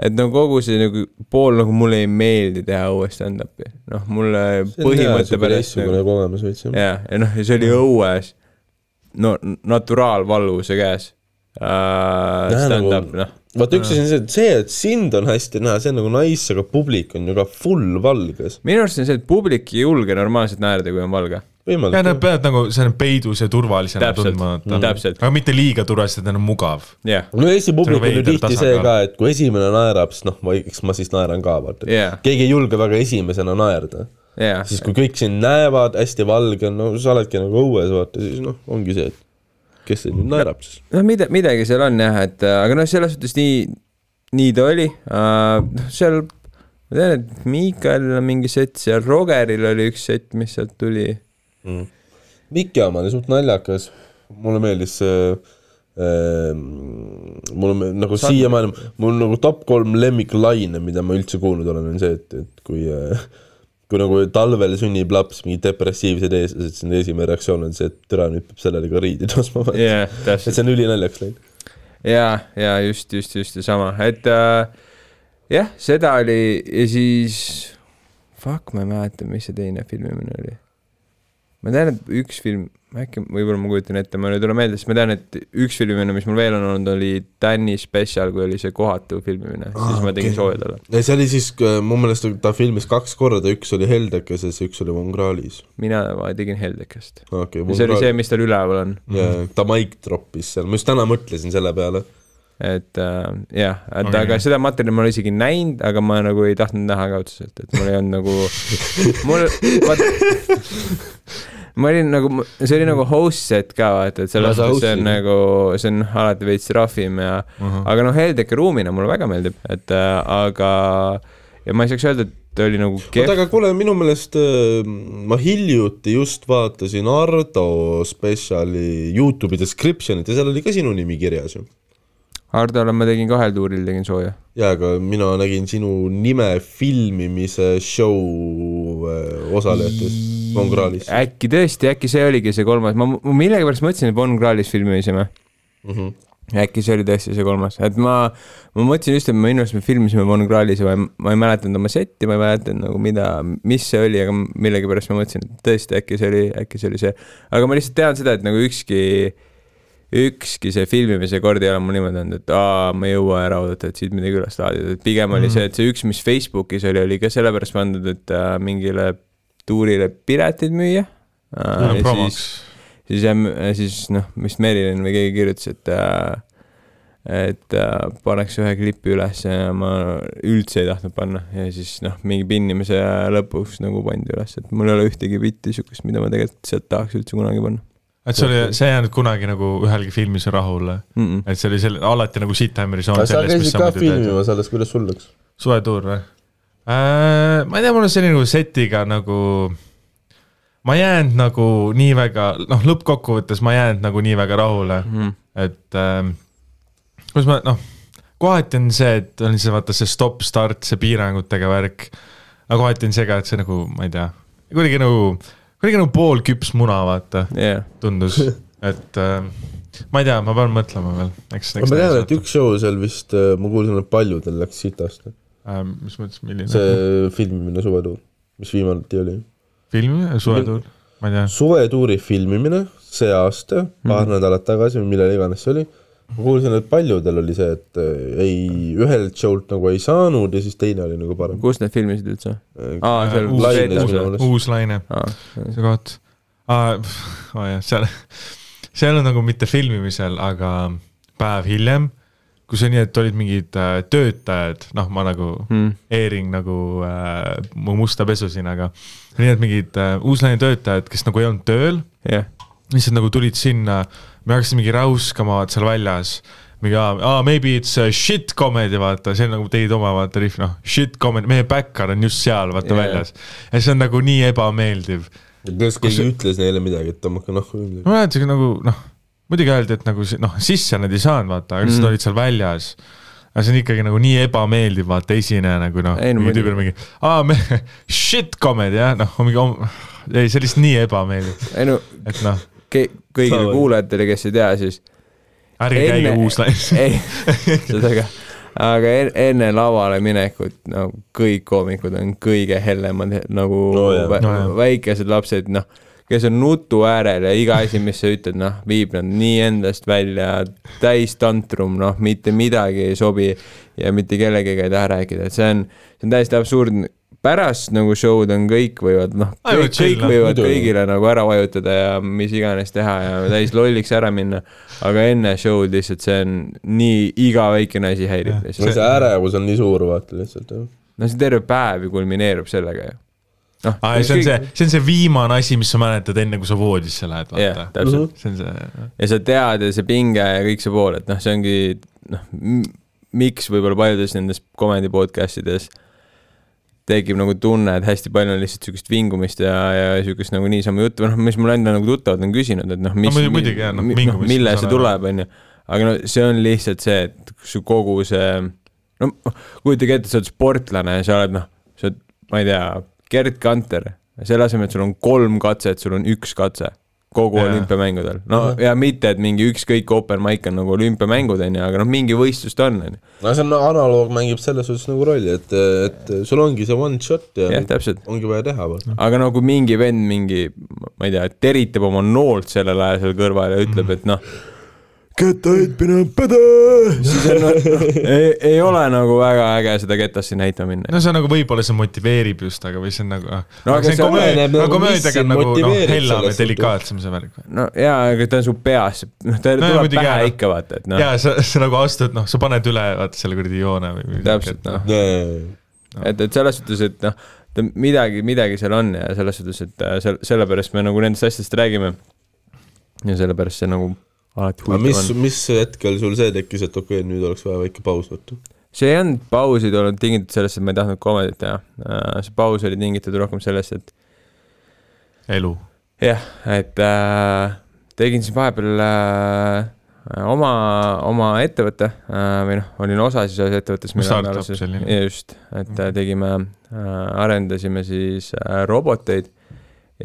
et no kogu see nagu pool nagu mulle ei meeldi teha uue stand-up'i, noh mulle põhimõtte pärast teistsugune nagu, kogemus veits jah. jah, ja noh, ja see oli õues, no naturaalvalvuse käes uh, stand-up noh, vaata üks asi on see, et see, et sind on hästi näha, see on nagu nice, aga publik on ju ka full valges. minu arust on see, et publik ei julge normaalselt naerda, kui on valge. Ja nad võimalik. peavad nagu, see on peidus ja turvalisena tundma. Täpselt. aga mitte liiga turvaliselt, et nad on mugav. jah, no Eesti publik on ju tihti see ka, et kui esimene naerab, siis noh, ma, eks ma siis naeran ka, vaata Jaa. keegi ei julge väga esimesena naerda. jah, siis kui kõik sind näevad, hästi valge on, no sa oledki nagu õues, vaata, siis noh, ongi see, et kes see nüüd naerab siis. noh, mida, midagi seal on jah, et äh, aga noh, selles suhtes nii, nii ta oli uh,, noh seal ma tean, et Miikalil on mingi sett seal, Rogeril oli üks sett, mis sealt tuli. mm.. Miki oma oli suht naljakas, mulle meeldis see äh, mul on nagu siiamaani, mul nagu top kolm lemmiklaine, mida ma üldse kuulnud olen, on see, et, et kui äh, kui nagu talvel sünnib laps, mingid depressiivsed eestlased, siis nende esimene reaktsioon on see, et türa nüüd peab sellele ka riidi tõstma yeah.. et see on ülinaljakas läinud. ja, ja just, just, just seesama, et äh, jah, seda oli ja siis, fuck, ma ei mäleta, mis see teine filmimine oli. Ma tean, et üks film, äkki, võib-olla ma kujutan ette, mul ei tule meelde, sest ma tean, et üks filmimine, mis mul veel on olnud, oli Danny Special, kui oli see kohatu filmimine, siis ma tegin okei. sooja talle. see oli siis, mu meelest ta filmis kaks korda, üks oli Heldekeses ja üks oli Von Krahlis. mina tegin Heldekast. okei ja see oli see, mis tal üleval on, ta maik troppis seal, ma just täna mõtlesin selle peale. Et äh, jah, et Okei. aga seda materjali ma olen isegi näinud, aga ma nagu ei tahtnud näha ka otseselt, et mul ei olnud nagu, mul, vaata, ma olin nagu, see oli nagu host set ka vaata, et selles suhtes see on nagu, see on alati veits rahvim ja uh, -huh. aga noh, Heldeke ruumina mulle väga meeldib, et äh, aga ja ma ei saaks öelda, et ta oli nagu oota, kehv, aga kuule, minu meelest äh, ma hiljuti just vaatasin Ardo spetsiali Youtube'i description'it ja seal oli ka sinu nimi kirjas ju. Hardole ma tegin kahel tuuril tegin sooja. jaa, aga mina nägin sinu nime filmimise show äh, osalejatest Von Krahlis äkki tõesti, äkki see oligi see kolmas, ma millegipärast mõtlesin, et Von Krahlis filmisime mm. -hmm. äkki see oli tõesti see kolmas, et ma, ma mõtlesin just, et me minu arust me filmisime Von Krahlis ja ma ei, ma ei mäletanud oma setti, ma ei mäletanud nagu mida, mis see oli, aga millegipärast ma mõtlesin, et tõesti äkki see oli, äkki see oli see. aga ma lihtsalt tean seda, et nagu ükski, ükski see filmimise kord ei ole mul niimoodi olnud, et aa, ma ei jõua ära oodata, et siit midagi üles laadida, et pigem oli see, et see üks, mis Facebookis oli, oli ka sellepärast pandud, et äh, mingile tuurile piletid müüa äh,. promoks. siis jah, siis noh, vist Merilin või keegi kirjutas, et äh, et äh, paneks ühe klipi üles ja ma üldse ei tahtnud panna ja siis noh, mingi pinnimise lõpuks nagu pandi üles, et mul ei ole ühtegi bitti siukest, mida ma tegelikult sealt tahaks üldse kunagi panna et see oli, see ei jäänud kunagi nagu ühelgi filmis rahule, mm. -mm. et see oli selle, alati nagu siit-hämmeri soon aga sa käisid ka filmimas alles, kuidas sul läks? suvetuur või äh,? ma ei tea, mul on selline nagu setiga nagu, ma ei jäänud nagu nii väga, noh, lõppkokkuvõttes ma ei jäänud nagu nii väga rahule, Mm. et äh, kuidas ma noh, kohati on see, et on see vaata see stopp-start, see piirangutega värk, aga kohati on see ka, et see nagu, ma ei tea, kuidagi nagu, kuidagi nagu poolküps muna, vaata, jah, tundus, et äh, ma ei tea, ma pean mõtlema veel, eks, ma tean, et üks show seal vist, ma kuulsin, et paljudel läks sitast. äh, mis mõttes, milline see filmimine suvetuur, mis viimati oli. film, suvetuur, ma ei tea suvetuuri filmimine see aasta, paar Mhm. nädalat tagasi või millal iganes see oli, ma kuulsin, et paljudel oli see, et äh, ei, ühelt show'lt nagu ei saanud ja siis teine oli nagu parem. kus need filmisid üldse? aa, Äh, seal uus- meelest. uus laine, aa, see koht. Oh jah, seal, see ei olnud nagu mitte filmimisel, aga päev hiljem, kus oli nii, et olid mingid äh, töötajad, noh, ma nagu Mm. e-ring nagu äh, mu musta pesusinaga. nii et mingid äh, uuslaine töötajad, kes nagu ei olnud tööl, jah, lihtsalt nagu tulid sinna, me hakkasid mingi räuskama vaata seal väljas. mingi aa ah,, maybe it's a shit comedy, vaata, see on nagu teid oma vaata rihv, noh, shit comedy, meie backar on just seal vaata yeah. väljas. ja see on nagu nii ebameeldiv. kas keegi see- ütles neile midagi, et tõmmake nahku ma mäletan nagu noh, muidugi öeldi, et nagu si- noh, sisse nad ei saanud vaata, aga lihtsalt Mm. olid seal väljas. aga see on ikkagi nagu nii ebameeldiv vaata esineja nagu noh, no mingi muidugi. tüübil mingi, aa me shit comedy jah, noh, mingi, ei see on lihtsalt nii ebameeldiv, ei no et noh, ke-, kõigile Saavad. kuulajatele, kes ei tea, siis ärge käige uuslaias. ei, seda ka, aga en, enne lavale minekut nagu kõik koomikud on kõige hellemad nagu No no, jah. vä No jah. väikesed lapsed, noh, kes on nutu äärel ja iga asi, mis sa ütled, noh, viib nad nii endast välja, täis tantrum, noh, mitte midagi ei sobi ja mitte kellegagi ei taha rääkida, et see on, see on täiesti absurdne pärast nagu show'd on kõik võivad noh, kõik, kõik võivad kõigile nagu ära vajutada ja mis iganes teha ja täis lolliks ära minna. aga enne show'd lihtsalt see on nii iga väikene asi häirib Jah. no lihtsalt. see ärevus on nii suur, vaata lihtsalt jah. no see terve päev ju kulmineerub sellega ju. noh, aa, see on see, see on see viimane asi, mis sa mäletad enne, kui sa voodisse lähed, vaata. täpselt. see on see, ja sa tead ja see pinge ja kõik see pool, et noh, see ongi noh, miks võib-olla paljudes nendes comedy podcast ides tekib nagu tunne, et hästi palju on lihtsalt sihukest vingumist ja, ja sihukest nagu niisama juttu, noh, mis mul enda nagu tuttavad on küsinud, et noh, mis No muidu- muidugi jah, noh, mi- vingumist mille ma see tuleb, onju. aga no see on lihtsalt see, et su kogu see, no kujutage ette, sa oled sportlane ja sa oled noh, sa oled, ma ei tea, Gerd Kanter, selle asemel, et sul on kolm katset, sul on üks katse kogu olümpiamängudel. no ja mitte, et mingi ükskõik open mic on nagu olümpiamängud onju, aga noh, mingi võistlus ta on onju. no see on analoog mängib selles suhtes nagu rolli, et, et sul ongi see one shot ja jah, täpselt. ongi vaja teha. aga no kui mingi vend mingi, ma ei tea, teritab oma noolt sellel ajal seal kõrval ja ütleb, et noh, kettaheitmine on pede, siis on noh, ei, ei ole nagu väga äge seda ketast siin näitama minna. no see on nagu võib-olla see motiveerib just, aga või see on nagu, No aga aga see on komöödia, oleneb no nagu, komöödiaga on nagu noh, hellam ja delikaatsem see värk. no jaa, aga ta on su peas, noh, ta No tuleb pähe jaa. ikka vaata, et noh, jaa, sa, sa nagu astud, noh, sa paned üle, vaata selle kuradi joone või või Täpselt, noh. no et, et selles suhtes, et noh, midagi, midagi seal on ja selles suhtes, et äh, sel-, sellepärast me nagu nendest asjadest räägime. ja sellepärast see nagu alati mis huvitav, on. mis hetkel sul see tekkis, et okei okay,, nüüd oleks vaja väike paus võtta? see ei olnud pausid olnud tingitud sellest, et ma ei tahtnud komedit teha. see paus oli tingitud rohkem sellest, et elu. jah, et äh, tegin siis vahepeal äh, oma, oma ettevõtte äh, või noh, olin osa siis ühes ettevõttes. Startup selline. just, et äh, tegime äh,, arendasime siis äh, roboteid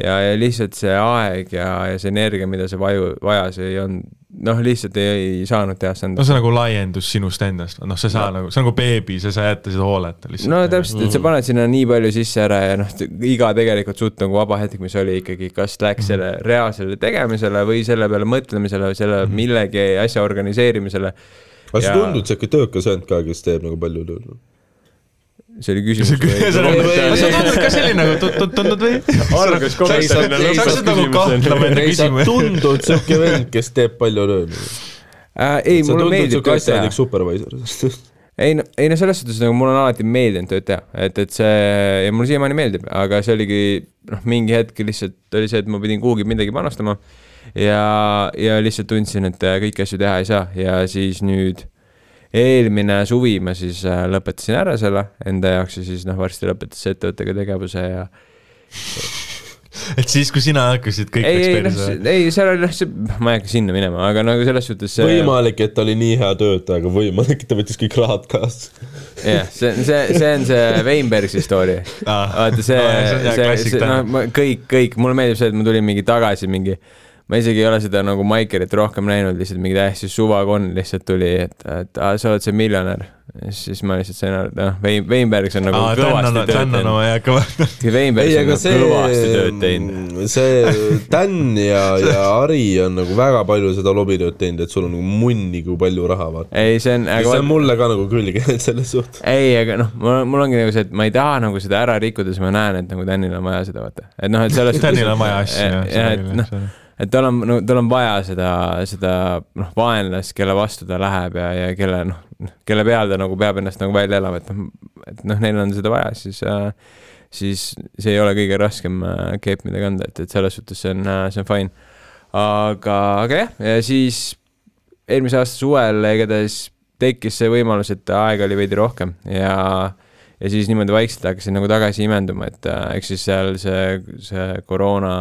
ja, ja lihtsalt see aeg ja, ja see energia, mida see vaju, vajas, ei olnud, noh, lihtsalt ei, ei saanud teha no stand-up'i see on nagu laiendus sinust endast, noh, sa ei saa No. nagu, see on nagu beebi, sa ei saa jätta seda hooleta lihtsalt. no täpselt, et sa paned sinna nii palju sisse ära ja noh, iga tegelikult suht nagu vaba hetk, mis oli ikkagi, kas läks selle reaalsele tegemisele või selle peale mõtlemisele või selle millegi asja organiseerimisele. aga sa Ja- tundud siuke töökas vend ka, kes teeb nagu palju tööd? See oli küsimus see tundud ka selline nagu tu- tu- tundnud või? algas ei saa hakkasid nagu ei, sa tundud siuke vend, kes teeb palju tööd. äh, ei, mulle tundud meeldib tööd teha. supervisor. ei no, ei no selles suhtes nagu mul on alati meeldinud tööd teha, et, et see ja mulle siiamaani meeldib, aga see oligi noh, mingi hetk lihtsalt oli see, et ma pidin kuhugi midagi panustama. Ja, ja lihtsalt tundsin, et äh, kõiki asju teha ei saa. Ja siis nüüd eelmine suvi ma siis äh, lõpetasin ära selle enda jaoks ja siis noh, varsti lõpetas ettevõttega tegevuse ja et siis, kui sina hakkasid, kõik ei, ei noh ei seal oli noh, see, ma ei hakka sinna minema, aga nagu selles suhtes see võimalik, et ta oli nii hea töötaja, aga võimalik, et ta võttis kõik rahad kaasa. jah, see, see, see on see Weinbergsi story. vaata see Aa, see see, see, noh, kõik, kõik, mulle meeldib see, et ma tulin mingi tagasi mingi, ma isegi ei ole seda nagu Maikerit rohkem näinud, lihtsalt mingi täiesti suvakonn lihtsalt tuli, et, et aa, sa oled see miljonär. siis ma lihtsalt sain aru, et noh, Vein-, Weinbergs on nagu aa, kõvasti on, tööd teinud. ei, on aga nagu kõvasti tööd see teinud., see Dan ja, ja Ari on nagu väga palju seda lobitööd teinud, et sul on nagu munni, kui palju raha, vaata. ei, see on, see aga on mulle ka nagu külge selles suhtes. ei, aga noh, mul, mul ongi nagu see, et ma ei taha nagu seda ära rikkuda, siis ma näen, et nagu Danil on vaja seda vaata, et noh, et selles Danil on vaja asju, jah. jah, et noh, et tal on, no tal on vaja seda, seda noh, vaenlast, kelle vastu ta läheb ja, ja kelle noh, kelle peal ta nagu peab ennast nagu välja elama, et noh, et noh, neil on seda vaja, siis äh, siis see ei ole kõige raskem äh, keep, mida kanda, et, et selles suhtes see on, see on fine. aga, aga jah, ja siis eelmise aasta suvel igatahes tekkis see võimalus, et aega oli veidi rohkem ja ja siis niimoodi vaikselt hakkasin nagu tagasi imenduma, et äh, eks siis seal see, see koroona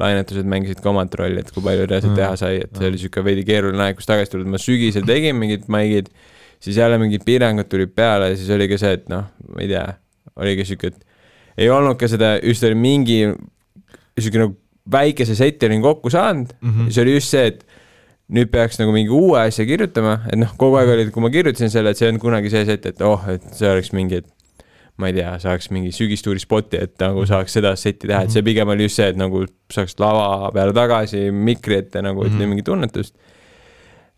lainetused mängisid ka omat rolli, et kui palju reaalselt Mm. teha sai, et see oli sihuke veidi keeruline aeg, kus tagasi tulnud, ma sügisel tegin mingid maigid, siis jälle mingid piirangud tulid peale ja siis oli ka see, et noh, ma ei tea, oligi sihuke, et ei olnud ka seda, just oli mingi sihuke nagu väikese seti olin kokku saanud mm. -hmm. siis oli just see, et nüüd peaks nagu mingi uue asja kirjutama, et noh, kogu aeg oli, et kui ma kirjutasin selle, et see olnud kunagi see set, et oh, et see oleks mingi, et ma ei tea, saaks mingi sügistuuri spoti, et nagu saaks seda setti teha, et see pigem oli just see, et nagu saaks lava peale tagasi mikri ette nagu, et Mhm. mm -hmm. mingit tunnetust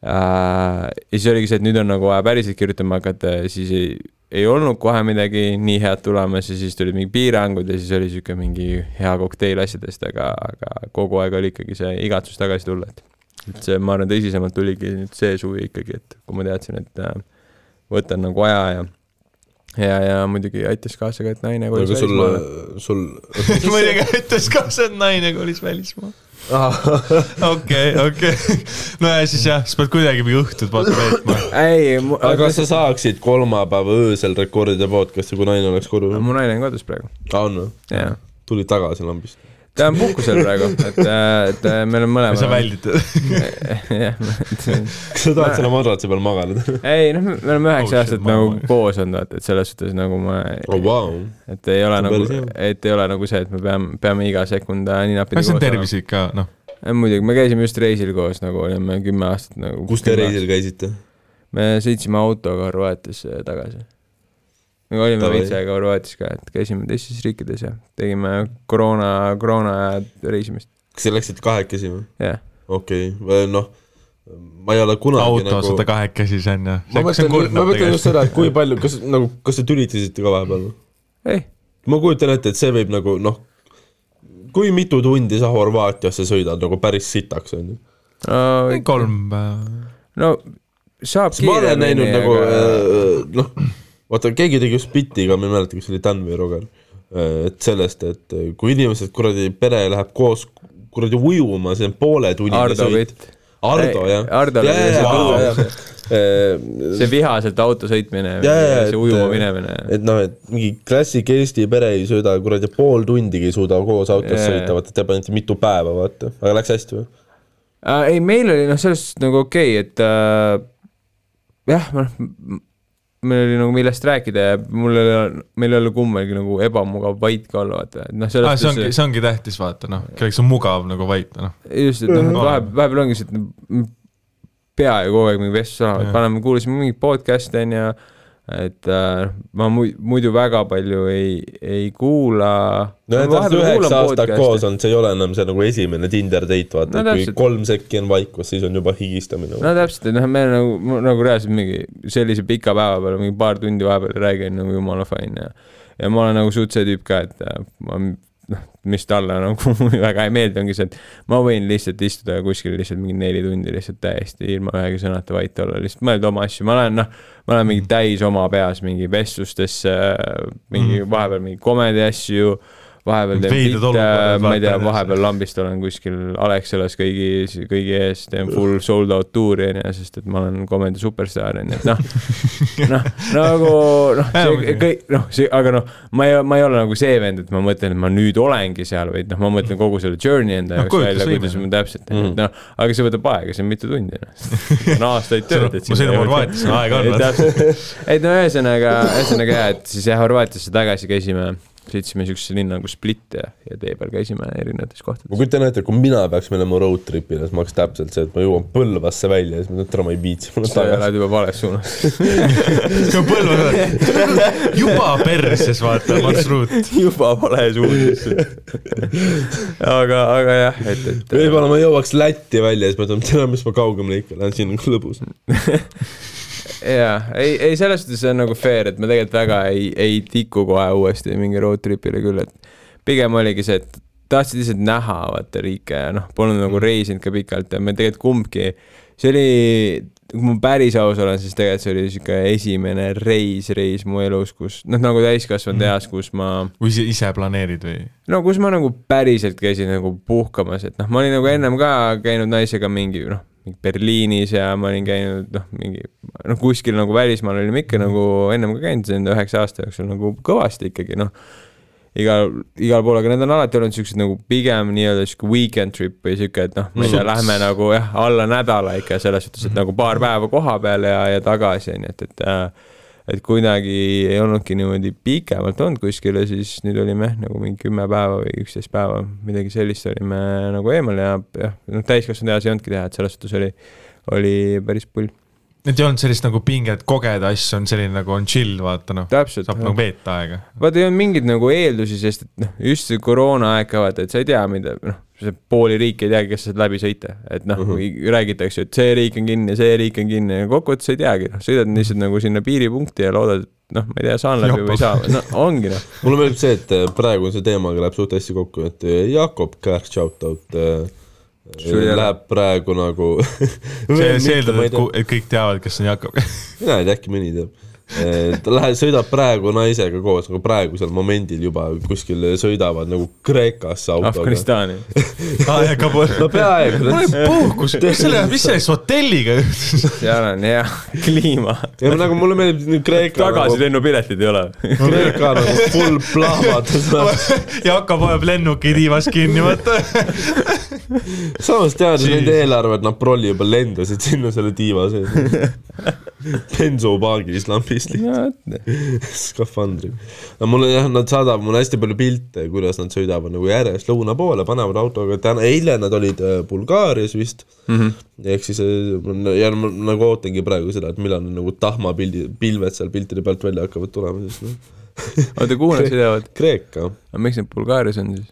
äh,. ja siis oligi see, et nüüd on nagu vaja päriselt kirjutama hakata ja siis ei, ei olnud kohe midagi nii head tulemas ja siis tulid mingid piirangud ja siis oli sihuke mingi hea kokteil asjadest, aga, aga kogu aeg oli ikkagi see igatsus tagasi tulla, et et see, ma arvan, tõsisemalt tuligi nüüd see suvi ikkagi, et kui ma teadsin, et äh, võtan nagu aja ja ja, ja muidugi aitas kaasa ka, et naine kolis sul välismaale., sul muidugi ütles ka see, et naine kolis välismaale. okei, okei. no ja siis jah, siis pead kuidagi mingi õhtud vaata veetma. ei, aga kas sa saaksid kolmapäeva öösel rekordida podcast'i, kui naine oleks kodus? mu naine on kodus praegu, on või? jaa. tulid tagasi lambist? Ta on puhkusel praegu, et, et äh, me oleme sa mõlemad. väldid. jah, kas sa tahad selle madratsi peal magada? ei noh, me oleme üheksa Oh, aastat nagu koos olnud, vaata, et selles suhtes nagu ma, oh vau. et ei ole on nagu et ei ole nagu see, et me peame, peame iga sekund äh, ninapidi see on tervislik ka, noh. olema. muidugi, me käisime just reisil koos nagu olime kümme aastat nagu. kus te reisil? käisite? me sõitsime autoga Horvaatiasse tagasi. Me olime Davai. veits aega Horvaatias ka, et käisime teistes riikides ja tegime koroona, koroona reisimist, kas te läksite kahekesi või? jah. okei okay., noh, ma ei ole kunagi autos nagu vaata kahekesi, see on ju. ma mõtlen, ma mõtlen just seda, et kui palju, kas nagu, kas te tülitasite ka vahepeal või? ei, ma kujutan ette, et see võib nagu noh, kui mitu tundi sa Horvaatiasse sõidad nagu päris sitaks, on ju. kolm päeva. no saab ma olen näinud kiiremini, nagu aga äh, noh, vaata keegi tegi just bitti ka, ma ei mäleta, kas see oli Dan või Roger, et sellest, et äh, kui inimesed kuradi pere läheb koos kuradi ujuma, see on pooletunnine Ardo sõit. Pitt, Ardo jah. Ardo oli see Vau. see vihaselt auto-sõitmine Jaa, jaa, ja see ujuma minemine. et noh, et mingi klassik Eesti pere ei sõida kuradi pool tundigi ei suuda koos autos Jaa, sõita, vaata te panite mitu päeva, vaata, aga läks hästi või? äh,. ei, meil oli noh, selles suhtes nagu okei okay,, et äh, jah, noh, meil oli nagu millest rääkida ja mul ei ole, meil ei ole kummalgi nagu ebamugav vait ka olla, vaata, et noh, aa, selles see ongi, see ongi tähtis, vaata noh, kelleks on mugav nagu vait, noh. just, et noh, Mhm. vahepeal, vahepeal ongi see, et m- peaaegu kogu aeg mingi vestlus olemas, Jah. paneme, kuulasime mingit podcast'e onju, et äh, ma mu- muidu väga palju ei, ei kuula. no et olete üheksa aastat koos olnud, see ei ole enam see nagu esimene Tinder date, vaata No kui kolm sekki on vaikus, siis on juba higistamine. No täpselt, et noh, me nagu, nagu reaalselt mingi sellise pika päeva peale mingi paar tundi vahepeal räägin nagu jumala fine ja ja ma olen nagu suht see tüüp ka, et äh, ma noh, mis talle nagu väga ei meeldi, ongi see, et ma võin lihtsalt istuda kuskil lihtsalt mingi neli tundi lihtsalt täiesti ilma ühegi sõnata vait olla, lihtsalt mõelda oma asju, ma olen noh, ma olen mingi täis oma peas mingi vestlustesse, mingi vahepeal mingi komedi asju, vahepeal teen bitte ma ei tea, vahepeal lambist olen kuskil Alexelas kõigi, kõigi ees, teen full sold out tuuri onju, sest et ma olen komedi superstaar onju, et noh, noh, nagu noh, Jaa, see kõik noh, see, aga noh, ma ei, ma ei ole nagu see vend, et ma mõtlen, et ma nüüd olengi seal, vaid noh, ma mõtlen kogu selle journey enda jaoks välja, kujutlusvõime. kuidas ma täpselt Mhm. mm., noh, aga see võtab aega, see on mitu tundi noh, on aastaid tööd, et ma sõidan Horvaatiasse, aega on. et no ühesõnaga, ühesõnaga jah, et siis jah, Horvaatiasse tagasi käisime, sõitsime siuksesse linna nagu Split ja, ja tee peal käisime erinevates ma kohtades. kujutan ette, kui mina peaks minema road trip'ile, siis ma oleks täpselt see, et ma jõuan Põlvasse välja ja siis ma ütlen, et ma ei viitsi, mul on sa tagasi. lähed juba vales suunas. see on põlve, juba perses, vaata, marsruut. juba vale suunas. aga, aga jah, et, et võib-olla ma jõuaks Lätti välja ja siis mõtlen, et tere, mis ma kaugemale ikka lähen, siin on lõbus. jaa, ei, ei selles suhtes see on nagu fair, et ma tegelikult väga ei, ei tiku kohe uuesti mingi road trip'ile küll, et pigem oligi see, et tahtsid lihtsalt näha vaata riike ja noh, polnud nagu reisinud ka pikalt ja me tegelikult kumbki, see oli, kui ma päris aus olen, siis tegelikult see oli sihuke esimene reis, reis mu elus, kus noh, nagu täiskasvanud eas, kus ma või ise, ise planeerid või? no kus ma nagu päriselt käisin nagu puhkamas, et noh, ma olin nagu ennem ka käinud naisega mingi noh, mingi Berliinis ja ma olin käinud noh, mingi noh, kuskil nagu välismaal olime ikka nagu ennem ka käinud enda üheksa aasta jooksul nagu kõvasti ikkagi noh, igal, igal pool, aga need on alati olnud siuksed nagu pigem nii-öelda sihuke weekend trip või sihuke, et noh, ma ei tea, lähme nagu jah, alla nädala ikka selles suhtes, et nagu paar päeva koha peal ja, ja tagasi onju, et, et äh, et kuidagi ei olnudki niimoodi pikemalt olnud kuskil ja siis nüüd olime jah, nagu mingi kümme päeva või üksteist päeva, midagi sellist olime nagu eemal ja jah, noh täiskasvanud eas ei olnudki teha, et selles suhtes oli, oli päris pull. et ei olnud sellist nagu pinget kogeda asju, on selline nagu on chill, vaata noh, saab nagu veeta aega. vaata ei olnud mingeid nagu eeldusi, sest et noh, just see koroonaaeg ka vaata, et sa ei tea, mida noh, pooli riiki ei teagi, kes saad läbi sõita, et noh uh, -huh. räägitakse, et see riik on kinni, see riik on kinni ja kokkuvõttes ei teagi, noh, sõidad lihtsalt nagu sinna piiripunkti ja loodad, et noh, ma ei tea, saan läbi või ei saa, no ongi noh. mulle meeldib see, et äh, praegu see teemaga läheb suht hästi kokku, et äh, Jakob Kärk shoutout äh, Sul ei ole- läheb praegu nagu see, see eeldab, et et kõik teavad, kes on Jakob. mina ei tea, äkki mõni teab. Ta läheb, sõidab praegu naisega koos nagu praegusel momendil juba kuskil sõidavad nagu Kreekasse autoga. Afganistani. aa, ja Kabul. no peaaegu. mul oli puhkus, mis selle, mis sellest hotelliga seal on hea kliima. ja nagu mulle meeldib nüüd Kreeka nagu, tagasilennupiletid ei ole. Kreeka nagu full plahvatus. Jakob hoiab lennuki tiivas kinni, vaata. samas teades nende eelarvet, nad prolli juba lendasid sinna selle tiiva sees. bensupaagis lambist skafandri. no mulle jah, nad saadavad mulle hästi palju pilte, kuidas nad sõidavad nagu järjest lõuna poole, panevad autoga, täna, eile nad olid äh, Bulgaarias vist mm. -hmm. ehk siis äh, ja ma nagu ootangi praegu seda, et millal nagu tahmapildi, pilved seal piltide pealt välja hakkavad tulema, siis noh. oota, kuhu nad sõidavad? Kreeka, aga miks need Bulgaarias on siis?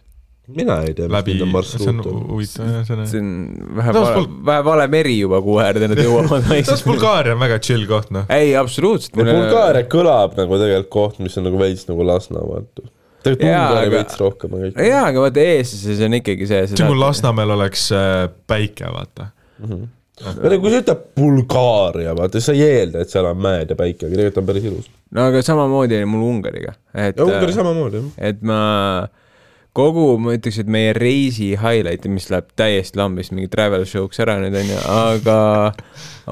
Mina ei tea, mis läbi, nende see on marsruut on. huvitav jah, see on. see on vähe No, vale vähe vale meri juba, kuhu äärde nad jõuavad samas. Bulgaaria on väga chill koht, noh. ei, absoluutselt. Bulgaaria kõlab nagu tegelikult koht, mis on nagu veits nagu Lasna, vaata. tegelikult Ungari aga- veits rohkem, aga ikka. jaa, aga vaata eestlases on ikkagi see, see kui Lasnamäel oleks äh, päike, vaata. või nagu kui sa ütled Bulgaaria, vaata, sa ei eelda, et seal on mäed ja päike, aga tegelikult on päris ilus. no aga samamoodi oli mul Ungariga, et ja Ungari samamoodi, jah. et ma kogu, ma ütleks, et meie reisi highlight, mis läheb täiesti lambist mingi travel show'ks ära nüüd onju, aga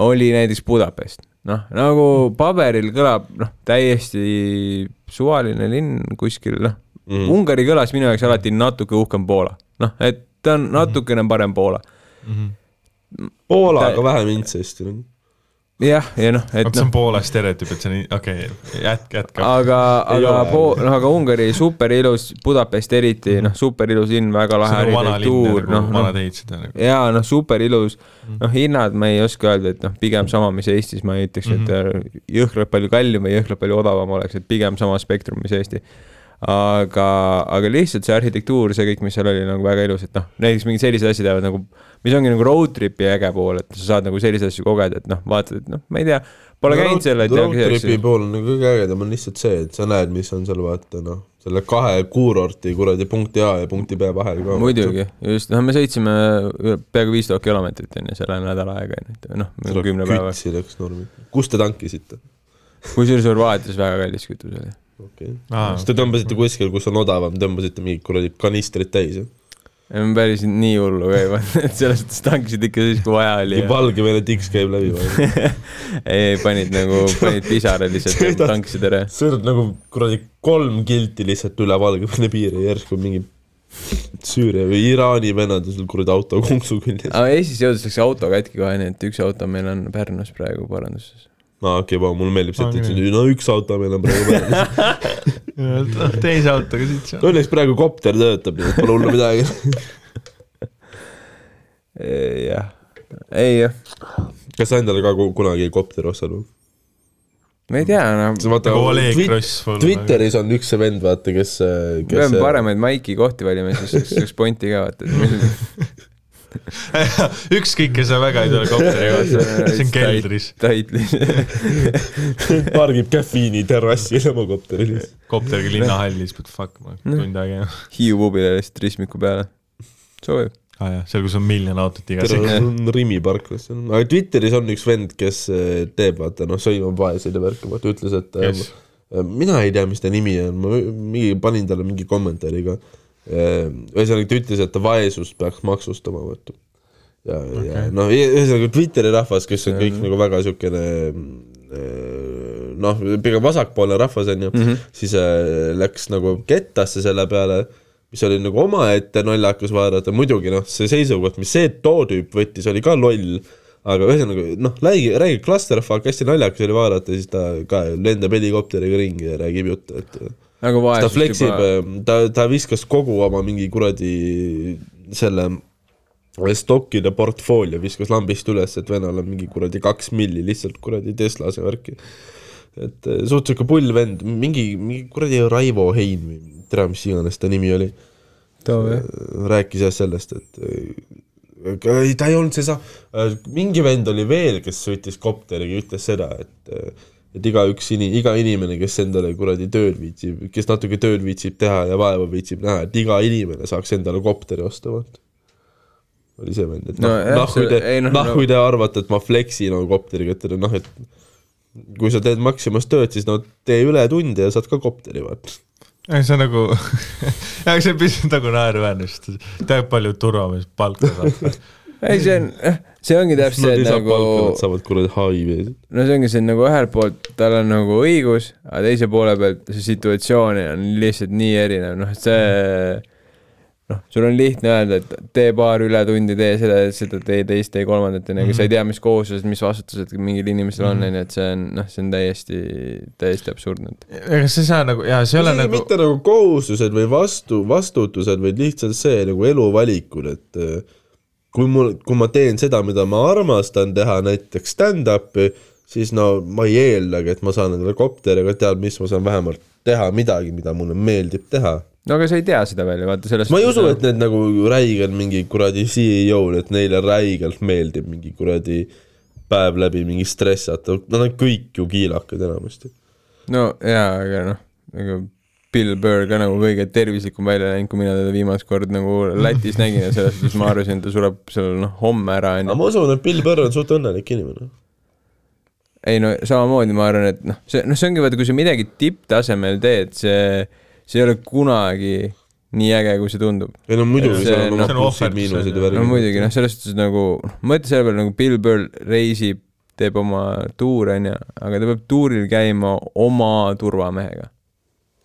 oli näiteks Budapest. noh, nagu paberil kõlab noh, täiesti suvaline linn kuskil noh mm., Ungari kõlas minu jaoks alati natuke uhkem Poola, noh, et ta on natukene parem Poola. Poolaga vähem intsesti. jah, ja noh, et see noh on, Poola stereotüüp, et see on, okei okay,, jätke, jätke. aga, aga po-, noh, aga Ungari super ilus, Budapest eriti, noh, super ilus linn, väga lahe arhitektuur, nagu noh, noh, nagu. jaa, noh, super ilus, Mhm. noh, hinnad ma ei oska öelda, et noh, pigem sama, mis Eestis, ma ei ütleks, et Mhm. jõhkralt palju kallim või jõhkralt palju odavam oleks, et pigem sama spektrum, mis Eesti. aga, aga lihtsalt see arhitektuur, see kõik, mis seal oli nagu väga ilus, et noh, näiteks mingid sellised asjad jäävad nagu, mis ongi nagu road trip'i äge pool, et sa saad nagu selliseid asju kogeda, et noh, vaatad, et noh, ma ei tea, pole käinud seal, et road tripi pool on nagu kõige ägedam on lihtsalt see, et sa näed, mis on seal vaata noh, selle kahe kuurorti kuradi punkti A ja punkti B vahel ka. muidugi, just, noh, me sõitsime peaaegu viis tuhat kilomeetrit onju selle nädala aega onju, noh, kümne päeva. kütsi läks normi. kus te tankisite? kusjuures Horvaatias väga kallis kütus oli. okei okay.. siis te tõmbasite kuskil, kus on odavam, tõmbasite mingid kuradi kanistrid täis, jah? Päris nii hullu pannud, et selles suhtes tankisid ikka siis, kui vaja oli. Valgevene tiks käib läbi või? ei, panid nagu, panid pisara lihtsalt ja tankisid ära. sõidad nagu kuradi kolm kilti lihtsalt üle Valgevene piiri, järsku mingi Süüria või Iraani vennad on sul kuradi auto konksu küljes. aga Eestis jõudis läks auto katki kohe, nii et üks auto meil on Pärnus praegu paranduses. Aa okei, vau, mulle meeldib see, et nii., no üks auto meil on praegu peal. teise autoga siit seal. Õnneks praegu kopter töötab, nii et pole hullu midagi. jah, ei jah, kas sa endale ka ku- kunagi kopteri ostad või? ma ei tea, noh, sa vaata nagu Oleg Twit- Gross full. Twitteris on üks see vend, vaata, kes, me kes peame paremaid maiki kohti valima, siis üks ponti ka vaata, ükskõik, kes on väga ei tule kopteri kohta, see on keldris. pargib caffeine'i terrassil oma kopteri lihtsalt. kopteriga linnahallis, but fuck, ma tund aega käima. Hiiu pubile lihtsalt ristmiku peale. sobib. aa ah, jah, seal, kus on miljon autot igas Rimi parklas aga Twitteris on üks vend, kes eh, teeb, vaata noh, sõimab vaeseid ja värki, vaata ütles, et Kes? eh, mina ei tea, mis ta nimi on, ma mingi panin talle mingi kommentaari ka. Ühesõnaga ta ütles, et vaesust peaks maksustama, vaata. ja okay., ja noh, ühesõnaga Twitteri rahvas, kes on kõik nagu väga siukene eh, noh, pigem vasakpoolne rahvas on ju mm, -hmm. siis eh, läks nagu kettasse selle peale mis oli nagu omaette naljakas vaadata, muidugi noh, see seisukoht, mis see too tüüp võttis, oli ka loll, aga ühesõnaga noh, räägi, räägi clusterfuck, hästi naljakas oli vaadata, siis ta ka lendab helikopteriga ringi ja räägib juttu, et nagu ta vaesust fleksib juba,, ta, ta viskas kogu oma mingi kuradi selle stokkide portfoolio viskas lambist üles, et venel on mingi kuradi kaks milli lihtsalt kuradi Teslas ja värki. et eh, suht siuke pull vend, mingi, mingi kuradi Raivo Hein või tere, mis iganes ta nimi oli jah. rääkis jah sellest, et ei, ta ei olnud see sa-, mingi vend oli veel, kes sõitis kopteriga ja ütles seda, et et igaüks ini-, iga inimene, kes endale kuradi tööd viitsib, kes natuke tööd viitsib teha ja vaeva viitsib näha, et iga inimene saaks endale kopteri osta, vaata. oli see vend, et No noh noh, kui te ei noh,, noh no- kui te arvate, et ma flexin oma kopteriga, et noh, et kui sa teed Maximas tööd, siis no tee ületunde ja saad ka kopteri, vaata. ei, see on nagu, see on pisut nagu naeruväärne, sest tead, palju turvamees palka saab. ei, see on, see ongi täpselt saa nagu nad saavad kuradi HIV-sid. no see ongi see, nagu ühelt poolt tal on nagu õigus, aga teise poole pealt see situatsioon on lihtsalt nii erinev, noh, et see noh, sul on lihtne öelda, et tee paar ületundi, tee seda, seda, tee teist, tee kolmandat, onju, aga sa ei tea, mis kohustused, mis vastutused mingil inimesel on, onju, et see on, noh, see on täiesti, täiesti absurdne. ega see ei saa nagu, jaa, see ei ole nagu, mitte nagu kohustused või vastu, vastutused, vaid lihtsalt see nagu eluvalikud, et äh, kui mul, kui ma teen seda, mida ma armastan teha, näiteks stand-up'i, siis no ma ei eeldagi, et ma saan endale kopteri, aga tead mis, ma saan vähemalt teha midagi, mida mulle meeldib teha. no aga sa ei tea seda veel ju, vaata sellest ma ei usu, et need nagu räiged mingi kuradi CEO-d, et neile räigelt meeldib mingi kuradi päev läbi mingi stressata, nad on kõik ju kiilakad enamasti. no jaa, aga noh, ega Bill Burr ka nagu kõige tervislikum välja näinud, kui mina teda viimast kord nagu Lätis nägin ja selles suhtes ma arvasin, et ta sureb seal noh, homme ära aga onju. ma usun, et Bill Burr on suht õnnelik inimene. ei no samamoodi ma arvan, et noh, see, noh, see ongi vaata, kui sa midagi tipptasemel teed, see, see ei ole kunagi nii äge, kui see tundub. ei no muidugi, seal on noh, oma on plussid, miinused ja värgid. no muidugi noh, selles suhtes nagu noh, mõtle selle peale nagu Bill Burr reisib, teeb oma tuure onju, aga ta peab tuuril käima oma turvamehega.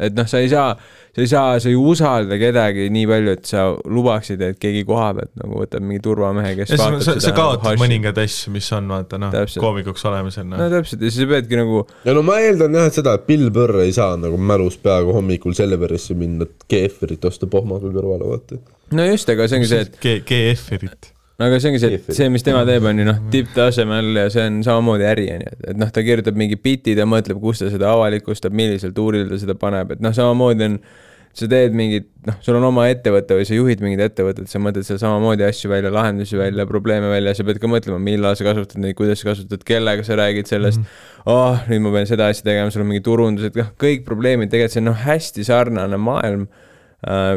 Et noh, sa ei saa, sa ei saa, sa ei usalda kedagi nii palju, et sa lubaksid, et keegi koha pealt nagu võtab mingi turvamehe, kes ja vaatab sa, sa seda kaotad haši. mõningaid asju, mis on vaata noh koomikuks olemisel no noh. täpselt ja siis sa peadki nagu ja no ma eeldan jah, et seda, et Bill Burr ei saa nagu mälus peaaegu hommikul selle peresse minna, et keefrit osta pohmaga kõrvale, vaata. no just, aga see ongi see, et G-, GF-irit. No aga see ongi see, et see, mis tema teeb, on ju noh, tipptasemel ja see on samamoodi äri, on ju, et noh, ta kirjutab mingi bitid ja mõtleb, kus ta seda avalikustab, millisel tuuril ta seda paneb, et noh, samamoodi on, sa teed mingit, noh, sul on oma ettevõte või sa juhid mingit ettevõtet, sa mõtled seal samamoodi asju välja, lahendusi välja, probleeme välja, sa pead ka mõtlema, millal sa kasutad neid, kuidas sa kasutad, kellega sa räägid sellest. Mm, -hmm. oh, nüüd ma pean seda asja tegema, sul on mingi turundused, noh, kõik probleemid, tegelikult see on noh, hästi sarnane maailm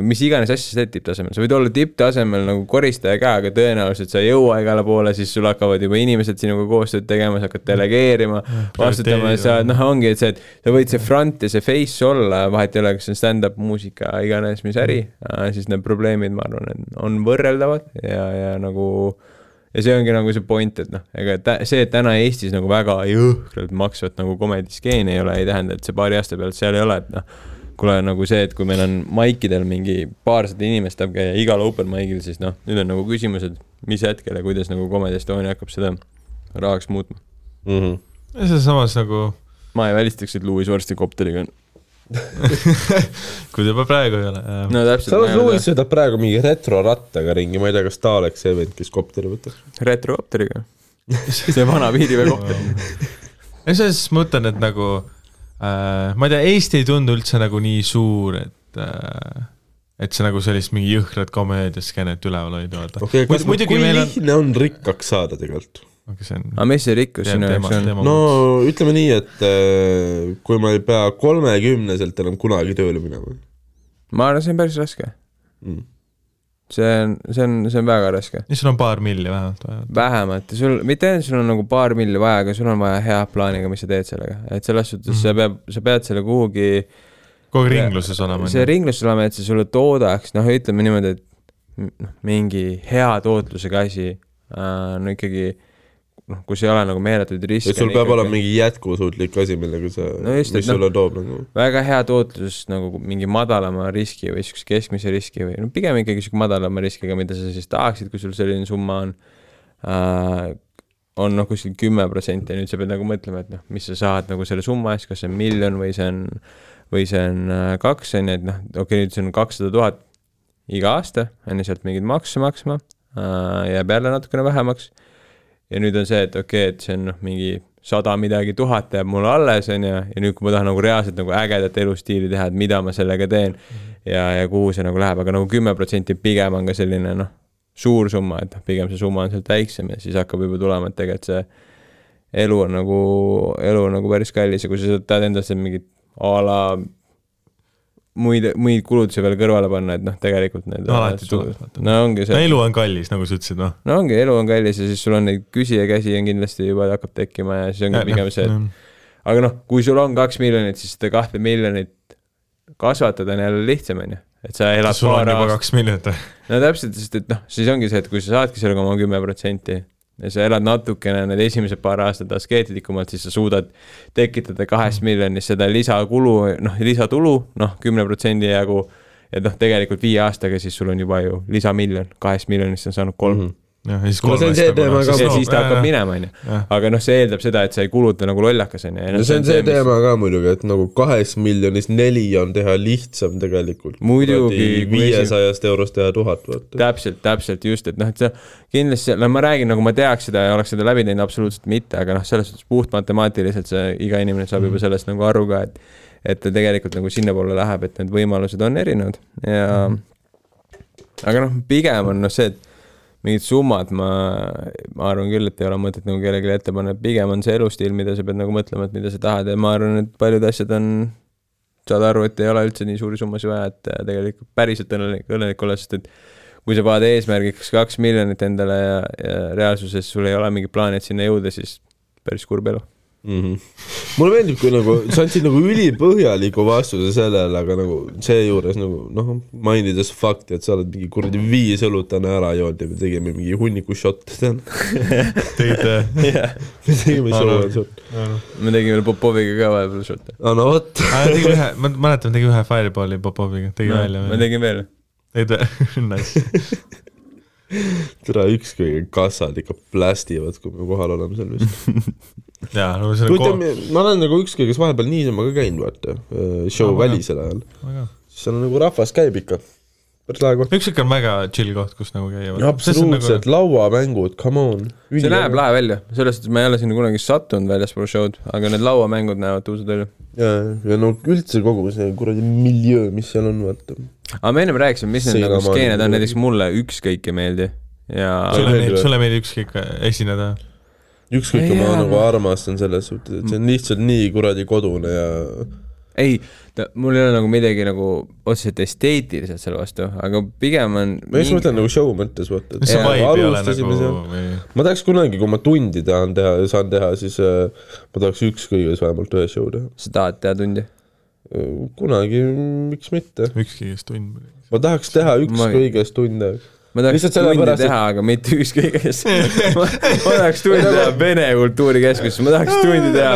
mis iganes asja sa teed tipptasemel, sa võid olla tipptasemel nagu koristaja ka, aga tõenäoliselt sa ei jõua igale poole, siis sul hakkavad juba inimesed sinuga koostööd tegema, sa hakkad delegeerima, vastutama ja sa noh, ongi, et see, et sa võid see front ja see face olla, vahet ei ole, kas see on stand-up muusika, iganes mis äri uh,, siis need probleemid, ma arvan, et on võrreldavad ja, ja nagu ja see ongi nagu see point, et noh, ega tä- see, et täna Eestis nagu väga jõhkralt maksvat nagu komediskeeni ei ole, ei tähenda, et see paari aasta pealt seal ei ole, et noh, kuule nagu see, et kui meil on maikidel mingi paarsada inimest tahab käia igal open mic'il, siis noh, nüüd on nagu küsimus, et mis hetkel ja kuidas nagu Comedy Estonia hakkab seda rahaks muutma. Mm -hmm. ja see samas nagu, ma ei välistaks, et Louis varsti kopteriga on. kui ta juba praegu ei ole. no täpselt. samas Louis sõidab praegu mingi retrorattaga ringi, ma ei tea, kas ta oleks see vend, kes kopteri võtab. retrokopteriga. see vana piiriveekopter. ja selles mõttes ma mõtlen, et nagu äh, ma ei tea, Eesti ei tundu üldse nagu nii suur, et äh, et see nagu sellist mingi jõhkrat komöödiaskeenet üleval hoida, vaata okay,, kui meil on, lihtne on rikkaks saada tegelikult? aga see on aga mis see rikkus sinu jaoks on? no ütleme nii, et äh, kui ma ei pea kolmekümneselt enam kunagi tööle minema ma arvan, see on päris raske. mm.. See on, see on, see on väga raske. siis sul on paar milli vähemalt vaja. vähemalt, sul, mitte ainult sul on nagu paar milli vaja, aga sul on vaja head plaani ka, mis sa teed sellega, et selles suhtes mm. sa pead, sa pead selle kuhugi kogu aeg ringluses olema. see ringluses olema, et see sulle toodaks, noh, ütleme niimoodi, et noh, mingi hea tootlusega asi äh,, no ikkagi noh, kus ei ole nagu meeletuid riske. sul peab olema mingi jätkusuutlik asi, millega sa No just, mis sulle toob nagu. väga hea tootlus nagu mingi madalama riski või siukse keskmise riski või no pigem ikkagi siuke madalama riskiga, mida sa siis tahaksid, kui sul selline summa on äh,. on noh, kuskil kümme protsenti ja nüüd sa pead nagu mõtlema, et noh, mis sa saad nagu selle summa eest, kas see on miljon või see on, või see on äh, kaks on ju, et noh, okei okay,, nüüd see on kakssada tuhat iga aasta, on ju, sealt mingeid makse maksma äh,, jääb jälle natukene vähemaks. Ja nüüd on see, et okei okay,, et see on noh, mingi sada midagi tuhat jääb mulle alles, on ju, ja nüüd, kui ma tahan nagu reaalselt nagu ägedat elustiili teha, et mida ma sellega teen ja, ja kuhu see nagu läheb, aga nagu kümme protsenti pigem on ka selline noh, suur summa, et noh, pigem see summa on sealt väiksem ja siis hakkab juba tulema, et tegelikult see elu on nagu, elu on nagu päris kallis ja kui sa tahad endasse mingit a la muid, muid kulutusi veel kõrvale panna, et noh, tegelikult need Alati tuleb, no ongi no see, elu on kallis, nagu sa ütlesid, noh. no ongi, elu on kallis ja siis sul on neid küsijakäsi on kindlasti juba hakkab tekkima ja siis ongi pigem see, et aga noh, kui sul on kaks miljonit, siis seda kahte miljonit kasvatada on jälle lihtsam, on ju. et sa elad sul on juba kaks miljonit või? no täpselt, sest et noh, siis ongi see, et kui sa saadki selle oma kümme protsenti ja sa elad natukene need esimesed paar aastat askeetlikumalt, siis sa suudad tekitada kahest miljonist seda lisakulu, noh, lisatulu, noh, kümne protsendi jagu et noh, tegelikult viie aastaga siis sul on juba ju lisamiljon, kahest miljonist on saanud kolm mm. jah, ja siis see see teema ka. ja siis ta hakkab. minema, on ju. Aga noh, see eeldab seda, et sa ei kuluta nagu lollakas, on ju. no see on see teema ka muidugi, et nagu kahest miljonist neli on teha lihtsam tegelikult. Muidugi, viiesajast eurost teha tuhat, vaata. täpselt, täpselt just, et noh, et sa kindlasti, no ma räägin, nagu ma teaks seda ja oleks seda läbi teinud, absoluutselt mitte, aga noh, selles suhtes puht matemaatiliselt see iga inimene saab juba sellest nagu aru ka, et et ta tegelikult nagu sinnapoole läheb, et need võimalused on erinevad ja aga noh, pigem on noh, see, et mingid summad ma, ma arvan küll, et ei ole mõtet nagu kellelegi ette panna, pigem on see elustiil, mida sa pead nagu mõtlema, et mida sa tahad ja ma arvan, et paljud asjad on saad aru, et ei ole üldse nii suuri summasid vaja, et äh, tegelikult päriselt õnnelik, õnnelik olla, sest et kui sa paned eesmärgiks kaks miljonit endale ja, ja reaalsuses sul ei ole mingit plaani, et sinna jõuda, siis päris kurb elu. mm. -hmm. mulle meeldib, kui nagu sa andsid nagu ülipõhjaliku vastuse sellele, aga nagu seejuures nagu noh, mainides fakti, et sa oled mingi kuradi viis õlut täna ära joonud ja me tegime mingi hunniku šotte täna. tegite me tegime Aa, show no. on sul. me tegime veel Popoviga ka vahepeal šotte. aa no vot. tegi ühe, ma mäletan, tegi ühe Fireballi Popoviga, tegi ma välja või? tegin veel. tegid või? Nice. tere, ükskõik, kassad ikka plästivad, kui me kohal oleme seal vist. jaa, no see on kohe, ma olen nagu ükskõiges vahepeal niisama ka käinud, vaata, show Aa, väga. välisel ajal. seal on nagu rahvas käib ikka. päris lahe koht. ükskõik on väga chill koht, kus nagu käia. absoluutselt, lauamängud, come on. see näeb. lahe välja, selles suhtes ma ei ole sinna kunagi sattunud väljaspool show'd, aga need lauamängud näevad tuusad välja. ja, ja no üldse kogu see kuradi miljöö, mis seal on, vaata. aga me ennem rääkisime, mis need nagu skeened on, nagu- näiteks mulle ükskõik ei meeldi ja sulle meeldib, meeldi sulle meeldib ükskõik esineda? ükskõik, ma Jaa, nagu ma- armastan selles suhtes, et see on lihtsalt nii kuradi kodune ja ei, mul ei ole nagu midagi nagu otseselt esteetiliselt selle vastu, aga pigem on ma just mõtlen nagu show mõttes, vaata. see Jaa, alustasime nagu seal- ma tahaks kunagi, kui ma tundi tahan teha, saan teha, siis äh, ma tahaks ükskõiges vähemalt ühe show teha. sa tahad teha tundi? kunagi, miks mitte. ükski kes tund? ma tahaks teha ükskõiges tunde. Ma tahaks sellepärast, et- teha, aga mitte ükskõik kes ma, ma tahaks tundi teha Vene Kultuurikeskuses, ma tahaks tundi teha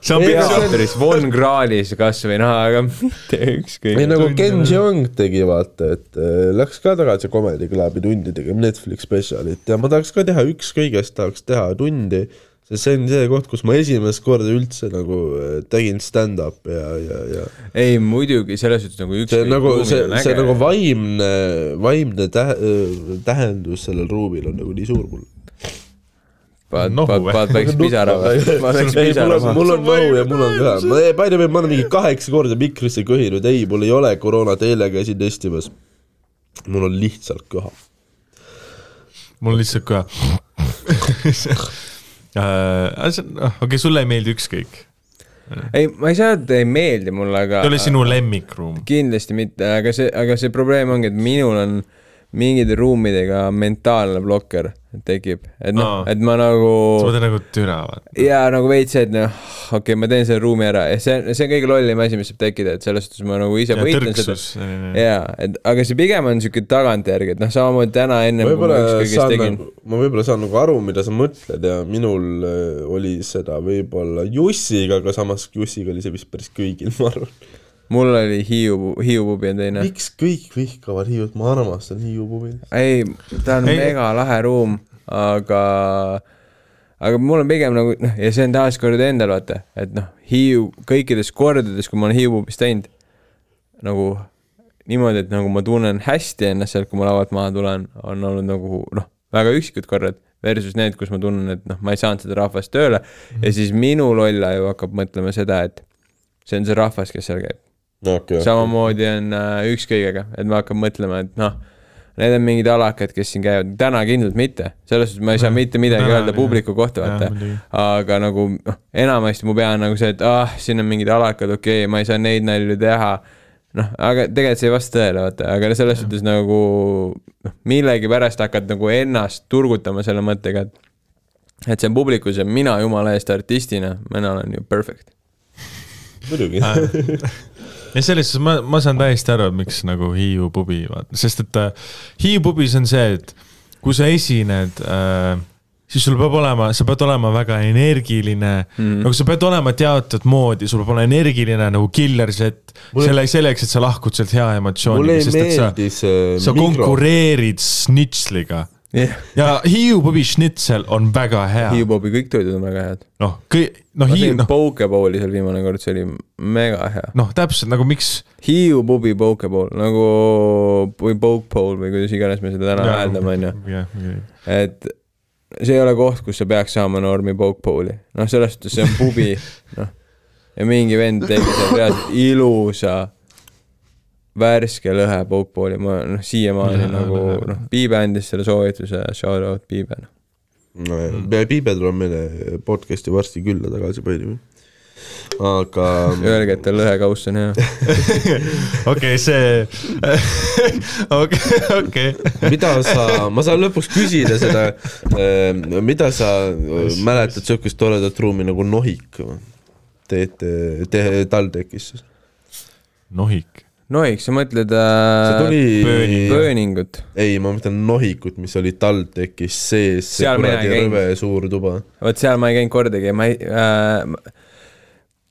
teatris Von Krahlis kasvõi noh, aga mitte ükskõik ei. nagu Ken. Jeong tegi, vaata, et äh, läks ka tagasi Comedy Clubi tundi tegema Netflix spetsialit ja ma tahaks ka teha ükskõigest, tahaks teha tundi, sest see on see koht, kus ma esimest korda üldse nagu äh, tegin stand-up'i ja, ja, ja ei muidugi selles suhtes nagu see nagu, see, ruumil on see äge. nagu vaimne, vaimne tähe-, tähendus sellel ruumil on nagu nii suur mul. paned, nohu paned, või? paned väikse pisara või? ei, mul pisara mul on nõu ja mul on ka, ma, by the way, ma olen mingi kaheksa korda mikrisse köhinud, ei, mul ei ole koroonat, eile käisin testimas. mul on lihtsalt köha. mul on lihtsalt ka. okei, sulle ei meeldi ükskõik. ei, ma ei saa öelda, ei meeldi mulle, aga see oli sinu lemmikruum. kindlasti mitte, aga see, aga see probleem ongi, et minul on mingite ruumidega mentaalne blokker tekib, et noh et ma nagu sa mõtled nagu türa, vaata. ja nagu veits see, et noh, okei okay,, ma teen selle ruumi ära ja see, see on kõige lollim asi, mis saab tekkida, et selles suhtes ma nagu ise ja võitlen seda. jaa, et aga see pigem on siuke tagantjärgi, et noh, samamoodi täna ennem võib-olla saan tegin nagu, ma võib-olla saan nagu aru, mida sa mõtled ja minul äh, oli seda võib-olla Jussiga, aga samas Jussiga oli see vist päris kõigil, ma arvan. Mul oli Hiiu, Hiiu pubi on teine. miks kõik vihkavad Hiiut, ma armastan Hiiu pubi. ei, ta on Ei. mega lahe ruum, aga, aga mul on pigem nagu noh, ja see on taaskord endal vaata, et noh, Hiiu kõikides kordades, kui ma olen Hiiu pubis teinud, nagu niimoodi, et nagu ma tunnen hästi ennast sealt, kui ma lavalt maha tulen, on olnud nagu noh, väga üksikud korrad versus need, kus ma tunnen, et noh, ma ei saanud seda rahvast tööle mm -hmm. ja siis minu lolla ju hakkab mõtlema seda, et see on see rahvas, kes seal käib. okei, samamoodi on äh, ükskõigega, et ma hakkan mõtlema, et noh, need on mingid alakad, kes siin käivad, täna kindlalt mitte, selles suhtes ma ei saa mitte midagi Täna öelda publiku kohta, vaata. aga nagu noh, enamasti mu pea on nagu see, et ah, siin on mingid alakad, okei okay,, ma ei saa neid nalju teha. noh, aga tegelikult see ei vasta tõele, vaata, aga selles suhtes nagu noh, millegipärast hakkad nagu ennast turgutama selle mõttega, et et see on publikus ja mina jumala eest artistina, mina olen ju perfect. muidugi. ja selles suhtes ma, ma saan täiesti aru, miks nagu Hiiu pubi, sest et äh, Hiiu pubis on see, et kui sa esined äh,, siis sul peab olema, sa pead olema väga energiline mm., nagu sa pead olema teatud moodi, sul peab olema energiline nagu killer set, Mulle- selle, selleks, et sa lahkud sealt hea emotsiooniga, sest et sa, sa mikro. konkureerid snitsliga jah, ja Hiiu pubi schnitzel on väga hea, Hiiu-Bobi kõik toidud on väga head. noh, kõik, noh Hiiu, noh, Pokebowli seal viimane kord, see oli mega hea. noh, täpselt nagu miks Hiiu-Pubi Pokeball nagu või Pokeball või kuidas iganes me seda täna hääldame, onju. et see ei ole koht, kus sa peaks saama normi Pokebowli. noh, selles suhtes see on pubi, noh. ja mingi vend tegi seal reaalselt ilusa värske lõhe Pokeballi, ma noh, siiamaani nagu noh, Piibe andis selle soovituse, shout out Piibe, noh. Piibe tuleb meile podcast'i varsti külla tagasi palju. aga Öelge, et tal lõhekauss on hea. okei, see, okei, okei. mida sa, ma saan lõpuks küsida seda, mida sa äh, mäletad siukest toredat ruumi nagu Nohik teete, te TalTechis? nohik. Noik, sa mõtled see äh, tuli Burning., Burningut? ei, ma mõtlen Nohikut, mis oli TalTechis sees, see kuradi rõve suur tuba. vot seal ma ei käinud kordagi, ma ei äh,,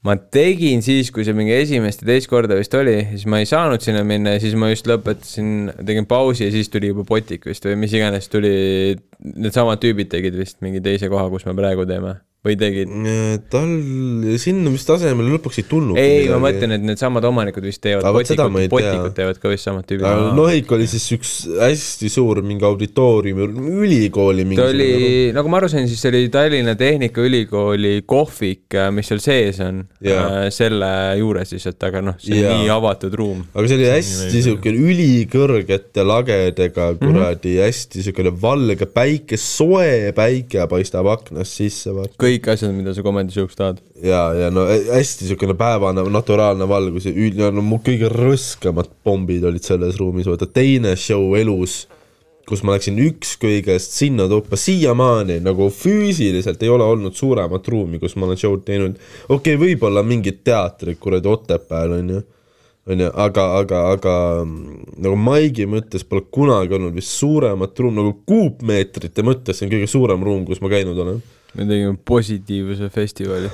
ma tegin siis, kui see mingi esimest ja teist korda vist oli, siis ma ei saanud sinna minna ja siis ma just lõpetasin, tegin pausi ja siis tuli juba Botik vist või mis iganes tuli, needsamad tüübid tegid vist mingi teise koha, kus me praegu teeme või tegid. tal, sinna vist asemele lõpuks ei tulnud. ei, ma mõtlen, et needsamad omanikud vist teevad tea. Botikut teevad ka vist samad tüübid. Nohik oli siis üks hästi suur mingi auditoorium, ülikooli mingi. ta oli, nagu ma aru sain, siis see oli Tallinna Tehnikaülikooli kohvik, mis seal sees on äh,, selle juures lihtsalt, aga noh, see on nii avatud ruum. aga see oli hästi siuke ülikõrgete lagedega kuradi mm -hmm. hästi siukene valge päike, soe päike paistab aknast sisse, vaata. Kõik asjad, mida sa komandishow'ks tahad. ja, ja no hä- hästi siukene päevane naturaalne valgus ja üld- ja no mu kõige rõskamad pommid olid selles ruumis, vaata teine show elus, kus ma läksin üks kõigest sinna tuppa, siiamaani nagu füüsiliselt ei ole olnud suuremat ruumi, kus ma olen show'd teinud. okei okay,, võib-olla mingid teatrid kuradi Otepääl onju, onju, aga, aga, aga mm, nagu maigi mõttes pole kunagi olnud vist suuremat ruumi, nagu kuupmeetrite mõttes, see on kõige suurem ruum, kus ma käinud olen. Me tegime positiivsuse festivali.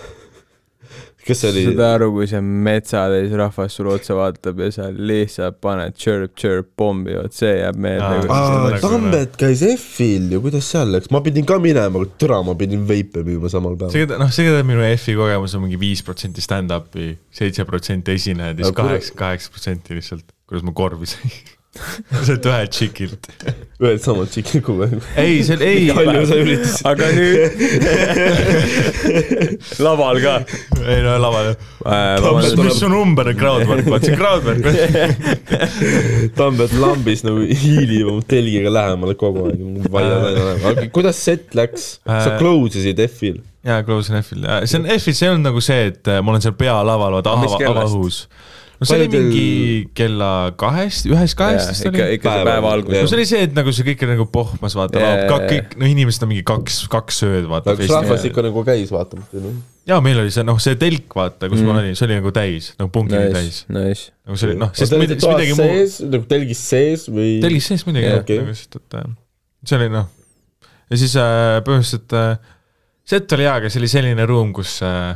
kas see oli? saad aru, kui see metsatäis rahvas sulle otsa vaatab ja sa lihtsalt paned chirp, chirp pommi, vot see jääb meelde nagu- Tambet käis F-il ju, kuidas seal läks, ma pidin ka minema, aga türa, ma pidin veipe müüma samal päeval. see, noh, see minu F-i kogemus on mingi viis protsenti stand-up'i, seitse protsenti esinejad ja siis kaheksa, kaheksa protsenti lihtsalt, kuidas ma korvi sain. sealt ühelt tšikilt. ühelt samalt tšikikuga. ei, see, ei, palju sa üritasid? aga nüüd laval ka ei no laval äh,. mis mis su number on, crowdwork, vaat see crowdwork. Tambet lambis nagu hiilib oma telgiga lähemale kogu aeg, vaiad aina lähemale. aga kuidas set läks? sa Äh, close isid F-il? jaa, close on F-il, see on F-il, see olnud nagu see, et äh, ma olen seal pealaval, vaata Aga mis ava, avaõhus. No see oli mingi kella kahest, ühest kahest vist oli. ikka see päeva algus no see oli see, et nagu see kõik oli nagu pohmas, vaata yeah,, jaa. kõik, no inimesed on mingi kaks, kaks ööd, vaata. kas rahvas ikka nagu käis vaatamas teil? jaa, meil oli see, noh, see telk, vaata, kus mm. ma olin, see oli nagu täis, nagu punkt oli täis Nice, nice. nagu see oli, noh, sest te mid- olite siis toas midagi muud, nagu telgis sees või? telgis sees muidugi jah, okei. nagu sest, et äh, see oli noh, ja siis äh, põhimõtteliselt äh, set oli hea, aga see oli selline ruum, kus äh,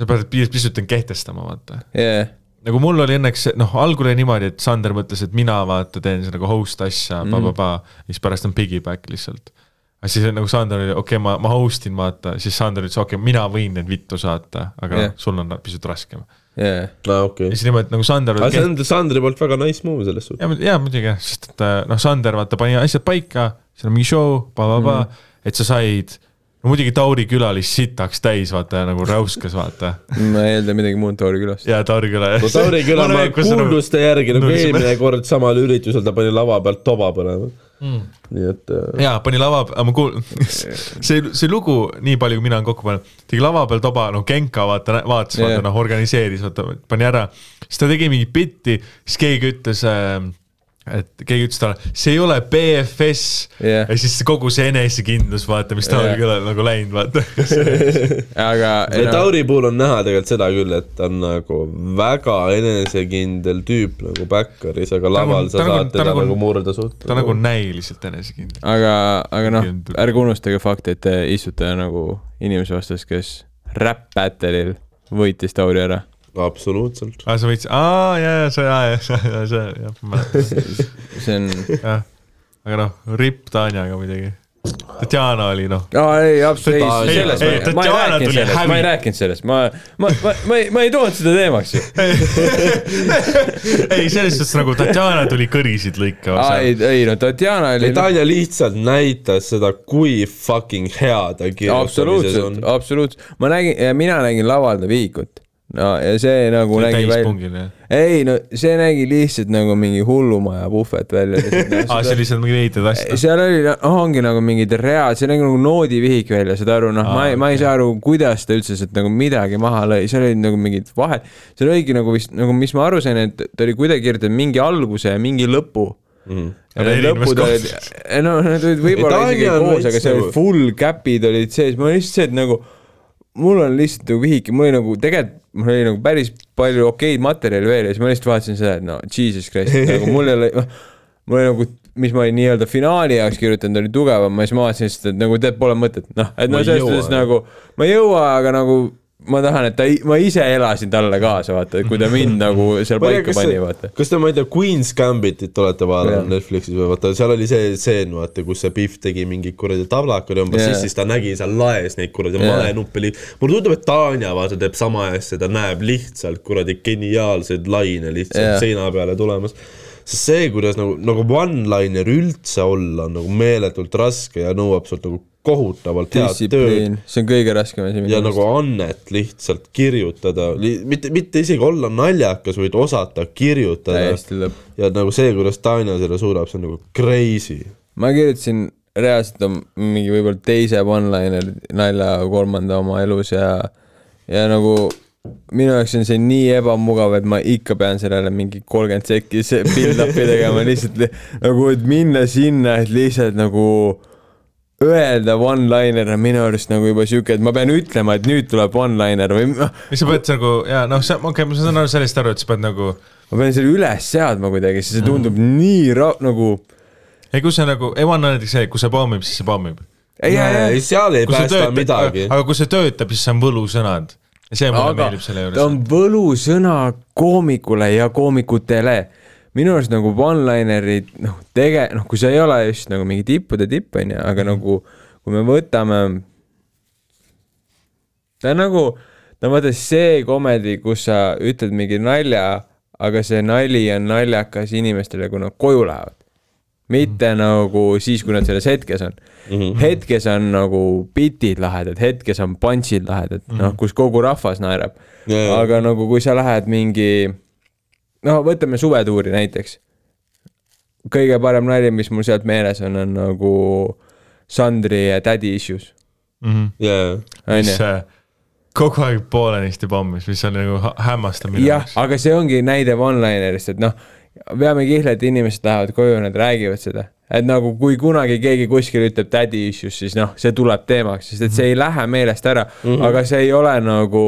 sa pead pis- pisut end kehtestama, vaata jaa, nagu mul oli õnneks, noh, algul oli niimoodi, et Sander mõtles, et mina vaata teen seda nagu host asja mm., pa-pa-pa, ja siis pärast on piggyback lihtsalt. aga siis nagu Sander oli, okei okay,, ma, ma host in vaata, siis Sander ütles, okei okay,, mina võin need vittu saata, aga yeah. sul on pisut raskem. jaa. aa, okei ja. siis niimoodi, et nagu Sander aga see on Sandri poolt väga nice move selles suhtes. ja, ja muidugi jah, sest et äh, noh, Sander vaata pani asjad paika, seal on mingi show, pa-pa-pa mm, et sa said no muidugi Tauri küla oli sitaks täis, vaata nagu räuskas, vaata. ma eeldan midagi muud Tauri külast. ja Tauri küla. no Tauri küla ma kuulduste järgi nagu No mis- eelmine kord samal üritusel ta pani lava pealt toba põlema Mm. nii et äh, jaa, pani lava, ma kuul-, see, see lugu, nii palju kui mina olen kokku pannud, tegi lava peal toba, no Genka vaata, vaatas, vaata Jah. noh, organiseeris, vaata, pani ära. siis ta tegi mingit bitti, siis keegi ütles äh, et keegi ütles talle, see ei ole BFS Jah. ja siis kogu see enesekindlus, vaata, mis Tauri Jah. külal nagu läinud, vaata. aga Tauri puhul on näha tegelikult seda küll, et ta on nagu väga enesekindel tüüp nagu backeris, aga laval ta sa nagu- saad teda nagu- nagu murda suht. ta nagu näiliselt enesekindel. aga, aga noh ärge unustage fakti, et te istute nagu inimese vastas, kes Rap Battle'il võitis Tauri ära. absoluutselt. aa, sa võitsid, aa, jaa, jaa, see, jaa, jaa, see, jah, ma mäletan, see on, jah. aga noh, ripp Tanjaga muidugi. Tatjana oli noh, aa ei, absoluutselt, Ei, sellest ei, ma, ma ei rääkinud tuli sellest, ma ei rääkinud sellest, ma, ma, ma, ma ei, ma ei toonud seda teemaks ju. ei selles suhtes nagu Tatjana tuli kõrisid lõikama aa ei, ei no Tatjana oli. Tanja lihtsalt näitas seda, kui fucking hea ta kirjutamises on absoluutselt,. absoluutselt, ma nägin, mina nägin laval ta vihikut. No ja see nagu nägi välja, ei no see nägi lihtsalt nagu mingi hullumaja puhvet välja. aa, see oli seal mingi veidrad asjad. seal oli, ongi nagu mingid read, see nägi nagu noodivihik välja, saad aru, noh, ma ei, ma ei saa aru, kuidas ta üldse sealt nagu midagi maha lõi, seal olid nagu mingid vahed, seal oligi nagu vist nagu, mis ma aru sain, et ta oli kuidagi kirjutanud mingi alguse ja mingi lõpu Mhm. ja Aga need lõpud olid, no need olid võib-olla Ei, isegi koos, aga seal nagu- full cap'id olid sees, ma lihtsalt see, et nagu mul on lihtsalt nagu vihik mul oli nagu tegelikult, mul oli nagu päris palju okeid materjali veel ja siis ma lihtsalt vaatasin seda, et no jesus christ, nagu mul ei ole, noh, mul oli nagu, mis ma olin nii-öelda finaali jaoks kirjutanud, oli tugevam ja siis ma vaatasin lihtsalt, et nagu tead, pole mõtet, noh, et no selles suhtes nagu ma ei jõua, aga nagu ma tahan, et ta, ma ise elasin talle kaasa, vaata, kui ta mind nagu seal paika pani, vaata,. kas te, ma ei tea, Queen's Gambitit olete vaadanud. Netflixis või vaata, seal oli see stseen, vaata, kus see Pihv tegi mingi kuradi tablakad umbes Jah. yeah., siis ta nägi seal laes neid kuradi malenuppe li-. mulle tundub, et Tanja vaata teeb sama asja, ta näeb lihtsalt kuradi geniaalseid laine lihtsalt yeah. seina peale tulemas. sest see, kuidas nagu, nagu one-liner üldse olla on nagu meeletult raske ja nõuab sult nagu kohutavalt head tööd. See on kõige raskem asi. ja nagu annet lihtsalt kirjutada, mitte, mitte isegi olla naljakas, vaid osata kirjutada. Ja nagu see, kuidas Tanja selle suudab, see on nagu crazy. ma kirjutasin reaalselt mingi võib-olla teise one-liner nalja kolmanda oma elus ja, ja nagu minu jaoks on see nii ebamugav, et ma ikka pean sellele mingi kolmkümmend sekki build-up'i tegema lihtsalt. Li- nagu, et minna sinna, et lihtsalt nagu öelda one-liner on minu arust nagu juba siuke, et ma pean ütlema, et nüüd tuleb one-liner või noh, mis sa pead nagu ja noh, sa, okei okay,, ma saan aru sellest aru, et sa pead nagu, ma pean selle üles seadma kuidagi, sest see tundub nii ra-, nagu ei kus see nagu, ei one on näiteks see, kui see pommib, siis see pommib. ei, ei, ei, seal ei päästa töötab, midagi. aga kui see töötab, siis see on võlusõnad. ja see mulle aga meeldib selle ta on juures. võlusõna koomikule ja koomikutele. Minu arust nagu one-linerid, noh, tege-, noh, kui see ei ole just nagu mingi tippude tipp, onju, aga nagu kui me võtame, ta on nagu, on vaata see komedi, kus sa ütled mingi nalja, aga see nali on naljakas inimestele, kui nad koju lähevad. mitte nagu siis, kui nad selles hetkes on mm. -hmm. hetkes on nagu bitid lahedad, hetkes on punch'id lahedad mm, -hmm. noh, kus kogu rahvas naerab jaa. aga nagu kui sa lähed mingi, no võtame suvetuuri näiteks. kõige parem nali, mis mul sealt meeles on, on nagu Sandri ja Daddy Issues, jaa, mis onju. äh, kogu aeg poolenisti pommis, mis on nagu hä- hämmastav minu jah, aga see ongi näide one-linerist, et noh, veame kihla, et inimesed lähevad koju, nad räägivad seda. Et nagu kui kunagi keegi kuskil ütleb daddy issues, siis noh, see tuleb teemaks, sest et see ei lähe meelest ära mm, -hmm. aga see ei ole nagu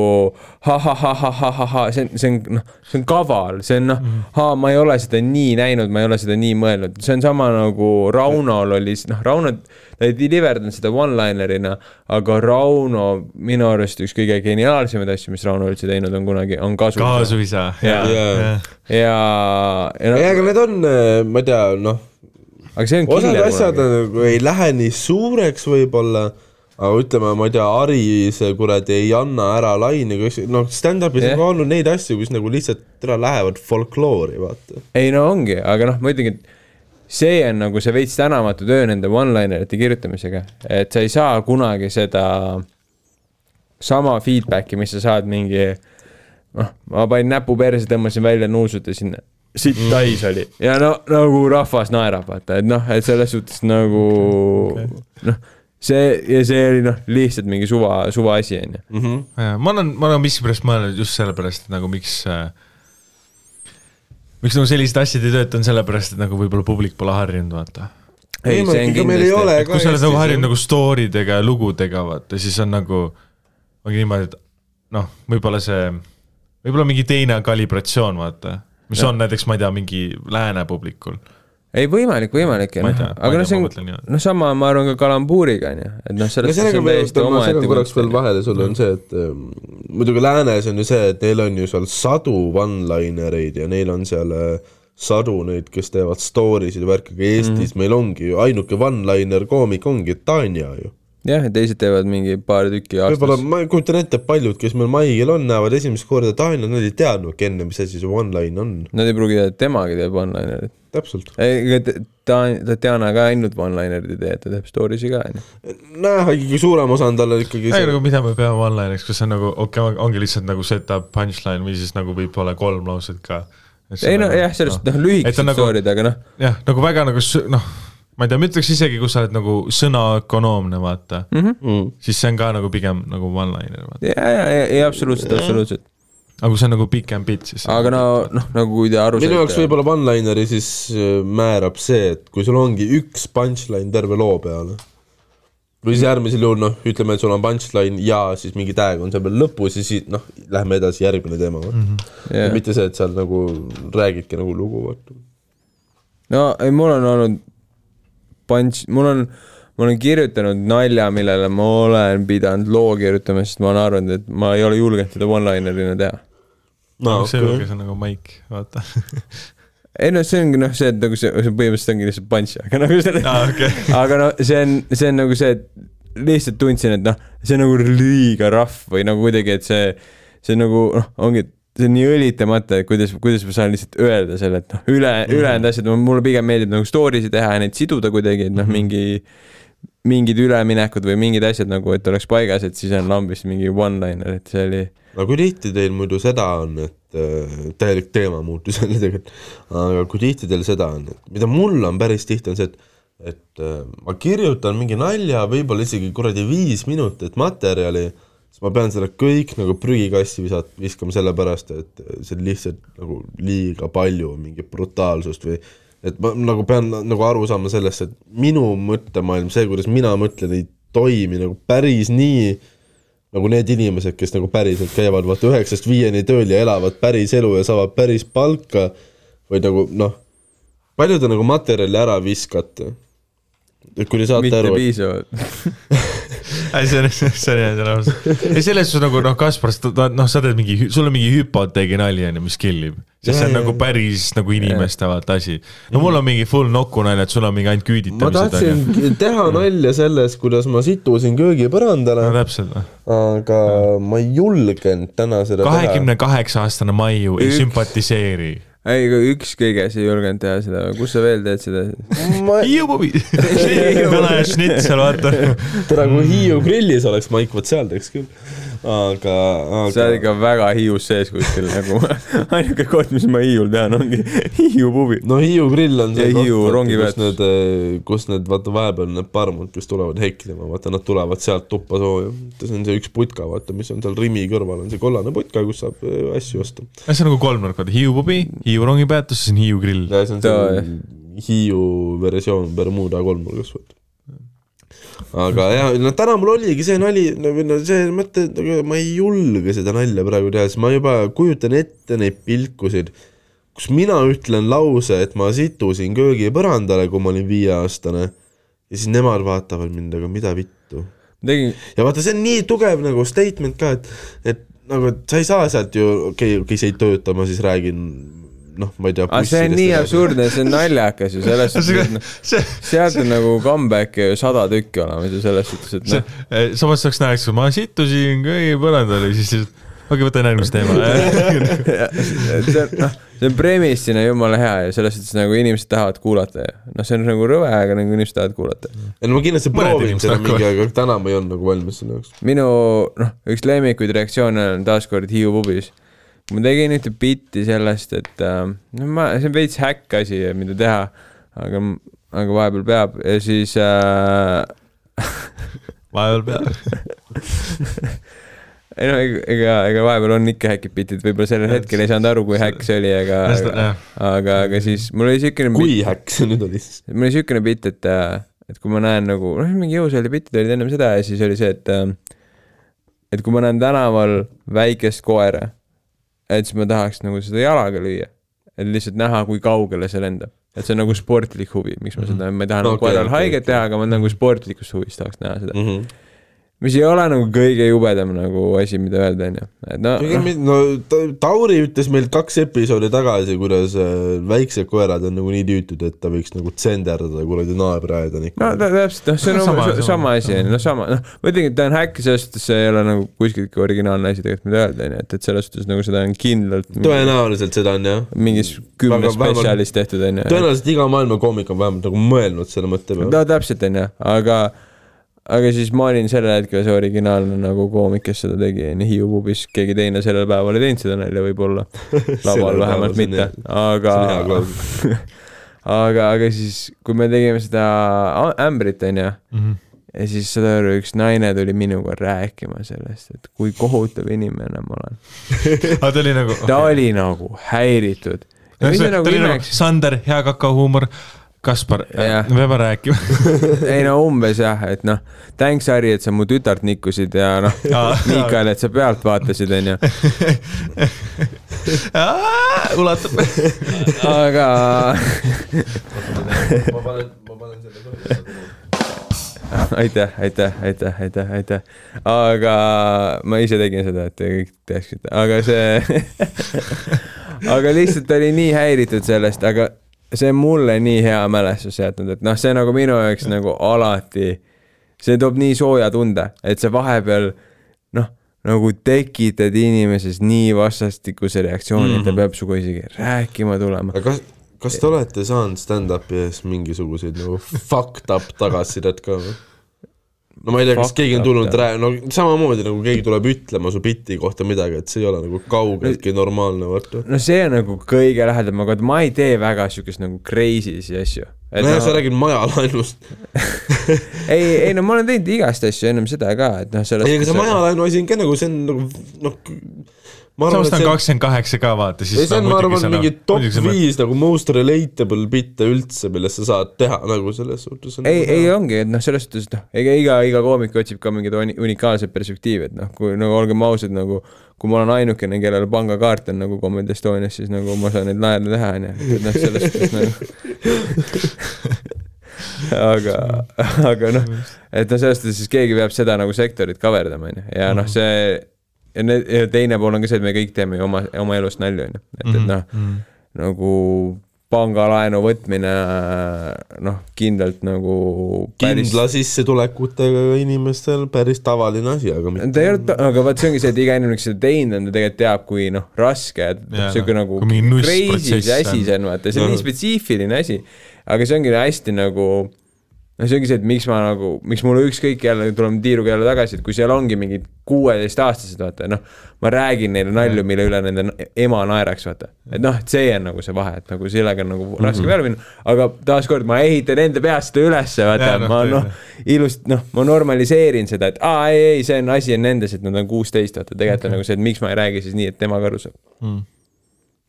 ha-ha-ha-ha-ha-ha, see on, see on noh, see on kaval, see on noh mm -hmm., ma ei ole seda nii näinud, ma ei ole seda nii mõelnud, see on sama nagu Raunol oli, noh, Rauno, ta ei deliver danud seda one-liner'ina, aga Rauno minu arust üks kõige geniaalsemaid asju, mis Rauno üldse teinud on kunagi, on kasu. kaasuisa. Jaa. Jaa. ja, ja ei, no, aga need on, ma ei tea, noh, aga see on osad asjad kunagi. nagu ei lähe nii suureks võib-olla, aga ütleme, ma ei tea, Ari see kuradi ei anna ära laine, noh, stand-up'is Jah. on ka olnud neid asju, kus nagu lihtsalt ära lähevad folkloori, vaata. ei no ongi, aga noh, ma ütlengi, et see on nagu see veits tänamatu töö nende one-linerite kirjutamisega, et sa ei saa kunagi seda sama feedback'i, mis sa saad mingi noh, ma panin näpu perse, tõmbasin välja, nuusutasin, sitt täis oli. Ja no nagu rahvas naerab, vaata, et noh, et selles suhtes nagu noh, see ja see oli noh, lihtsalt mingi suva, suva asi onju. Jaa, ma olen, ma olen miskipärast mõelnud just sellepärast, et nagu miks äh, miks nagu sellised asjad ei tööta, on sellepärast, et nagu võib-olla publik pole harjunud, vaata. Ei, ei ole- et kui sa oled nagu harjunud nagu story dega ja lugudega, vaata, siis on nagu, ongi niimoodi, et noh, võib-olla see, võib-olla mingi teine kalibratsioon, vaata, mis Ja. on näiteks, ma ei tea, mingi lääne publikul. ei, võimalik, võimalik noh aga noh, see on noh, sama ma arvan ka kalambuuriga onju, et noh, no selles sellega on veel, täiesti ma omaette korraks veel vahele sulle, on see, et ähm, muidugi läänes on ju see, et neil on ju seal sadu one-linereid ja neil on seal äh, sadu neid, kes teevad story sid ja värki, aga Eestis mm -hmm. meil ongi ju ainuke one-liner koomik ongi Tanja ju. jah, ja teised teevad mingi paar tükki võib-olla aastas. ma kujutan ette, et paljud, kes meil Maigil on, näevad esimest korda Tanjat, nad ei teadnudki enne, mis asi see one-line on. Nad ei pruugi teada, et temagi teeb one-linerit. täpselt. ega ta, Tatjana ka ainult one-linerit ei tee, ta teeb story si ka onju. näe, ikkagi suurem osa on tal ikkagi ei see nagu mida me peame one-line'iks, kas see on nagu, okei okay,, ongi lihtsalt nagu set-up punchline või siis nagu võib-olla kolm lauset ka. ei no jah, sellest noh, Et lühikesed on nagu- story'd, aga noh, jah, nagu väga nagu noh, ma ei tea, ma ütleks isegi, kui sa oled nagu sõnaökonoomne, vaata mm, -hmm. mm.. siis see on ka nagu pigem nagu one-liner, vaata. ja, ja, ja, ja absoluutselt, absoluutselt. aga kui see on nagu pikem bitt, siis aga no, noh, nagu kui te aru minu jaoks võib-olla one-lineri siis äh, määrab see, et kui sul ongi üks punchline terve loo peale või siis järgmisel juhul noh, ütleme, et sul on punchline ja siis mingi tag on seal peal lõpus ja siis noh, lähme edasi, järgmine teema mm. -hmm. Ja mitte see, et seal nagu räägidki nagu lugu, vaata. no ei, mul on olnud punch, mul on, ma olen kirjutanud nalja, millele ma olen pidanud loo kirjutama, sest ma olen arvanud, et ma ei ole julgenud seda one-linerina teha. no no, see okay., see on nagu maik, vaata. ei no see ongi noh, see, et nagu see, see põhimõtteliselt ongi lihtsalt punch, aga nagu selle aa, okei. aga no see on, see on nagu see, et lihtsalt tundsin, et noh, see on nagu liiga rough või nagu kuidagi, et see, see nagu noh, ongi, see on nii õlitamata, et kuidas, kuidas ma saan lihtsalt öelda selle, et noh, üle mm, -hmm. ülejäänud asjad, mulle pigem meeldib nagu story si teha ja neid siduda kuidagi, et noh, mingi mingid üleminekud või mingid asjad nagu, et oleks paigas, et siis on lambist mingi one-liner, et see oli aga kui tihti teil muidu seda on, et äh, täielik teemamuutus jälle tegelikult, aga kui tihti teil seda on, et mida mul on päris tihti, on see, et et äh, ma kirjutan mingi nalja, võib-olla isegi kuradi viis minutit materjali, siis ma pean selle kõik nagu prügikasti visat-, viskama sellepärast, et see on lihtsalt nagu liiga palju mingit brutaalsust või et ma nagu pean nagu aru saama sellest, et minu mõttemaailm, see, kuidas mina mõtlen, ei toimi nagu päris nii, nagu need inimesed, kes nagu päriselt käivad vaata üheksast viieni tööl ja elavad päris elu ja saavad päris palka või nagu noh, palju te nagu materjali ära viskate? kui te saate mitte aru, et piisavalt. ei, see on, see on hea, see on aus. ei, selles suhtes nagu noh, Kaspar, noh, sa teed mingi, sul on mingi hüpoteegi nali on ju, mis kill ib. sest see on nagu päris nagu inimeste vaata asi. no mul on mingi full nokunalja, et sul on mingi ainult ma küüditamised ju. tahtsin teha nalja sellest, kuidas ma situsin köögipõrandale no, täpselt, noh. aga ma ei julgenud täna seda kahekümne kaheksa aastane Maiu ei sümpatiseeri. ei, aga üks kõiges ei julgenud teha seda, kus sa veel teed seda? ma, Hiiu pubi. kõne ja šnitsel, vaata. tere, kui Hiiu grillis oleks Maik, vot seal teeks küll. aga, sa oled aga ikka väga Hiius sees kuskil nagu, ainuke koht, mis ma Hiiul tean, ongi Hiiu pubi. no Hiiu grill on see Ja koht, kus need, kus need vaata vahepeal need parmud, kes tulevad heklima, vaata nad tulevad sealt tuppa sooja. see on see üks putka, vaata, mis on seal Rimi kõrval on see kollane putka, kus saab äh, asju osta. see on nagu kolmnurk, vaata Hiiu pubi, Hiiu rongipeatus, siis on Hiiu grill. ja see on see Hiiu versioon Bermuda kolmnurgas, vaata aga jah, no täna mul oligi see nali, no see mõte, ma ei julge seda nalja praegu teha, sest ma juba kujutan ette neid pilkusid, kus mina ütlen lause, et ma situsin köögipõrandale, kui ma olin viieaastane ja siis nemad vaatavad mind, aga mida vittu. tegin, ja vaata, see on nii tugev nagu statement ka, et, et nagu, et sa ei saa sealt ju, okei okay,, okei, see ei tööta, ma siis räägin noh, ma ei tea. aga see on nii absurdne, see on naljakas ju selles suhtes, et noh, see, sealt on nagu comeback'e ju sada tükki olemas ju selles suhtes, et noh,, samas saaks näha, eks ma situsin köögipõrandale, siis lihtsalt okei, võtan järgmise teema. see on, noh, see on premissina jumala hea ja selles suhtes nagu inimesed tahavad kuulata ja noh, see on nagu rõve, aga nagu inimesed tahavad kuulata. ei no ma kindlasti proovin seda mingi aeg, aga täna ma ei olnud nagu valmis selle jaoks. minu noh, üks lemmikuid reaktsioone on taaskord Hiiu pubis. Ma tegin ühte bitti sellest, et äh, no ma, see on veits häkk asi, mida teha, aga, aga vahepeal peab ja siis äh, vahepeal peab. ei no ega, ega, vahepeal on ikka häkid bitid, võib-olla sellel hetkel ei saanud aru, kui häkk see oli, aga, aga, aga, aga siis mul oli siukene kui häkk see nüüd oli siis? mul oli siukene bitt, et, et kui ma näen nagu, noh, mingi jõusaali bitid olid ennem seda ja siis oli see, et äh, et kui ma näen tänaval väikest koera, et siis ma tahaks nagu seda jalaga lüüa. et lihtsalt näha, kui kaugele see lendab. et see on nagu sportlik huvi, miks ma seda, ma ei taha nagu Okei, koerale okei, haiget okei. teha, aga ma nagu sportlikust huvist tahaks näha seda. Mhm. Mis ei ole nagu kõige jubedam nagu asi, mida öelda, onju. et no, no Ta- Tauri ütles meil kaks episoodi tagasi, kuidas äh, väiksed koerad on nagu nii tüütud, et ta võiks nagu tsenderdada kuradi naabriaeda no täpselt, noh, see on No sama, sama- asi, onju, noh, sama, noh, ma ütlengi, et ta on häkk, selles suhtes see ei ole nagu kuskiltki originaalne asi tegelikult, mida öelda, onju, et, et selles suhtes nagu seda on kindlalt tõenäoliselt seda on jah. mingis kümnes spetsialis tehtud, onju. tõenäoliselt iga maailma koomik on vähemalt nagu mõelnud selle mõtte peale. no täpselt, onju, aga, aga siis ma olin sellel hetkel see originaalne nagu koomik, kes seda tegi, onju, Hiiu pubis, keegi teine sellel päeval ei teinud seda nalja võib-olla, laval vähemalt mitte, aga aga, aga siis, kui me tegime seda ämbrit, onju, ja siis saad aru, üks naine tuli minuga rääkima sellest, et kui kohutav inimene ma olen. ta oli nagu. ta oli nagu häiritud. nagu nagu Sander, hea kakahuumor. Kaspar, Jah. me peame rääkima. ei no umbes jah, et noh, thanks Harri, et sa mu tütart nikkusid ja noh. Miikael, et sa pealt vaatasid, onju. ulatab. aga ma panen, ma panen selle aitäh, aitäh, aitäh, aitäh, aitäh. aga ma ise tegin seda, et te kõik teaksite, aga see, aga lihtsalt oli nii häiritud sellest, aga see on mulle nii hea mälestus jätnud, et noh, see nagu minu jaoks nagu alati, see toob nii sooja tunde, et sa vahepeal noh, nagu tekitad inimeses nii vastastikuse reaktsiooni, et ta peab sinuga isegi rääkima tulema. kas, kas te olete saanud stand-up'i ees mingisuguseid nagu fucked up tagasisidet ka või? No ma ei tea, kas keegi on tulnud jah. rää-, no samamoodi nagu keegi tuleb ütlema su biti kohta midagi, et see ei ole nagu kaugeltki normaalne, vaata. no see on nagu kõige lähedam, aga ma ei tee väga siukest nagu crazy'si asju. nojah, sa räägid majalaenust. ei, ei no ma olen teinud igast asju ennem seda ka, et noh, selles ei, aga see majalaenu asi on ka nagu, see on nagu noh, samas ta on kakskümmend kaheksa ka vaata, siis. ei, see on, ma arvan, mingi top viis nagu most relatable bitte üldse, millest sa saad teha nagu selles suhtes. ei, ei ongi, et noh, selles suhtes, et noh, ega iga, iga koomik otsib ka mingeid uni- unikaalseid perspektiive, et noh, kui nagu olgem ausad, nagu kui ma olen ainukene, kellel pangakaart on nagu Comedy Estonias, siis nagu ma saan neid naerda teha, onju, et noh, selles suhtes nagu aga, aga noh, et noh, selles suhtes siis keegi peab seda nagu sektorit kaverdama, onju, ja noh, see ja need, ja teine pool on ka see, et me kõik teeme ju oma, oma elust nalju, onju, et, et noh, nagu pangalaenu võtmine noh, kindlalt nagu päris kindla sissetulekutega inimestel päris tavaline asi, aga mitte ta ei olnud, aga vaat see ongi see, et iga inimene, kes seda teinud on, ta tegelikult teab, kui noh, raske, et siuke noh, nagu crazy see asi on. see on, vaata, see on nii spetsiifiline asi. aga see ongi hästi nagu, no see ongi see, et miks ma nagu, miks mulle ükskõik jälle, tuleme tiiruga jälle tagasi, et kui seal ongi mingid kuueteistaastased, vaata noh, ma räägin neile nalju, mille üle nende ema naeraks, vaata. et noh, et see on nagu see vahe, et nagu sellega on nagu Mhm. raske peale minna, aga taaskord ma ehitan enda peast seda ülesse, vaata noh, ma noh, ilust, noh, ma normaliseerin seda, et aa, ei, ei, see on asi on nendes, et nad on kuusteist, vaata, tegelikult on nagu see, et miks ma ei räägi siis nii, et tema aru saab Mm.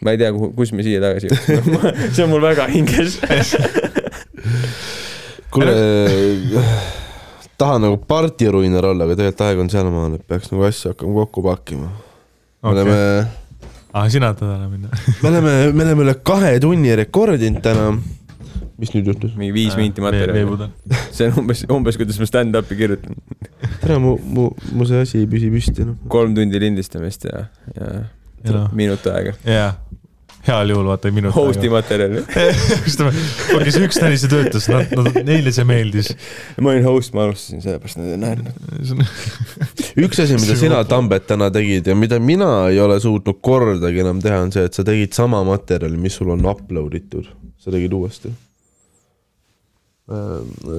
ma ei tea, kuhu, kus me siia tagasi jõudsime, see on mul väga hinges. kuule, tahan nagu partiruiner olla, aga tegelikult aeg on sealmaal, et peaks nagu asju hakkama kokku pakkima. me Okei. oleme, aa, sina tahad ära minna? me oleme, me oleme üle kahe tunni rekordinud täna. mis nüüd juhtus? mingi viis minti materjali. see on umbes, umbes kuidas ma stand-up'i kirjutan. tere, mu, mu, mu see asi ei püsi püsti, noh. kolm tundi lindistamist ja, ja Ja noh. minut aega. jaa, heal juhul vaata minut Host'i materjali. kuulge, see üks naine, see töötas, nad, nad, neile see meeldis. ma olin host, ma alustasin sellepärast nad ei naernud. üks asi, mida sina, Tambet, täna tegid ja mida mina ei ole suutnud kordagi enam teha, on see, et sa tegid sama materjali, mis sul on upload itud, sa tegid uuesti.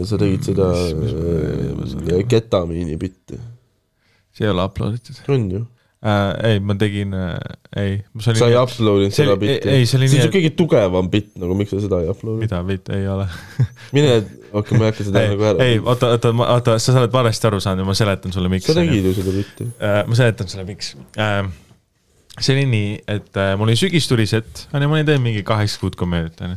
sa tegid seda äh, ketamiini bitti, see ei ole upload itud on ju? äh,. ei, ma tegin äh,, ei. sa ei upload inud see seda bitti? ei- ei, see oli see nii, on su kõige tugevam bitt, nagu miks sa seda ei upload'i? mida, ei ole. mine, okei, ma ei hakka seda ei nagu, ära ei, oota, oota, oota, sa oled valesti aru saanud ja ma seletan sulle, miks. sa tegid ju seda bitti. ma seletan sulle, miks. See oli nii, et äh, mul oli sügistulised, onju, ma olin teinud mingi kaheksa kuud komöödiat, onju.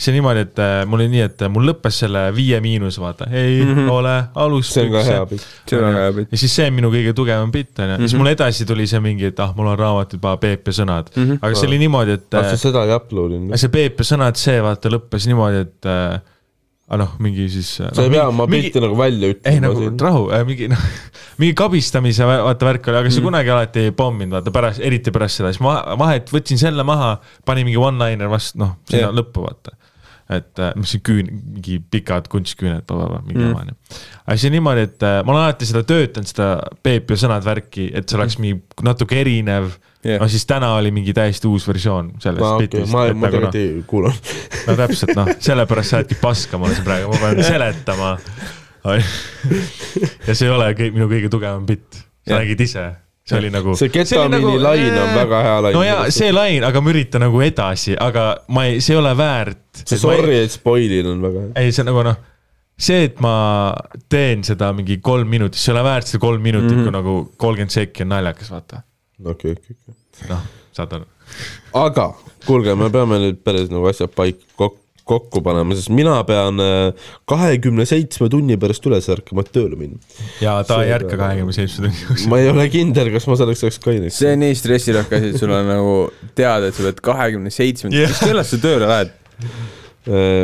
see niimoodi, et äh, mul oli nii, et äh, mul lõppes selle Viie Miinus, vaata, ei mm -hmm. ole alust. see on ka hea bitt. see on hea pilt. ja siis see on minu kõige tugevam bitt onju, siis mul edasi tuli see mingi, et ah, mul on raamatud Peep ja sõnad mm, -hmm. aga see oli niimoodi, et ah, äh, sa seda ei upload inud? see Peep ja sõnad, see vaata lõppes niimoodi, et äh, ah noh, mingi siis. sa ei pea oma bitti nagu välja ei ütlema nagu siin. rahu äh,, mingi noh, mingi kabistamise vaata värk oli, aga see mm. kunagi alati ei pomminud, vaata pärast, eriti pärast seda, siis ma vahet võtsin selle maha, panin mingi one-liner vastu, noh, sinna yeah. lõppu vaata. et äh, mis see küün, mingi pikad kunstküüned, mingi jama onju. aga on niimoodi, et äh, ma olen alati seda töötanud, seda Peep ja sõnad värki, et see oleks mingi natuke erinev Jah. no siis täna oli mingi täiesti uus versioon sellest ma, okei, bitist, ma, ma nagu noh, tegelikult ei kuulanud. no täpselt noh, sellepärast sa oledki paska mulle siin praegu, ma pean seletama. ja see ei ole kõik, minu kõige tugevam bitt, sa Jah. nägid ise, see oli nagu. see ketamiini lain on väga hea lain. no ja see lain, aga ma üritan nagu edasi, aga ma ei, see ei ole väärt. see sorry, et spoilin on väga hea. ei, see on nagu noh, see, et ma teen seda mingi kolm minutit, see ei ole väärt seda kolm minutit mm, -hmm. kui nagu kolmkümmend sekki on naljakas, vaata. okei, okei, okei. noh, saad aru. aga kuulge, me peame nüüd päris nagu asjad paik-, kokku, kokku panema, sest mina pean kahekümne seitsme tunni pärast üles ärkama, et tööle minna. ja ta ei Seega- ärka kahekümne seitsme tunni jooksul. ma ei ole kindel, kas ma selleks ajaks kaineks. see on nii stressirohke asi, et sul on nagu teada, et sa pead kahekümne seitsmendal, mis kellast sa tööle lähed?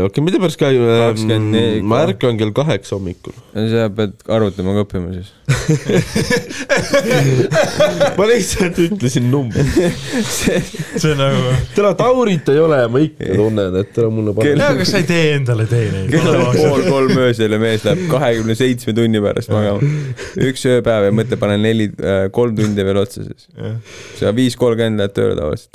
okei, mida pärast Kakskümmend neli- ma ärkan kell kaheksa hommikul. sa pead arvutama ka õppima siis. ma lihtsalt ütlesin numbri. see on nagu. täna Taurit ei ole ja ma ikka tunnen, et täna mulle Kell- jaa, paneb. aga sa ei tee endale teeneid. kell on pool kolm öösel ja mees läheb kahekümne seitsme tunni pärast magama. üks ööpäev ja mõtle, panen neli, kolm tundi veel otsa siis. sa viis kolmkümmend lähed tööle tavaliselt.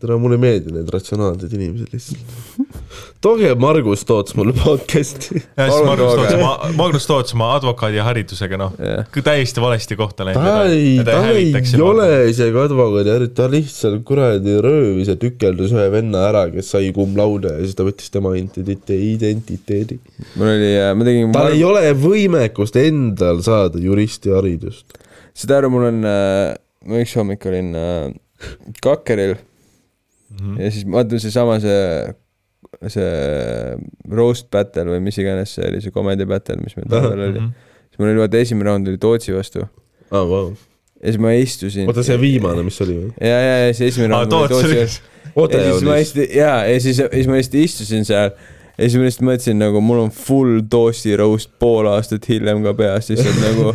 Täna mulle ei meeldi need ratsionaalsed inimesed lihtsalt. tooge Margus Toots mulle podcast'i. ja siis tooge. Toots, ma, Magnus Toots oma advokaadiharidusega, noh Jah., täiesti valesti kohta läinud. ta ei, ta ei ole isegi advokaadi, ta lihtsalt kuradi röövis ja tükeldus ühe venna ära, kes sai cum laude ja siis ta võttis tema identiteedi, mul oli, ma tegin. tal ei ole võimekust endal saada juristiharidust. saad aru, mul on, ma üks hommik olin äh, Kakkeril mm. -hmm. ja siis vaata seesama see, see roast battle või mis iganes see oli, see comedy battle, mis meil talvel oli. Mhm. siis mul oli vaata esimene round oli Tootsi vastu ja aa, vau. siis ma istusin. oota, see viimane, mis oli või? ja, ja, ja see esimene aa, round oli Toots Tootsi vastu. Ja siis ma hästi, jaa, ja siis, siis ma hästi istusin seal ja siis ma lihtsalt mõtlesin nagu mul on full Tootsi roast pool aastat hiljem ka peas, lihtsalt nagu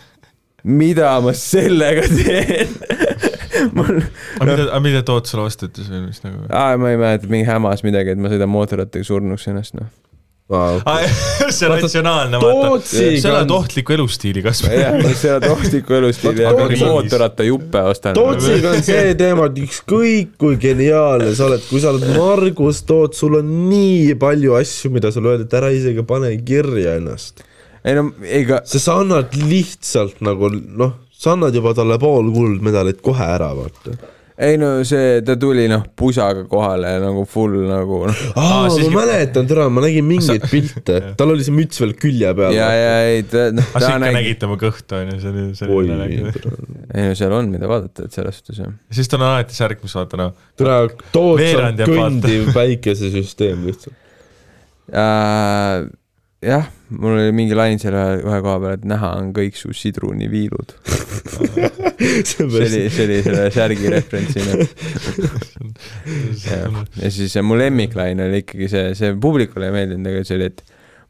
mida ma sellega teen mul, aga mida, aga mida Toots sulle vastu ütles või mis nagu? aa, ma ei mäleta, mingi hämas midagi, et ma sõidan mootorrattaga surnuks ennast, noh. see ratsionaalne, vaata. Sa on, ohtliku elustiili kasvanud. jah, sa oled ohtliku elustiili ja Tootsis- mootorrattajuppe ostan. Tootsiga on see teema, et ükskõik kui geniaalne sa oled, kui sa oled Margus Toots, sul on nii palju asju, mida sulle öelda, et ära isegi pane kirja ennast. ei no, ega, sest sa annad lihtsalt nagu noh, sa annad juba talle pool kuldmedalit kohe ära, vaata. ei no see, ta tuli noh, pusaga kohale nagu full nagu noh. aa, siis- ma mäletan, tere, ma nägin mingeid pilte, tal oli see müts veel külje peal. ja, ja ei, ta noh, aga sa ta ikka nägi, nägid tema kõhtu, see oli, see oi oli naljakas. ei no seal on, mida vaadata, et selles suhtes jah. siis tal on alati särk, mis vaata noh, tere, Toots on Veerand jääb vaata. kõndiv päikesesüsteem lihtsalt. äh,. jah, mul oli mingi lain seal ühe, ühe koha peal, et näha on kõik su sidruniviilud. see oli, see oli selle särgi referentsina. ja siis äh, mu lemmiklain oli ikkagi see, see publikule ei meeldinud, aga see oli, et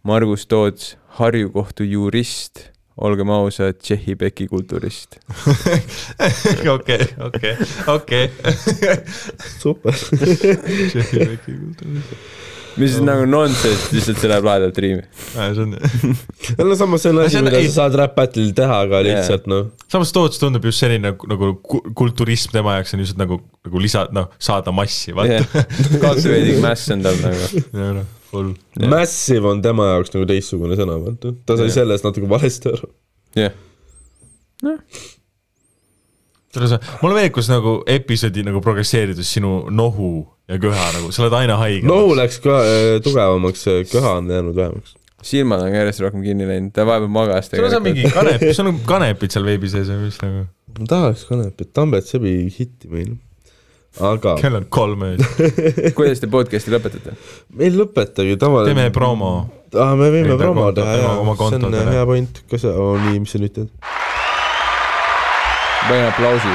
Margus Toots, Harju kohtu jurist, olgem ausad, Tšehhi peki kulturist. okei, okei, okei. super. Mis on nagu nonsense, lihtsalt see läheb lahedalt riimi. see on, no samas see on asi, mida sa saad Rap Battle'il teha, aga lihtsalt noh, samas Toots tundub just selline nagu, nagu ku- kulturism tema jaoks on lihtsalt nagu, nagu lisa, noh, saada massi, vaata. Cultivating mass on tal nagu. noh, hull. Massive on tema jaoks nagu teistsugune sõna, vaata. ta sai Jah. sellest natuke valesti aru. jah, mul veekus nagu episoodi nagu progresseerides sinu nohu ja köha nagu, sa oled aina haigem. nohu läks ka äh, tugevamaks, köha on jäänud vähemaks. silmad on ka järjest rohkem kinni läinud, ta vahepeal magas sul on mingi kanep, sul on kanepid seal veebi sees või mis nagu, ma tahaks kanepit, Tambet sebi hitti meil. aga kell on kolm ööd, kuidas te podcast'i lõpetate? meil lõpetagi tavaline. teeme promo. ah,. me võime promo teha jaa see on kontodele. hea point, kas nii, mis sa nüüd teed? Panen aplausi.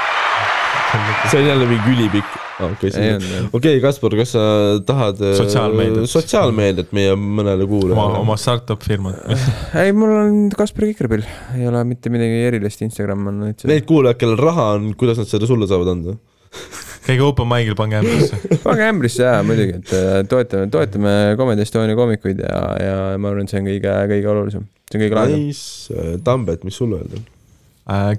see on jälle mingi ülipikk. okei, ei olnud jah. okei, Kaspar, kas sa tahad äh, Sotsiaalmeediat. sotsiaalmeediat meie mõnele oma, kuulajale? oma startup firmat. ei, mul on Kaspar Kikrpill, ei ole mitte midagi erilist, Instagram on üldse. Need kuulajad, kellel raha on, kuidas nad seda sulle saavad anda? käige open mic'il, pange ämbrisse. pange ämbrisse jaa, muidugi, et äh, toetame, toetame Comedy Estonia koomikuid ja, ja ma arvan, et see on kõige, kõige olulisem. see on kõige lahendam. Nice, Tambet, mis sul öelda? Äh,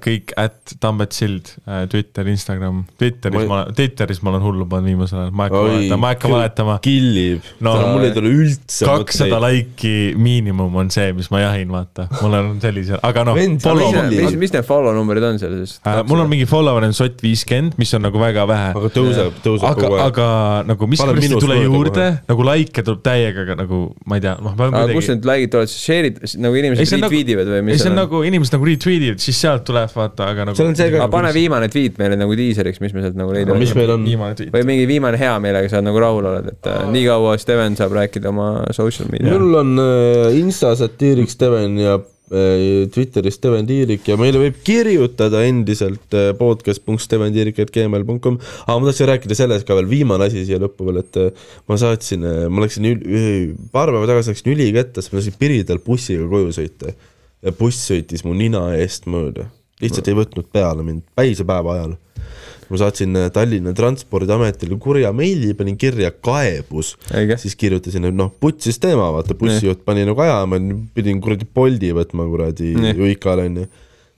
kõik at Tambet Sild, Twitter, Instagram, Twitteris Ma- ma, Twitteris ma olen hullu pannud viimasel ajal, ma ei hakka valetama, ma ei hakka valetama. killib No, mul ei tule üldse kakssada. laiki miinimum on see, mis ma jahin, vaata, mul on sellisel, aga noh mis mis, need- follow numbrid on seal siis? äh, mul on mingi follower on sott viiskümmend, mis on nagu väga vähe. aga tõuseb, tõuseb aga kogu, aeg. aga nagu miskipärast ei tule juurde nagu likee tuleb täiega, aga nagu ma ei tea, noh, aga kus kuidagi. need like'id tulevad, share'id, nagu inimesed nagu- retweet ivad või ei, mis see on? nagu inimesed nagu retweet ivad, siis sealt tuleb vaata, aga nagu. See ka- aga pane viimane tweet meile nagu diiseriks, mis me sealt nagu leida mis meil on? või mingi viimane hea meelega sa nagu rahul oled, et äh, nii kaua Steven saab rääkida oma social media. mul on äh, Insta satiirik Steven ja äh, Twitteris Steven Tiirik ja meile võib kirjutada endiselt äh, podcast.steventiirik.gmail.com aga ma tahtsin rääkida sellest ka veel, viimane asi siia lõppu veel, et äh, ma saatsin, ma läksin ül-, paar päeva tagasi läksin üliketta, siis ma lasin Piridel bussiga koju sõita ja buss sõitis mu nina eest mööda, lihtsalt ei võtnud peale mind, päise päeva ajal ma saatsin äh, Tallinna Transpordiametile kurja meili, panin kirja kaebus siis kirjutasin, et noh, putsis teema, vaata bussijuht pani nagu ajama, pidin kuradi Bolti võtma kuradi. Juikal onju.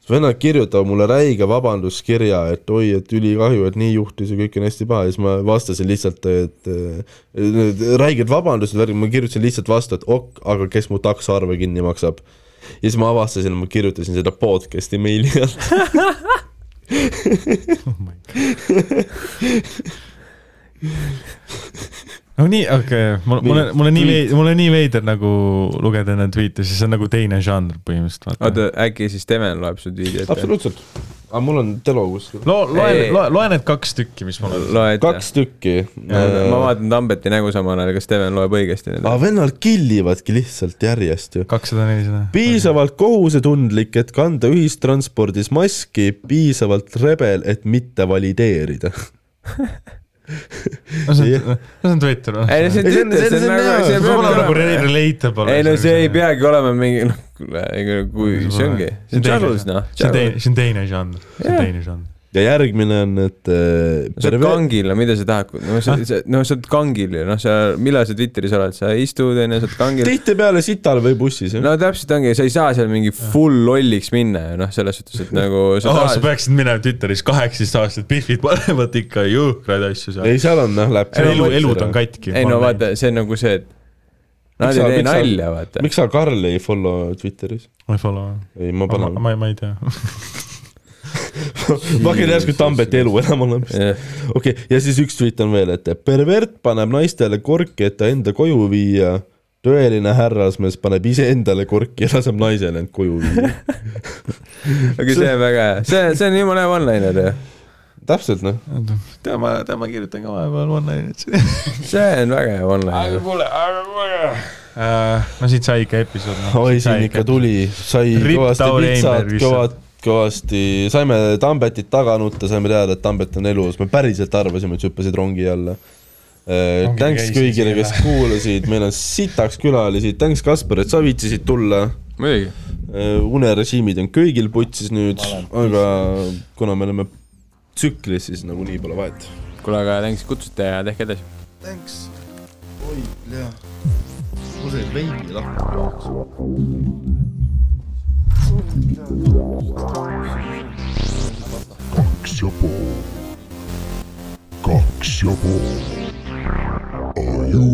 vennad kirjutavad mulle räige vabanduskirja, et oi, et ülikahju, et nii juhtus ja kõik on hästi paha ja siis ma vastasin lihtsalt, et äh, need räiged vabandused, ma kirjutasin lihtsalt vastu, et ok, aga kes mu taksoarve kinni maksab. Ja siis ma avastasin, ma kirjutasin seda podcast'i meili all. oh my god. no nii, okei okay., mul, mul on, mul on nii veider, mul on nii veider nagu lugeda enne tweet'e, siis see on nagu teine žanr põhimõtteliselt, oota, äkki siis Steven loeb su tweet'i ette? absoluutselt. Aga mul on telo kuskil. loo, loe loe, loe need kaks tükki, mis mul on. kaks tükki. ma vaatan Tambeti nägu samal ajal, kas Steven loeb õigesti aga need? vennad killivadki lihtsalt järjest ju. kakssada, nelisada. piisavalt kohusetundlik, et kanda ühistranspordis maski, piisavalt rebel, et mitte valideerida. no see on, see on Twitter või? ei no see on- Twitter, see on nagu, see peab nagu olema re- relatable. ei no see ei. peagi olema mingi, noh, kuule, ega kui, see ongi, see on Charles, noh. see on teine, see on teine žanr, see on teine žanr. Ja järgmine on, et äh, sa oled kangil, no mida sa tahad, no sa, sa, no sa oled kangil ju, noh, sa, millal sa Twitteris oled, sa istud onju, sa oled kangil. tihtipeale sital või bussis, no täpselt ongi, sa ei saa seal mingi full lolliks minna ju noh, selles suhtes, et nagu sa oh, sa tahad. peaksid minema Twitteris kaheksateist aastased Biffid panevad ikka jõhkraid asju seal. ei, seal on noh, läheb. elu, elud on. katki. ei no vaata, see on nagu see, et nad Miks ei sa- tee sa- nalja, vaata. miks sa Karli ei follow Twitteris? ma ei follow. ei, ma ma, panen. ma, ma ei tea. ma hakkan järsku Tambeti elu enam olema. okei, ja siis üks tweet on veel, et pervert paneb naistele korki, et ta enda koju viia. tõeline härrasmees paneb iseendale korki ja laseb naisele end koju viia. aga see on väga hea, see, see on jumala hea one-liner ju. täpselt noh. tea, ma, tea, ma kirjutan ka vahepeal one-line'it. see on väga hea one-liner. kuule, aga kuule. no siit sai ikka episood. oi, siin ikka tuli, sai kõvasti pitsat kõvad, kõvasti, saime Tambetit taga nutta, saime teada, et Tambet on elus, me päriselt arvasime, et sa hüppasid rongi alla. Rongi Thanks kõigile, kes kuulasid, meil on sitaks külalisi, thanks Kaspar, et sa viitsisid tulla. muidugi. unerežiimid on kõigil putsis nüüd, aga kuna me oleme tsüklis, siis nagunii pole vahet. kuule, aga thanks, et kutsusite ja tehke edasi. Thanks. oi, jah. mul sai veidi lahti. Kaks ja pool, kaks ja pool. Aju